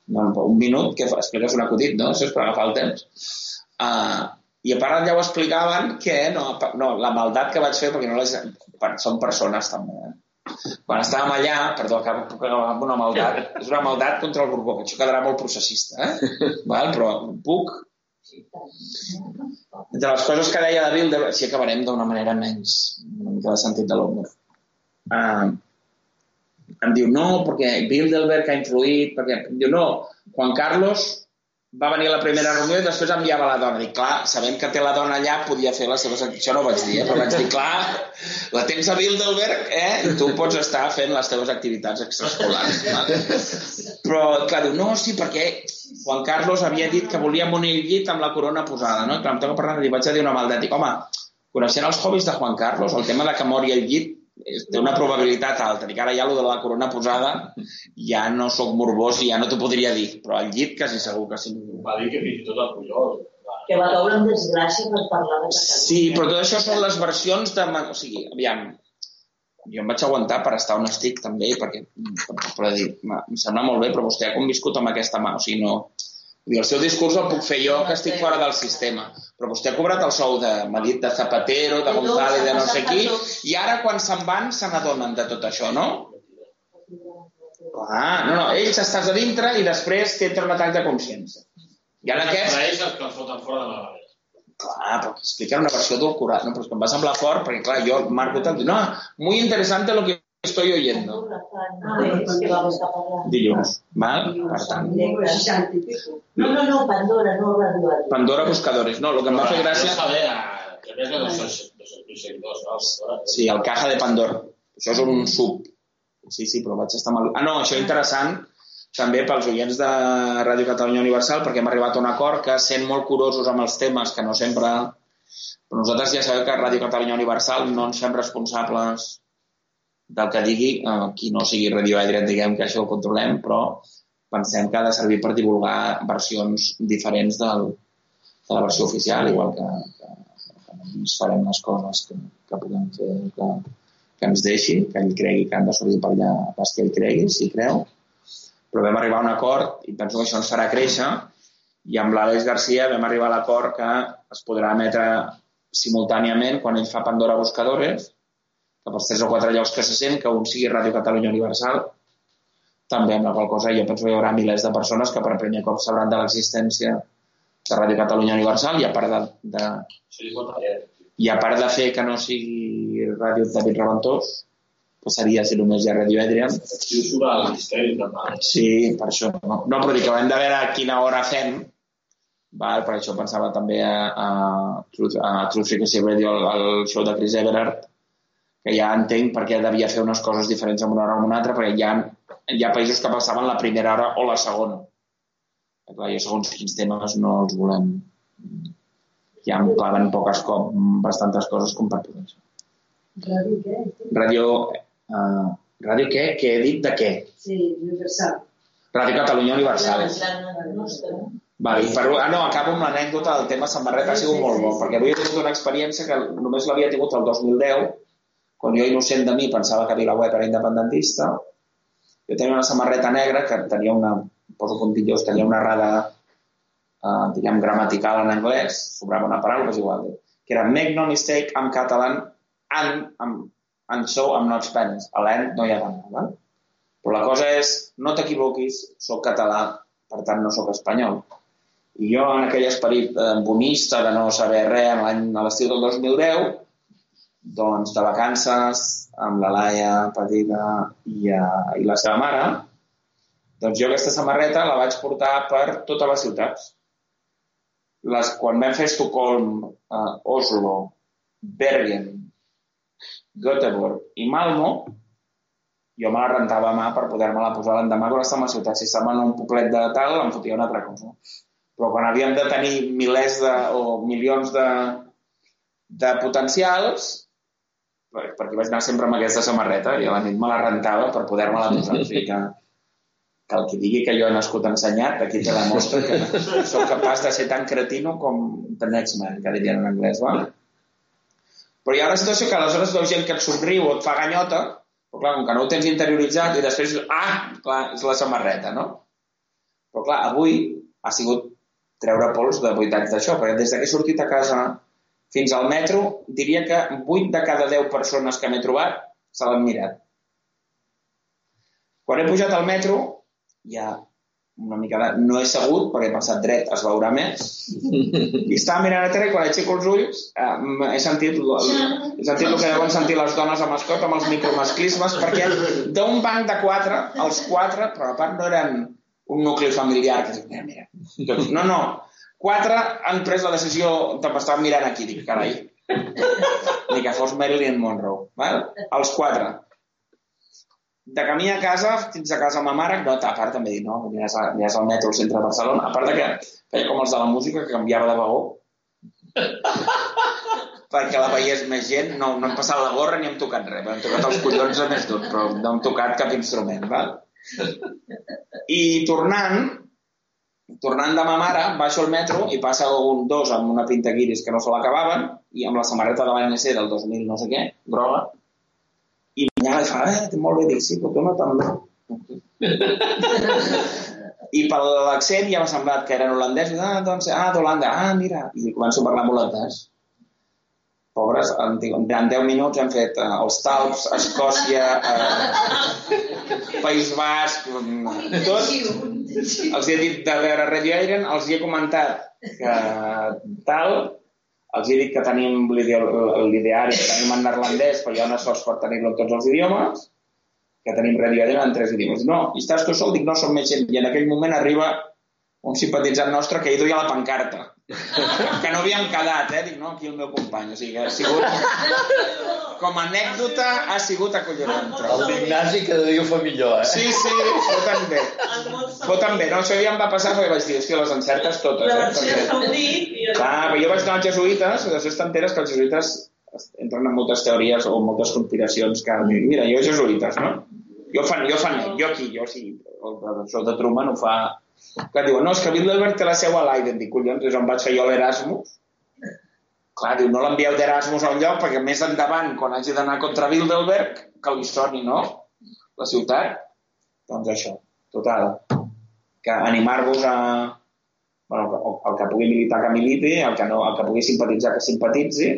No, no, un minut que fa- expliques un acudit, no? Això és per agafar el temps. Uh, I a part ja ho explicaven que no, no, la maldat que vaig fer, perquè no les, són persones també, eh? Quan estàvem allà, perdó, acabo amb una maldat, és una maldat contra el Borbó, que això quedarà molt processista, eh? Val? Però puc, Sí, entre les coses que deia de Bilderberg, si acabarem d'una manera menys, una mica de sentit de l'humor. Uh, em diu, no, perquè Bilderberg ha influït, perquè... Em diu, no, Juan Carlos va venir a la primera reunió i després enviava la dona. Dic, clar, sabent que té la dona allà, podia fer les seves... Això no ho vaig dir, eh? però vaig dir, clar, la tens a Bilderberg, eh? I tu pots estar fent les teves activitats extraescolars. Vale? Però, clar, diu, no, sí, perquè Juan Carlos havia dit que volia al llit amb la corona posada, no? I clar, em toca parlar, li vaig dir una maldat. Dic, home, coneixent els hobbies de Juan Carlos, el tema de que mori al llit té una probabilitat alta. Dic, ara ja lo de la corona posada ja no sóc morbós i ja no t'ho podria dir, però al llit quasi segur que sí. Va dir que fins i tot el Pujol. va. Que va caure en desgràcia per parlar de Catalunya. Sí, però tot això són les versions de... O sigui, aviam, jo em vaig aguantar per estar on estic també, perquè per, per dir, "Ma, em sembla molt bé, però vostè ha conviscut amb aquesta mà, o sigui, no... Vull dir, el seu discurs el puc fer jo, que estic fora del sistema, però vostè ha cobrat el sou de, m'ha dit, de Zapatero, de González, de no sé qui, i ara quan se'n van se n'adonen de tot això, no? Clar, no, no, ells estàs a dintre i després t'entra un atac de consciència. I ara aquests, Per ells que els foten fora de la. Clar, però explicar una versió edulcorada, no, però és que em va semblar fort, perquè clar, jo marco tant, no, muy interesante lo que estoy oyendo. Dilluns, val? Per tant, No, no, no, Pandora, no Radio. Pandora Buscadores, no, el que em va fer gràcia... No saber, a- que més de 200.000 seguidors, no? Sí, el Caja de Pandora. Això és un sub. Sí, sí, però vaig estar mal... Ah, no, això és interessant també pels oients de Ràdio Catalunya Universal, perquè hem arribat a un acord que sent molt curosos amb els temes, que no sempre... Però nosaltres ja sabeu que Ràdio Catalunya Universal no ens fem responsables del que digui eh, qui no sigui Radio Adrian, diguem que això ho controlem, però pensem que ha de servir per divulgar versions diferents del, de la versió oficial, igual que, que, que farem les coses que, que puguem fer, que, que ens deixi, que ell cregui que han de sortir per allà les que ell cregui, si creu. Però vam arribar a un acord i penso que això ens farà créixer i amb l'Àlex Garcia vam arribar a l'acord que es podrà emetre simultàniament quan ell fa Pandora Buscadores, que pels tres o quatre llocs que se sent, que un sigui Ràdio Catalunya Universal, també amb la qual cosa jo penso que hi haurà milers de persones que per primer cop sabran de l'existència de Ràdio Catalunya Universal i a part de, de, i a part de fer que no sigui Ràdio David Reventós, passaria a ser només ja Ràdio Adrian. Sí, per això. No, no però dic que hem de veure a quina hora fem, Val? Per això pensava també a, a, a Truth Frequency Radio, el, el show de Chris Everard, que ja entenc per què devia fer unes coses diferents en una hora o en una altra, perquè hi ha, hi ha països que passaven la primera hora o la segona. I clar, jo segons quins temes no els volem. Ja em claven poques cop, bastantes coses com per poder això. Ràdio què? Ràdio... Uh, ràdio què? Què he dit de què? Sí, universal. Ràdio Catalunya Universal. La nostra. Vale, i per, ah, no, acabo amb l'anècdota del tema samarreta, ha sigut Sí, molt sí, bo, sí. perquè avui he tingut una experiència que només l'havia tingut el 2010, quan jo, innocent de mi, pensava que VilaWeb era independentista. Jo tenia una samarreta negra que tenia una, poso puntillós, tenia una errada, eh, diguem, gramatical en anglès, sobrava una paraula, és igual, que era make no mistake, I'm Catalan, and, I'm, and so I'm not Spanish. A l'end no hi ha gana, val? Però la cosa és, no t'equivoquis, sóc català, per tant no sóc espanyol. I jo, en aquell esperit eh, bonista de no saber res l'any a l'estiu del 2010, doncs de vacances amb la Laia petita i, uh, i la seva mare, doncs jo aquesta samarreta la vaig portar per totes les ciutats. Les, quan vam fer Estocolm, uh, Oslo, Bergen, Göteborg i Malmo, jo me la rentava a mà per poder-me-la posar l'endemà quan estava a la ciutat. Si estava en un poblet de tal, em fotia una altra cosa. Però quan havíem de tenir milers de, o milions de, de potencials, perquè vaig anar sempre amb aquesta samarreta i a la nit me la rentava per poder-me-la posar. O sigui que, que el que digui que jo he nascut ensenyat, aquí te la mostra que sóc capaç de ser tan cretino com the next man, que dirien en anglès, val? Però hi ha una situació que aleshores veus gent que et somriu o et fa ganyota, però clar, com que no ho tens interioritzat i després, ah, clar, és la samarreta, no? Però clar, avui ha sigut treure pols de 8 anys d'això, perquè des que he sortit a casa fins al metro, diria que 8 de cada 10 persones que m'he trobat se l'han mirat. Quan he pujat al metro, ja una mica de... no he segut perquè he passat dret, es veurà més, i estava mirant a terra i quan aixeco els ulls eh, he sentit, el, he sentit el que deuen sentir les dones amb escot, amb els micromasclismes, perquè d'un banc de quatre, els quatre, però a part no eren un nucli familiar que dic, mira, mira, tots, no, no, quatre han pres la decisió de estar mirant aquí, dic, carai, ni que fos Marilyn Monroe, val? els quatre. De camí a casa, fins a casa amb ma mare, no, a part també dic, no, aniràs, a, aniràs al metro al centre de Barcelona, a part de que feia com els de la música, que canviava de vagó, perquè la veiés més gent, no, no hem passat la gorra ni hem tocat res, hem tocat els collons a més tot, però no hem tocat cap instrument, val? I tornant, tornant de ma mare, baixo al metro i passa un dos amb una pinta guiris que no se l'acabaven i amb la samarreta de l'ANC del 2000 no sé què, groga, i m'anyava i fa, eh, molt bé, dic, sí, però tu no també. I per l'accent ja m'ha semblat que eren holandesos, ah, doncs, ah, d'Holanda, ah, mira, i començo a parlar en holandès. Pobres, en, en 10 minuts hem fet eh, els Talps, Escòcia, eh, País Basc, mm, els he dit de veure Radio Iron, els he comentat que tal, els he dit que tenim l'ide- l'ideari, que tenim en neerlandès, però hi ha una sort per tenir-lo en tots els idiomes, que tenim Radio Iron en tres idiomes. No, i estàs tu sol? Dic, no, som més gent. I en aquell moment arriba un simpatitzant nostre que hi duia la pancarta. que no havíem quedat, eh? Dic, no, aquí el meu company. O sigui, que ha sigut... Com a anècdota, ha sigut acollonant. El trobo. d'Ignasi cada dia ho fa millor, eh? Sí, sí, foten bé. Foten bé, no? Això ja em va passar perquè vaig dir, hòstia, les encertes totes, La eh? Perquè... Clar, però jo vaig anar als jesuïtes, i després t'enteres que els jesuïtes entren en moltes teories o moltes conspiracions que... Mira, jo jesuïtes, no? Jo fan, jo fan, jo aquí, jo sí, el professor de Truman ho fa... Que diu, no, és que Bilderberg té la seu a Leiden. Dic, collons, és on vaig fer jo l'Erasmus. Clar, diu, no l'envieu d'Erasmus a lloc perquè més endavant, quan hagi d'anar contra Bilderberg, que li soni, no? La ciutat. Doncs això, total. Que animar-vos a... Bueno, el que pugui militar que militi, el que, no, el que pugui simpatitzar que simpatitzi,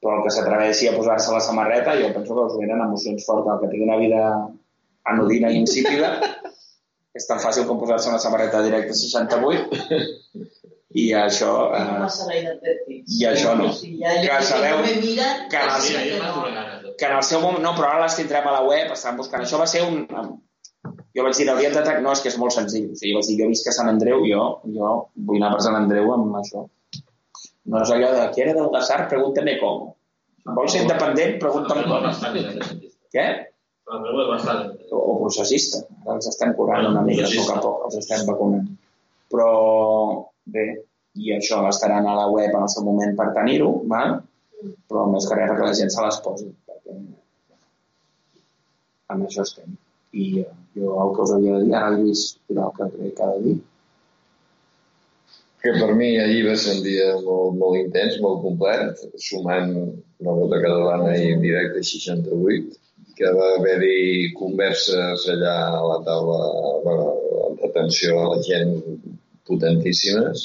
però el que s'atreveixi a posar-se la samarreta, jo penso que us venen emocions fortes, el que tingui una vida anodina i insípida, és tan fàcil com posar-se una samarreta directa 68, i això... Eh. I això no. Ja, Que sabeu que en el jo que en el seu moment, no, però ara les tindrem a la web, estan buscant. Això va ser un... jo vaig dir, de... tra- No, és que és molt senzill. O sigui, vaig dir, jo visc a Sant Andreu, jo, jo vull anar per Sant Andreu amb això. No és allò de, qui era del Gassar? Pregúntame com. Vols ser independent? Pregunta'm com. Què? O, o processista. Ara els estem curant una mica, a poc a poc, els estem vacunant. Però, bé, i això estaran a la web en el seu moment per tenir-ho, val? però més que res perquè la gent se les posi, perquè amb això estem. I eh, jo el que us havia de dir, ara el Lluís dirà el que crec que ha de dir. que per mi ahir va ser un dia molt, molt intens, molt complet, sumant la vota catalana i en directe 68, que va haver-hi converses allà a la taula bueno, d'atenció a la gent potentíssimes.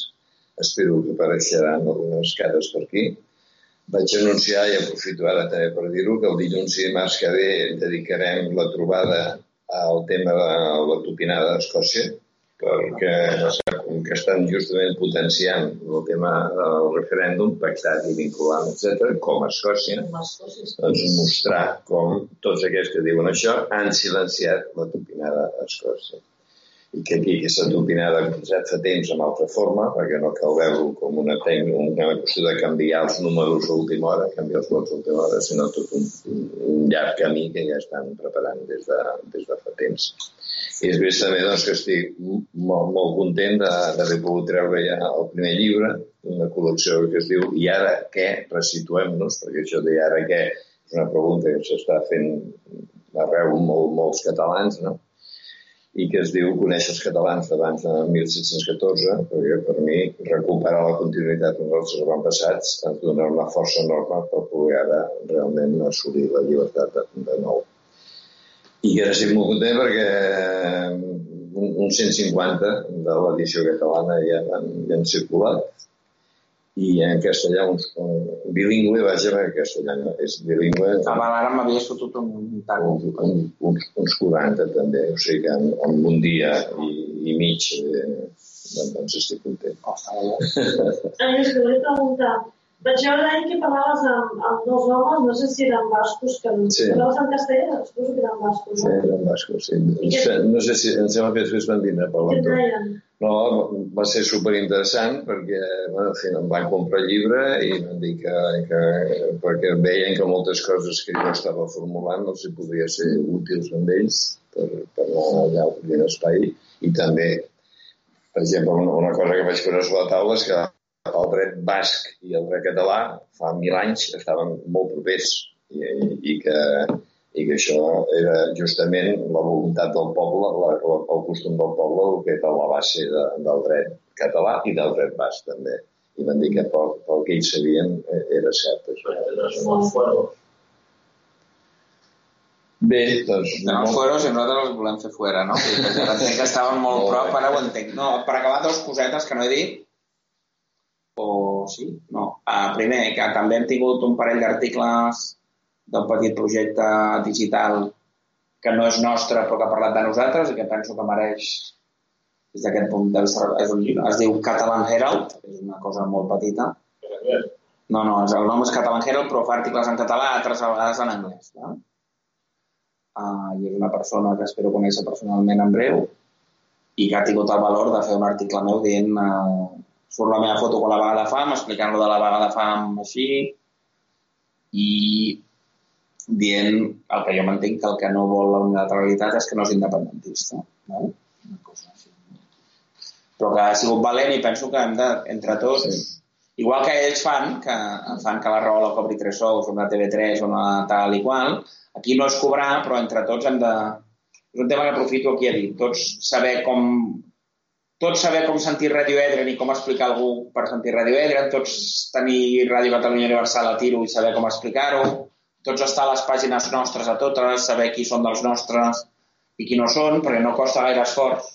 Espero que apareixeran algunes cares per aquí. Vaig anunciar, i aprofito ara també per dir-ho, que el dilluns i dimarts que ve dedicarem la trobada al tema de la topinada d'Escòcia, perquè que estan justament potenciant el tema del referèndum pactat i vinculant, etc, com a Escòcia, doncs mostrar com tots aquells que diuen això han silenciat la topinada a Escòcia. I que aquí aquesta topinada ha començat fa temps amb altra forma, perquè no cal veure com una, tècnica, una qüestió de canviar els números a última hora, canviar els vots a última hora, sinó tot un, un llarg camí que ja estan preparant des de, des de fa temps. I després també doncs, que estic molt, molt content d'haver pogut treure ja el primer llibre, una col·lecció que es diu I ara què? Resituem-nos, perquè això de i ara què és una pregunta que s'està fent arreu molt, molts catalans, no? i que es diu Conèixer els catalans d'abans de 1714, perquè per mi recuperar la continuïtat dels nostres avantpassats ens donarà una força enorme per poder ara realment assolir la llibertat de, de nou. I que ara estic molt content perquè un, un 150 de l'edició catalana ja han, ja han circulat i en castellà uns, un bilingüe, vaja, perquè castellà no és bilingüe, Abans ara m'havia fotut un taco. un, un, uns, uns 40 també, o sigui que en, en un dia i, i mig eh, doncs estic content. A més, que volia preguntar, veure ahir que parlaves amb, amb dos homes, no sé si eren bascos, que Sí. parlaves en castellà, suposo que eren bascos, Sí, no? en basco, sí. No sé si, em sembla que després van dinar per l'entorn. No, va ser superinteressant perquè bueno, en fi, em van comprar llibre i van dir que, que perquè veien que moltes coses que jo estava formulant els hi podria ser útils amb ells per, per anar allà obrint espai i també, per exemple, una, una cosa que vaig posar sobre la taula és que el dret basc i el dret català fa mil anys estaven molt propers i, i, i que i que això era justament la voluntat del poble, la, la, el costum del poble, el que era la base de, del dret català i del dret basc també. I van dir que pel, pel que ells sabien eh, era cert. Això. Bé, doncs... Tenen els fueros i nosaltres els volem fer fuera, no? Vull dir, que estaven molt Molt prop, ara ho entenc. No, per acabar, dos cosetes que no he dit. O sí? No. Uh, primer, que també hem tingut un parell d'articles d'un petit projecte digital que no és nostre però que ha parlat de nosaltres i que penso que mereix des d'aquest punt de vista és un llibre, es diu Catalan Herald és una cosa molt petita no, no, el nom és Catalan Herald però fa articles en català, altres vegades en anglès no? uh, i és una persona que espero conèixer personalment en breu i que ha tingut el valor de fer un article meu dient uh, surt la meva foto con la vaga de fam explicant lo de la vaga de fam així i dient el que jo m'entenc que el que no vol la unilateralitat és que no és independentista. No? Una cosa així. Però que ha sigut valent i penso que hem de, entre tots, sí. igual que ells fan, que fan que la raó la cobri tres sous, una TV3 o una tal i qual, aquí no és cobrar, però entre tots hem de... És un tema que aprofito aquí a dir. Tots saber com tots saber com sentir Ràdio Edren i com explicar algú per sentir Ràdio Edren, tots tenir Ràdio Catalunya Universal a tiro i saber com explicar-ho, tots estar a les pàgines nostres a totes, saber qui són dels nostres i qui no són, perquè no costa gaire esforç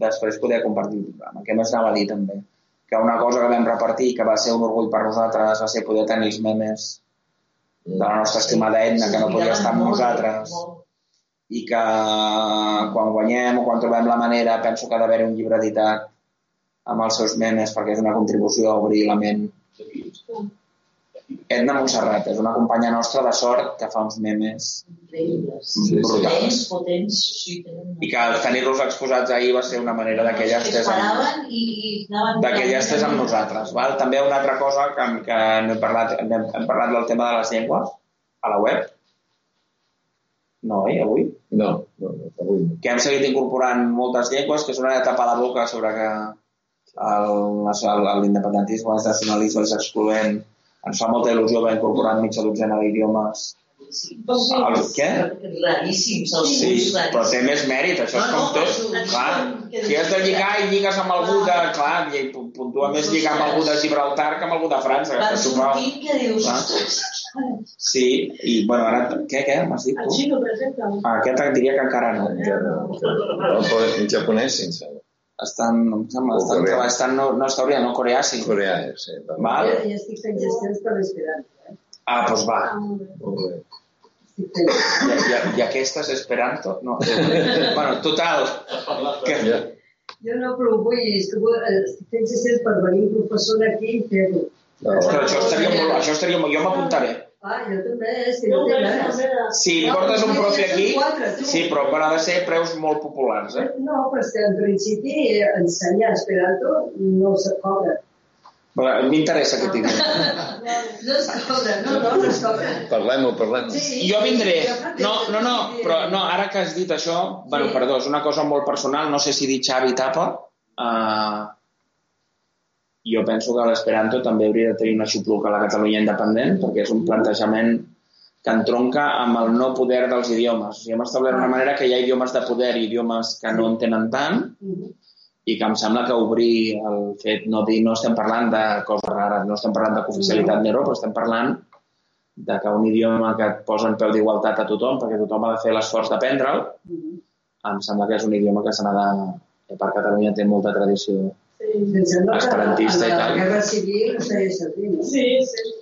després poder compartir el programa. Què més anava a dir també? Que una cosa que vam repartir, que va ser un orgull per nosaltres, va ser poder tenir els memes de la nostra estimada Edna, que no podia estar amb nosaltres i que quan guanyem o quan trobem la manera penso que ha d'haver un llibre editat amb els seus memes perquè és una contribució a obrir la ment Edna Montserrat, és una companya nostra de sort que fa uns memes Increïbles. Sí, sí. brutals. Potents, potents, sí. I que tenir-los exposats ahir va ser una manera de que ella Es estés amb, de que ella estés amb nosaltres. Val? També una altra cosa que, que no he parlat, hem, hem parlat del tema de les llengües a la web. No, eh, avui? No, no, no, avui no. Que hem seguit incorporant moltes llengües, que és una de tapar la boca sobre que l'independentisme, el nacionalisme és excloent. Ens fa molta il·lusió haver incorporat mitja dotzena d'idiomes. El, què? Raríssims, els Sí, punts però té més mèrit, això és No, com no, tot. Clar, si has de lligar i lligues amb algú de... Clar, puntua més lligar amb algú de Gibraltar que amb algú de França, que Van sortint que dius... Clar. Sí, i bueno, ara... Què, què? M'has dit El tu? xino, per exemple. Ah, aquest et diria que encara no. No, però en japonès, sense. Estan, em sembla, O estan, coreà. estan no, no està no coreà, sí. Coreà, eh, sí. va. Val? Jo estic fent gestions per l'esperanto. Eh? Ah, doncs va. Ah, molt bé. Molt bé. Estic fent... I, i, i aquestes Esperanto? No. bueno, total. Que. Jo no, però vull, que vull, eh, estic fent gestions per venir un professor aquí i fer-ho. No, Ostres, això estaria molt... Això estaria molt... Jo m'apuntaré. Ah, jo també, és que Jo no té també. Si portes un profi aquí, Quatre, sí, però ha de ser preus molt populars, eh? No, però és que en principi eh, ensenyar esperanto no se cobra. Però M'interessa aquest idioma. No es cobra, no, no, no es cobra. Parlem-ho, parlem-ho. Sí, Jo vindré. No, que no, no, però no, ara que has dit això, bueno, Sí. perdó, és una cosa molt personal, no sé si dir Xavi tapa, uh, jo penso que l'Esperanto també hauria de tenir una xupluca a la Catalunya independent, perquè és un plantejament que entronca amb el no poder dels idiomes. O sigui, hem establert una manera que hi ha idiomes de poder i idiomes que no en tenen tant, Mhm. I que em sembla que obrir el fet, no, dir, no estem parlant de coses rares, no estem parlant de cooficialitat ni res, però estem parlant de que un idioma que et posa en peu d'igualtat a tothom, perquè tothom ha de fer l'esforç d'aprendre'l, Mhm. em sembla que és un idioma que se n'ha de... que per Catalunya té molta tradició. Sí, Esperantista i a la tal. guerra civil feia servir, no? sí, sí.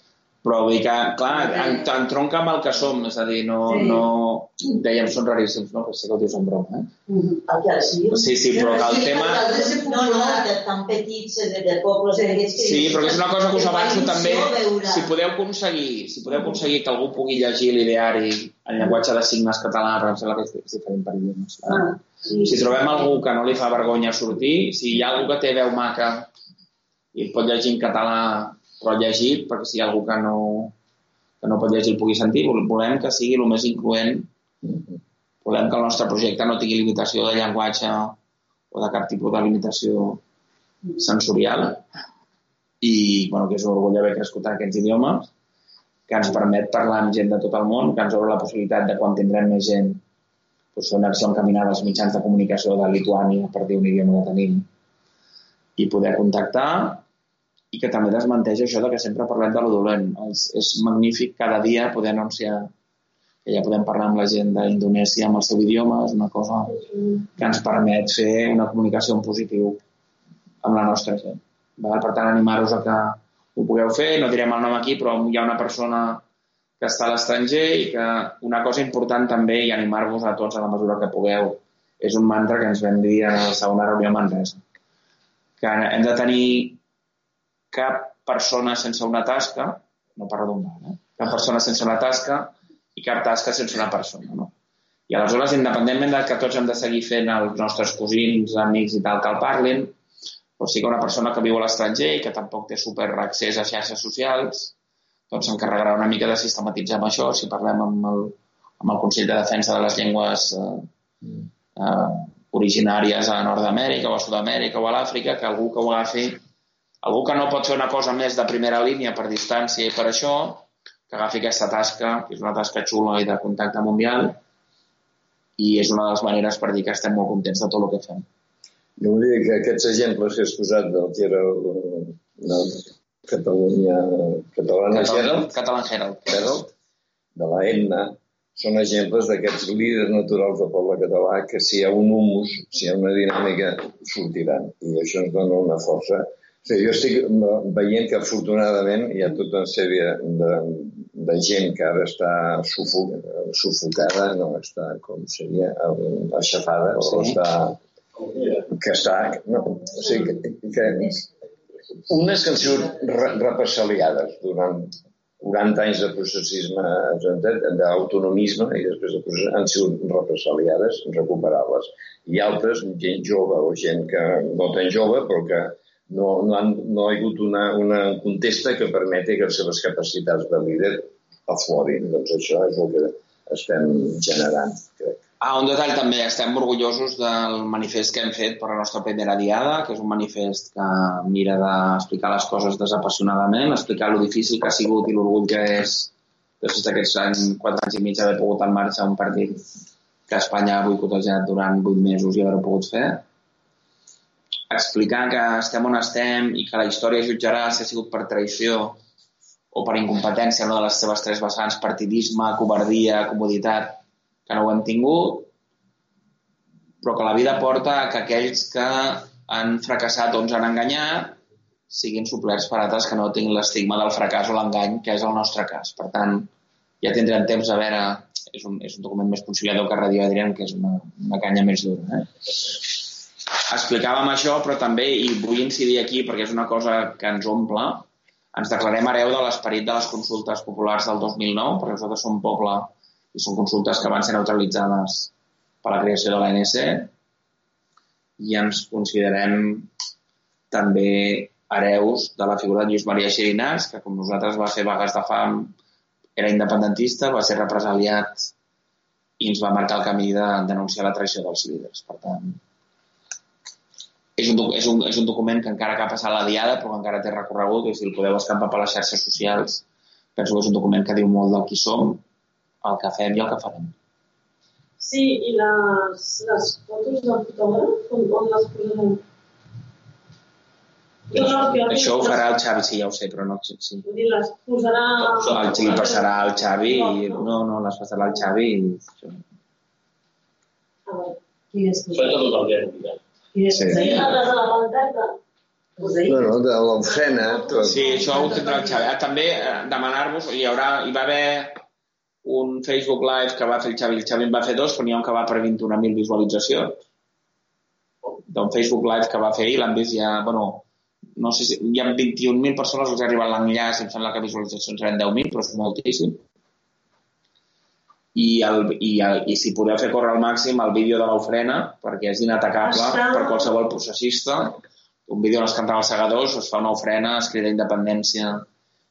Però vull dir que, clar, en, entronca amb el que som, és a dir, no... Sí. no dèiem, són raríssims, no? Que sé que ho dius en broma, eh? Mhm. El que sí. Sí, sí, però que el Sí, tema... No, no, de tan petits, de, de pobles Sí. que... Sí, però que és una cosa que us avanço també. Si podeu aconseguir, si podeu aconseguir que algú pugui llegir l'ideari en llenguatge de signes català, em sembla que és diferent per idiomes. Ah, sí. Si trobem algú que no li fa vergonya sortir, si hi ha algú que té veu maca i pot llegir en català, però llegit, perquè si hi ha algú que no, que no pot llegir el pugui sentir, vol- volem que sigui el més incloent, volem que el nostre projecte no tingui limitació de llenguatge o de cap tipus de limitació sensorial. I bueno, que és un orgull haver crescut en aquests idiomes que ens permet parlar amb gent de tot el món, que ens obre la possibilitat de quan tindrem més gent doncs, fer una acció encaminada als mitjans de comunicació de Lituània, per dir un idioma que tenim, i poder contactar i que també desmenteix això de que sempre parlem de lo dolent. És, és magnífic cada dia poder anunciar que ja podem parlar amb la gent d'Indonèsia amb el seu idioma, és una cosa que ens permet fer una comunicació en positiu amb la nostra gent. Val? Per tant, animar-vos a que ho pugueu fer, no direm el nom aquí, però hi ha una persona que està a l'estranger i que una cosa important també, i animar-vos a tots a la mesura que pugueu, és un mantra que ens vam dir a la segona reunió a Manresa, que hem de tenir cap persona sense una tasca, no per redundar, eh? cap persona sense una tasca i cap tasca sense una persona. No? I aleshores, independentment de que tots hem de seguir fent els nostres cosins, amics i tal que el parlin, o sigui que una persona que viu a l'estranger i que tampoc té super accés a xarxes socials, doncs s'encarregarà una mica de sistematitzar amb això, si parlem amb el, amb el Consell de Defensa de les Llengües eh, eh, originàries a Nord-Amèrica o a Sud-amèrica o a l'Àfrica, que algú que ho agafi, algú que no pot fer una cosa més de primera línia per distància i per això, que agafi aquesta tasca, que és una tasca xula i de contacte mundial, i és una de les maneres per dir que estem molt contents de tot el que fem. Jo volia dir que aquests exemples que has posat del Gerald, del Catalunya, Catalana Gerald, Catalan Herald. Gerald, de la Etna, són exemples d'aquests líders naturals del poble català que si hi ha un humus, si hi ha una dinàmica, sortiran. I això ens dona una força. Sigui, jo estic veient que afortunadament hi ha tota una sèrie de, de gent que ara està sufo sufocada, no està, com seria, aixafada, sí. o està que està... No, o sigui, que, que, unes que han sigut re represaliades durant 40 anys de processisme, d'autonomisme, i després de procés, han sigut represaliades, recuperables. I altres, gent jove o gent que no tan jove, però que no, no, han, no ha hagut una, una contesta que permeti que les seves capacitats de líder aflorin. Doncs això és el que estem generant, crec. Ah, un detall també, estem orgullosos del manifest que hem fet per la nostra primera diada, que és un manifest que mira d'explicar les coses desapassionadament, explicar lo difícil que ha sigut i l'orgull que és després d'aquests anys, quatre anys i mig haver pogut en marxa un partit que Espanya ha boicotejat durant vuit mesos i haver-ho pogut fer. Explicar que estem on estem i que la història jutjarà si ha sigut per traïció o per incompetència en una de les seves tres vessants, partidisme, covardia, comoditat, que no ho hem tingut, però que la vida porta que aquells que han fracassat o ens han enganyat siguin suplerts per altres que no tinguin l'estigma del fracàs o l'engany, que és el nostre cas. Per tant, ja tindrem temps a veure... És un, és un document més conciliador que Radio Adrián, que és una, una canya més dura. Eh? Explicàvem això, però també, i vull incidir aquí perquè és una cosa que ens omple, ens declarem hereu de l'esperit de les consultes populars del 2009, perquè nosaltres som poble i són consultes que van ser neutralitzades per la creació de l'ANC i ens considerem també hereus de la figura de Lluís Maria Xerinàs, que com nosaltres va fer vagues de fam, era independentista, va ser represaliat i ens va marcar el camí de denunciar la traïció dels líders. Per tant, és un, és, un, és un document que encara que ha passat la diada, però que encara té recorregut, i si el podeu escampar per les xarxes socials, penso que és un document que diu molt del qui som, el que fem i el que farem. Sí, i les, les fotos del fotògraf, on, on les posarem? No, no, que Això ho farà el Xavi, sí, ja ho sé, però no... Sí. Vull dir, les posarà... El Xavi passarà al Xavi i... No, no, les passarà al Xavi i... A veure. Quines Això és tot el dia. Sí. Les de tot. Sí, això ho tindrà el Xavi. Ah, també eh, demanar-vos, hi, haurà, hi va haver un Facebook Live que va fer el Xavi, el Xavi en va fer dos, però n'hi ha un que va per 21.000 visualitzacions d'un Facebook Live que va fer i l'han vist ja, bueno, no sé si hi ha 21.000 persones els ha arribat l'enllaç, em sembla que visualitzacions eren 10.000, però és moltíssim. I, el, i, el, i si podeu fer córrer al màxim el vídeo de l'ofrena, perquè és inatacable Està- per qualsevol processista, un vídeo on es canten els segadors, es fa una ofrena, es crida independència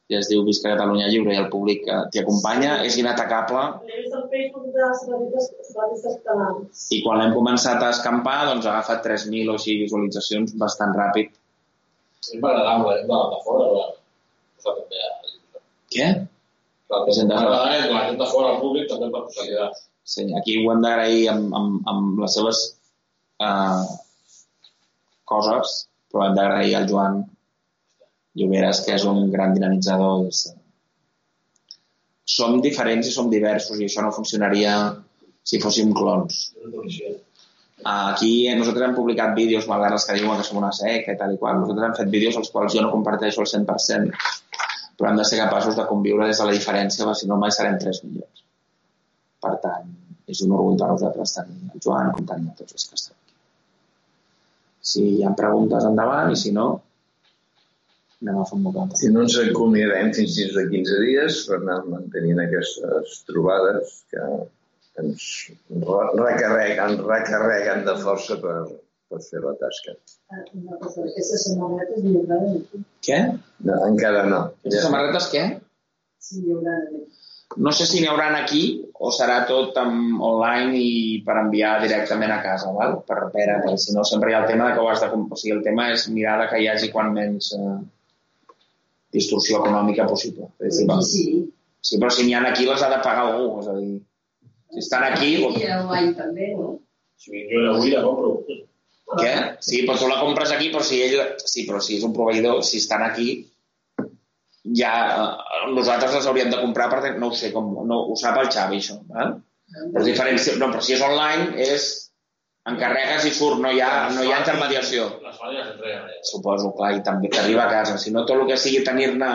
i es diu Visca Catalunya Lliure i el públic que t'hi acompanya, és inatacable L'he vist al Facebook de separatistes catalans. i quan l'hem començat a escampar doncs ha agafat 3.000 o així visualitzacions bastant ràpid. És m'agradava la de fora, la... Això també... eh? Què? Gent de la gent de fora, el públic, també per possibilitats. Sí, aquí ho hem d'agrair amb, amb, amb les seves uh, coses, però hem d'agrair al Joan Lloberes, que és un gran dinamitzador. És... Som diferents i som diversos i això no funcionaria si fóssim no coneixia. Aquí nosaltres hem publicat vídeos, malgrat els que diuen que som una seca i tal i qual. Nosaltres hem fet vídeos als quals jo no comparteixo al 100%, però hem de ser capaços de conviure des de la diferència, perquè si no mai serem 3 milions. Per tant, és un orgull per nosaltres tenir el Joan com tenir tots els que estan aquí. Si hi ha preguntes, endavant, i si no, anem a fer un. Si no ens acomiadem fins dins de 15 dies per anar mantenint aquestes trobades que ens re- recarreguen, recarreguen de força per, per fer la tasca. Ah, Una cosa, aquestes samarretes n'hi haurà aquí. Què? No, encara no. Aquestes samarretes què? Sí, n'hi haurà. No sé si n'hi hauran aquí o serà tot amb, online i per enviar directament a casa, val? Per, per, perquè si no sempre hi ha el tema de que ho has de... O sigui, el tema és mirar de que hi hagi quan menys eh, distorsió econòmica possible. Aquí sí. sí, però si n'hi ha aquí les ha de pagar algú, és a dir, si estan aquí... I online també, no? Si jo avui, la compro. Què? Sí, però tu la compres aquí, però si ell... Sí, però si és un proveïdor, si estan aquí, ja eh, nosaltres les hauríem de comprar perquè no ho sé, com, no, ho sap el Xavi, això. Val? Però, diferent, no, però si és online, és encarregues i surt, no hi ha, no hi ha intermediació. Les fan i les entreguen. eh? Suposo, clar, i també t'arriba a casa. Si no, tot el que sigui tenir-ne...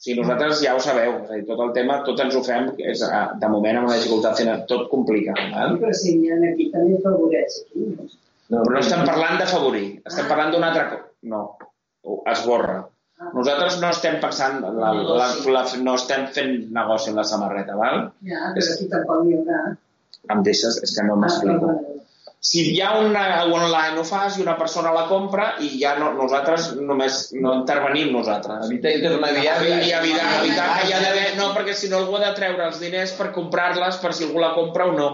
O sigui, nosaltres ja ho sabeu, és a dir, tot el tema, tot ens ho fem, és, eh, de moment, amb una dificultat final, tot complica. Val? Però si n'hi ha aquí també afavoreix aquí. No? No, Però no estem parlant d'afavorir, estem parlant d'una altra cosa. No, esborra. Nosaltres no estem pensant, la, la, la, no estem fent negoci amb la samarreta, val? Ja, però aquí tampoc n'hi haurà. Em deixes? És que no Ah, m'explico. Si hi ha una online ho fas i una persona la compra i ja no, nosaltres només no intervenim nosaltres. Evitar I intermediaris. evitar, evitar que hi ha d'haver... No, perquè si no algú ha de treure els diners per comprar-les per si algú la compra o no.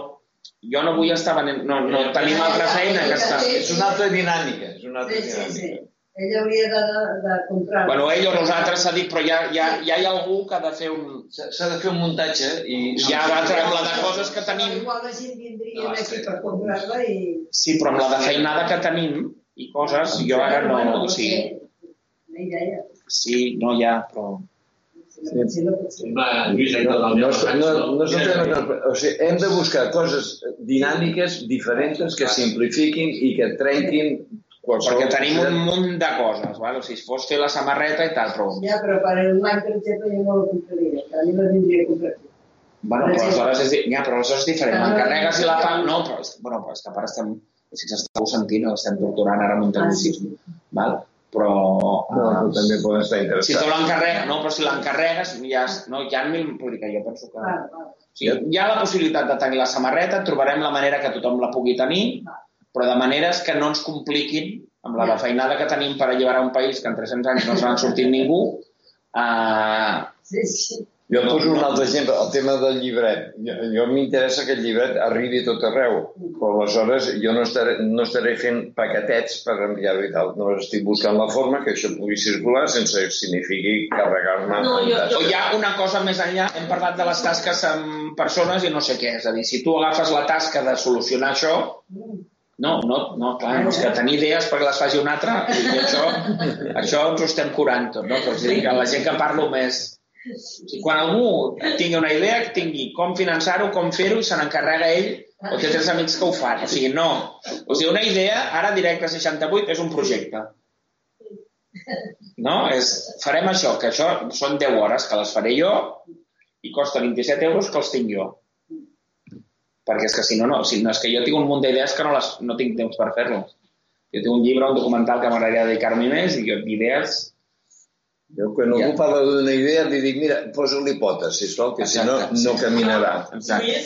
Jo no vull estar venent... No, no tenim altra feina que estar... És una altra dinàmica. És una altra Sí, sí, sí. dinàmica. Ella hauria de, de comprar. Bueno, ell o nosaltres s'ha dit, però ja, ja, ja hi ha algú que ha de fer un... S'ha de fer un muntatge i... Ja va amb la de coses que tenim... Igual la gent vindria No, aquí sí. per comprar-la i... Sí, però amb la de feinada que tenim i coses, jo ara no... Bueno, O sigui, Una idea. sí, no hi ha, però... No, si no No, no, no, un que, o sigui, hem de buscar coses dinàmiques, diferents, que simplifiquin i que trenquin qualsevol... Perquè tenim un munt de coses, val? o sigui, si fos fer la samarreta i tal, però... Ja, però per online, per exemple, jo no la compraria. A mi la vindria a comprar. Bueno, però aleshores és, ja, però aleshores és diferent. Ah, L'encarregues i la pagues... No, però, és, bueno, però és que a part estem... Si ens esteu sentint, estem torturant ara amb un Ah, sí. tecnicisme. Val? Però... No, eh, però també poden estar si tu l'encarregues... No, però si l'encarregues, ja, no, ja mil... Vull dir que jo penso que... Val. O sigui, hi ha la possibilitat de tenir la samarreta, trobarem la manera que tothom la pugui tenir, però de maneres que no ens compliquin amb la Ja. feinada que tenim per alliberar un país que en 300 anys no se n'ha sortit ningú. Uh, Sí, sí. Jo poso un altre exemple, el tema del llibret. Jo, jo m'interessa que el llibret arribi a tot arreu, però aleshores jo no estaré, no estaré fent paquetets per enviar-ho i tal. No estic buscant la forma que això pugui circular sense que signifiqui carregar-me No, jo- tasques. o hi ha una cosa més enllà, hem parlat de les tasques amb persones i no sé què, és a dir, si tu agafes la tasca de solucionar això, no, no, no, clar, no és que tenir idees perquè les faci un altre, i això, això ens ho estem curant tot, no? Però és a dir, que la gent que parlo més... O sigui, quan algú tingui una idea, que tingui com finançar-ho, com fer-ho, i se n'encarrega ell, o té tres amics que ho fan. O sigui, no. O sigui, una idea, ara directe 68, és un projecte. No? És, farem això, que això són 10 hores que les faré jo i costa 27 euros que els tinc jo. Perquè és que si no, no, si no és que jo tinc un munt d'idees que no, les, no tinc temps per fer-les. Jo tinc un llibre, un documental que m'agradaria dedicar-m'hi més i jo idees... Jo quan algú Ja. parla d'una idea li dic, mira, posa-li potes, sisplau, que si no, Exacte, no caminarà. Exacte.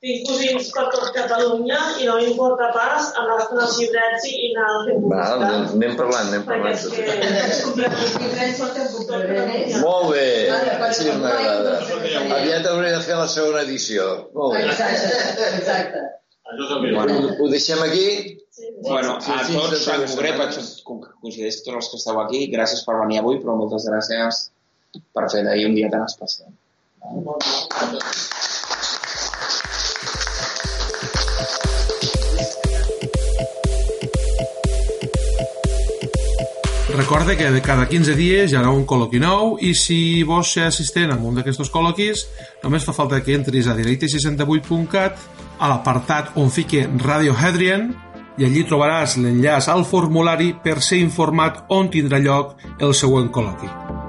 Tinc cosins per tot Catalunya i no m'importa pas anar-te'n als llibrets i anar fent Va, publicitat. anem parlant, anem Perquè és parlant. que... Els llibrets pot en compraré més. Molt bé, així m'agrada. tot. Aviat hauré de fer la segona edició. Molt bé. Exacte, exacte. Bueno. Ho deixem aquí? Bueno, a tots, en concret, coincideix tots els que esteu aquí, gràcies per venir avui, però moltes gràcies per fer d'ahir un dia tan especial. Recorde que de cada 15 dies hi haurà un col·loqui nou i si vols ser assistent a un d'aquests col·loquis només fa falta que entris a directe68.cat a l'apartat on fique Radio Hadrian i allí trobaràs l'enllaç al formulari per ser informat on tindrà lloc el següent col·loqui.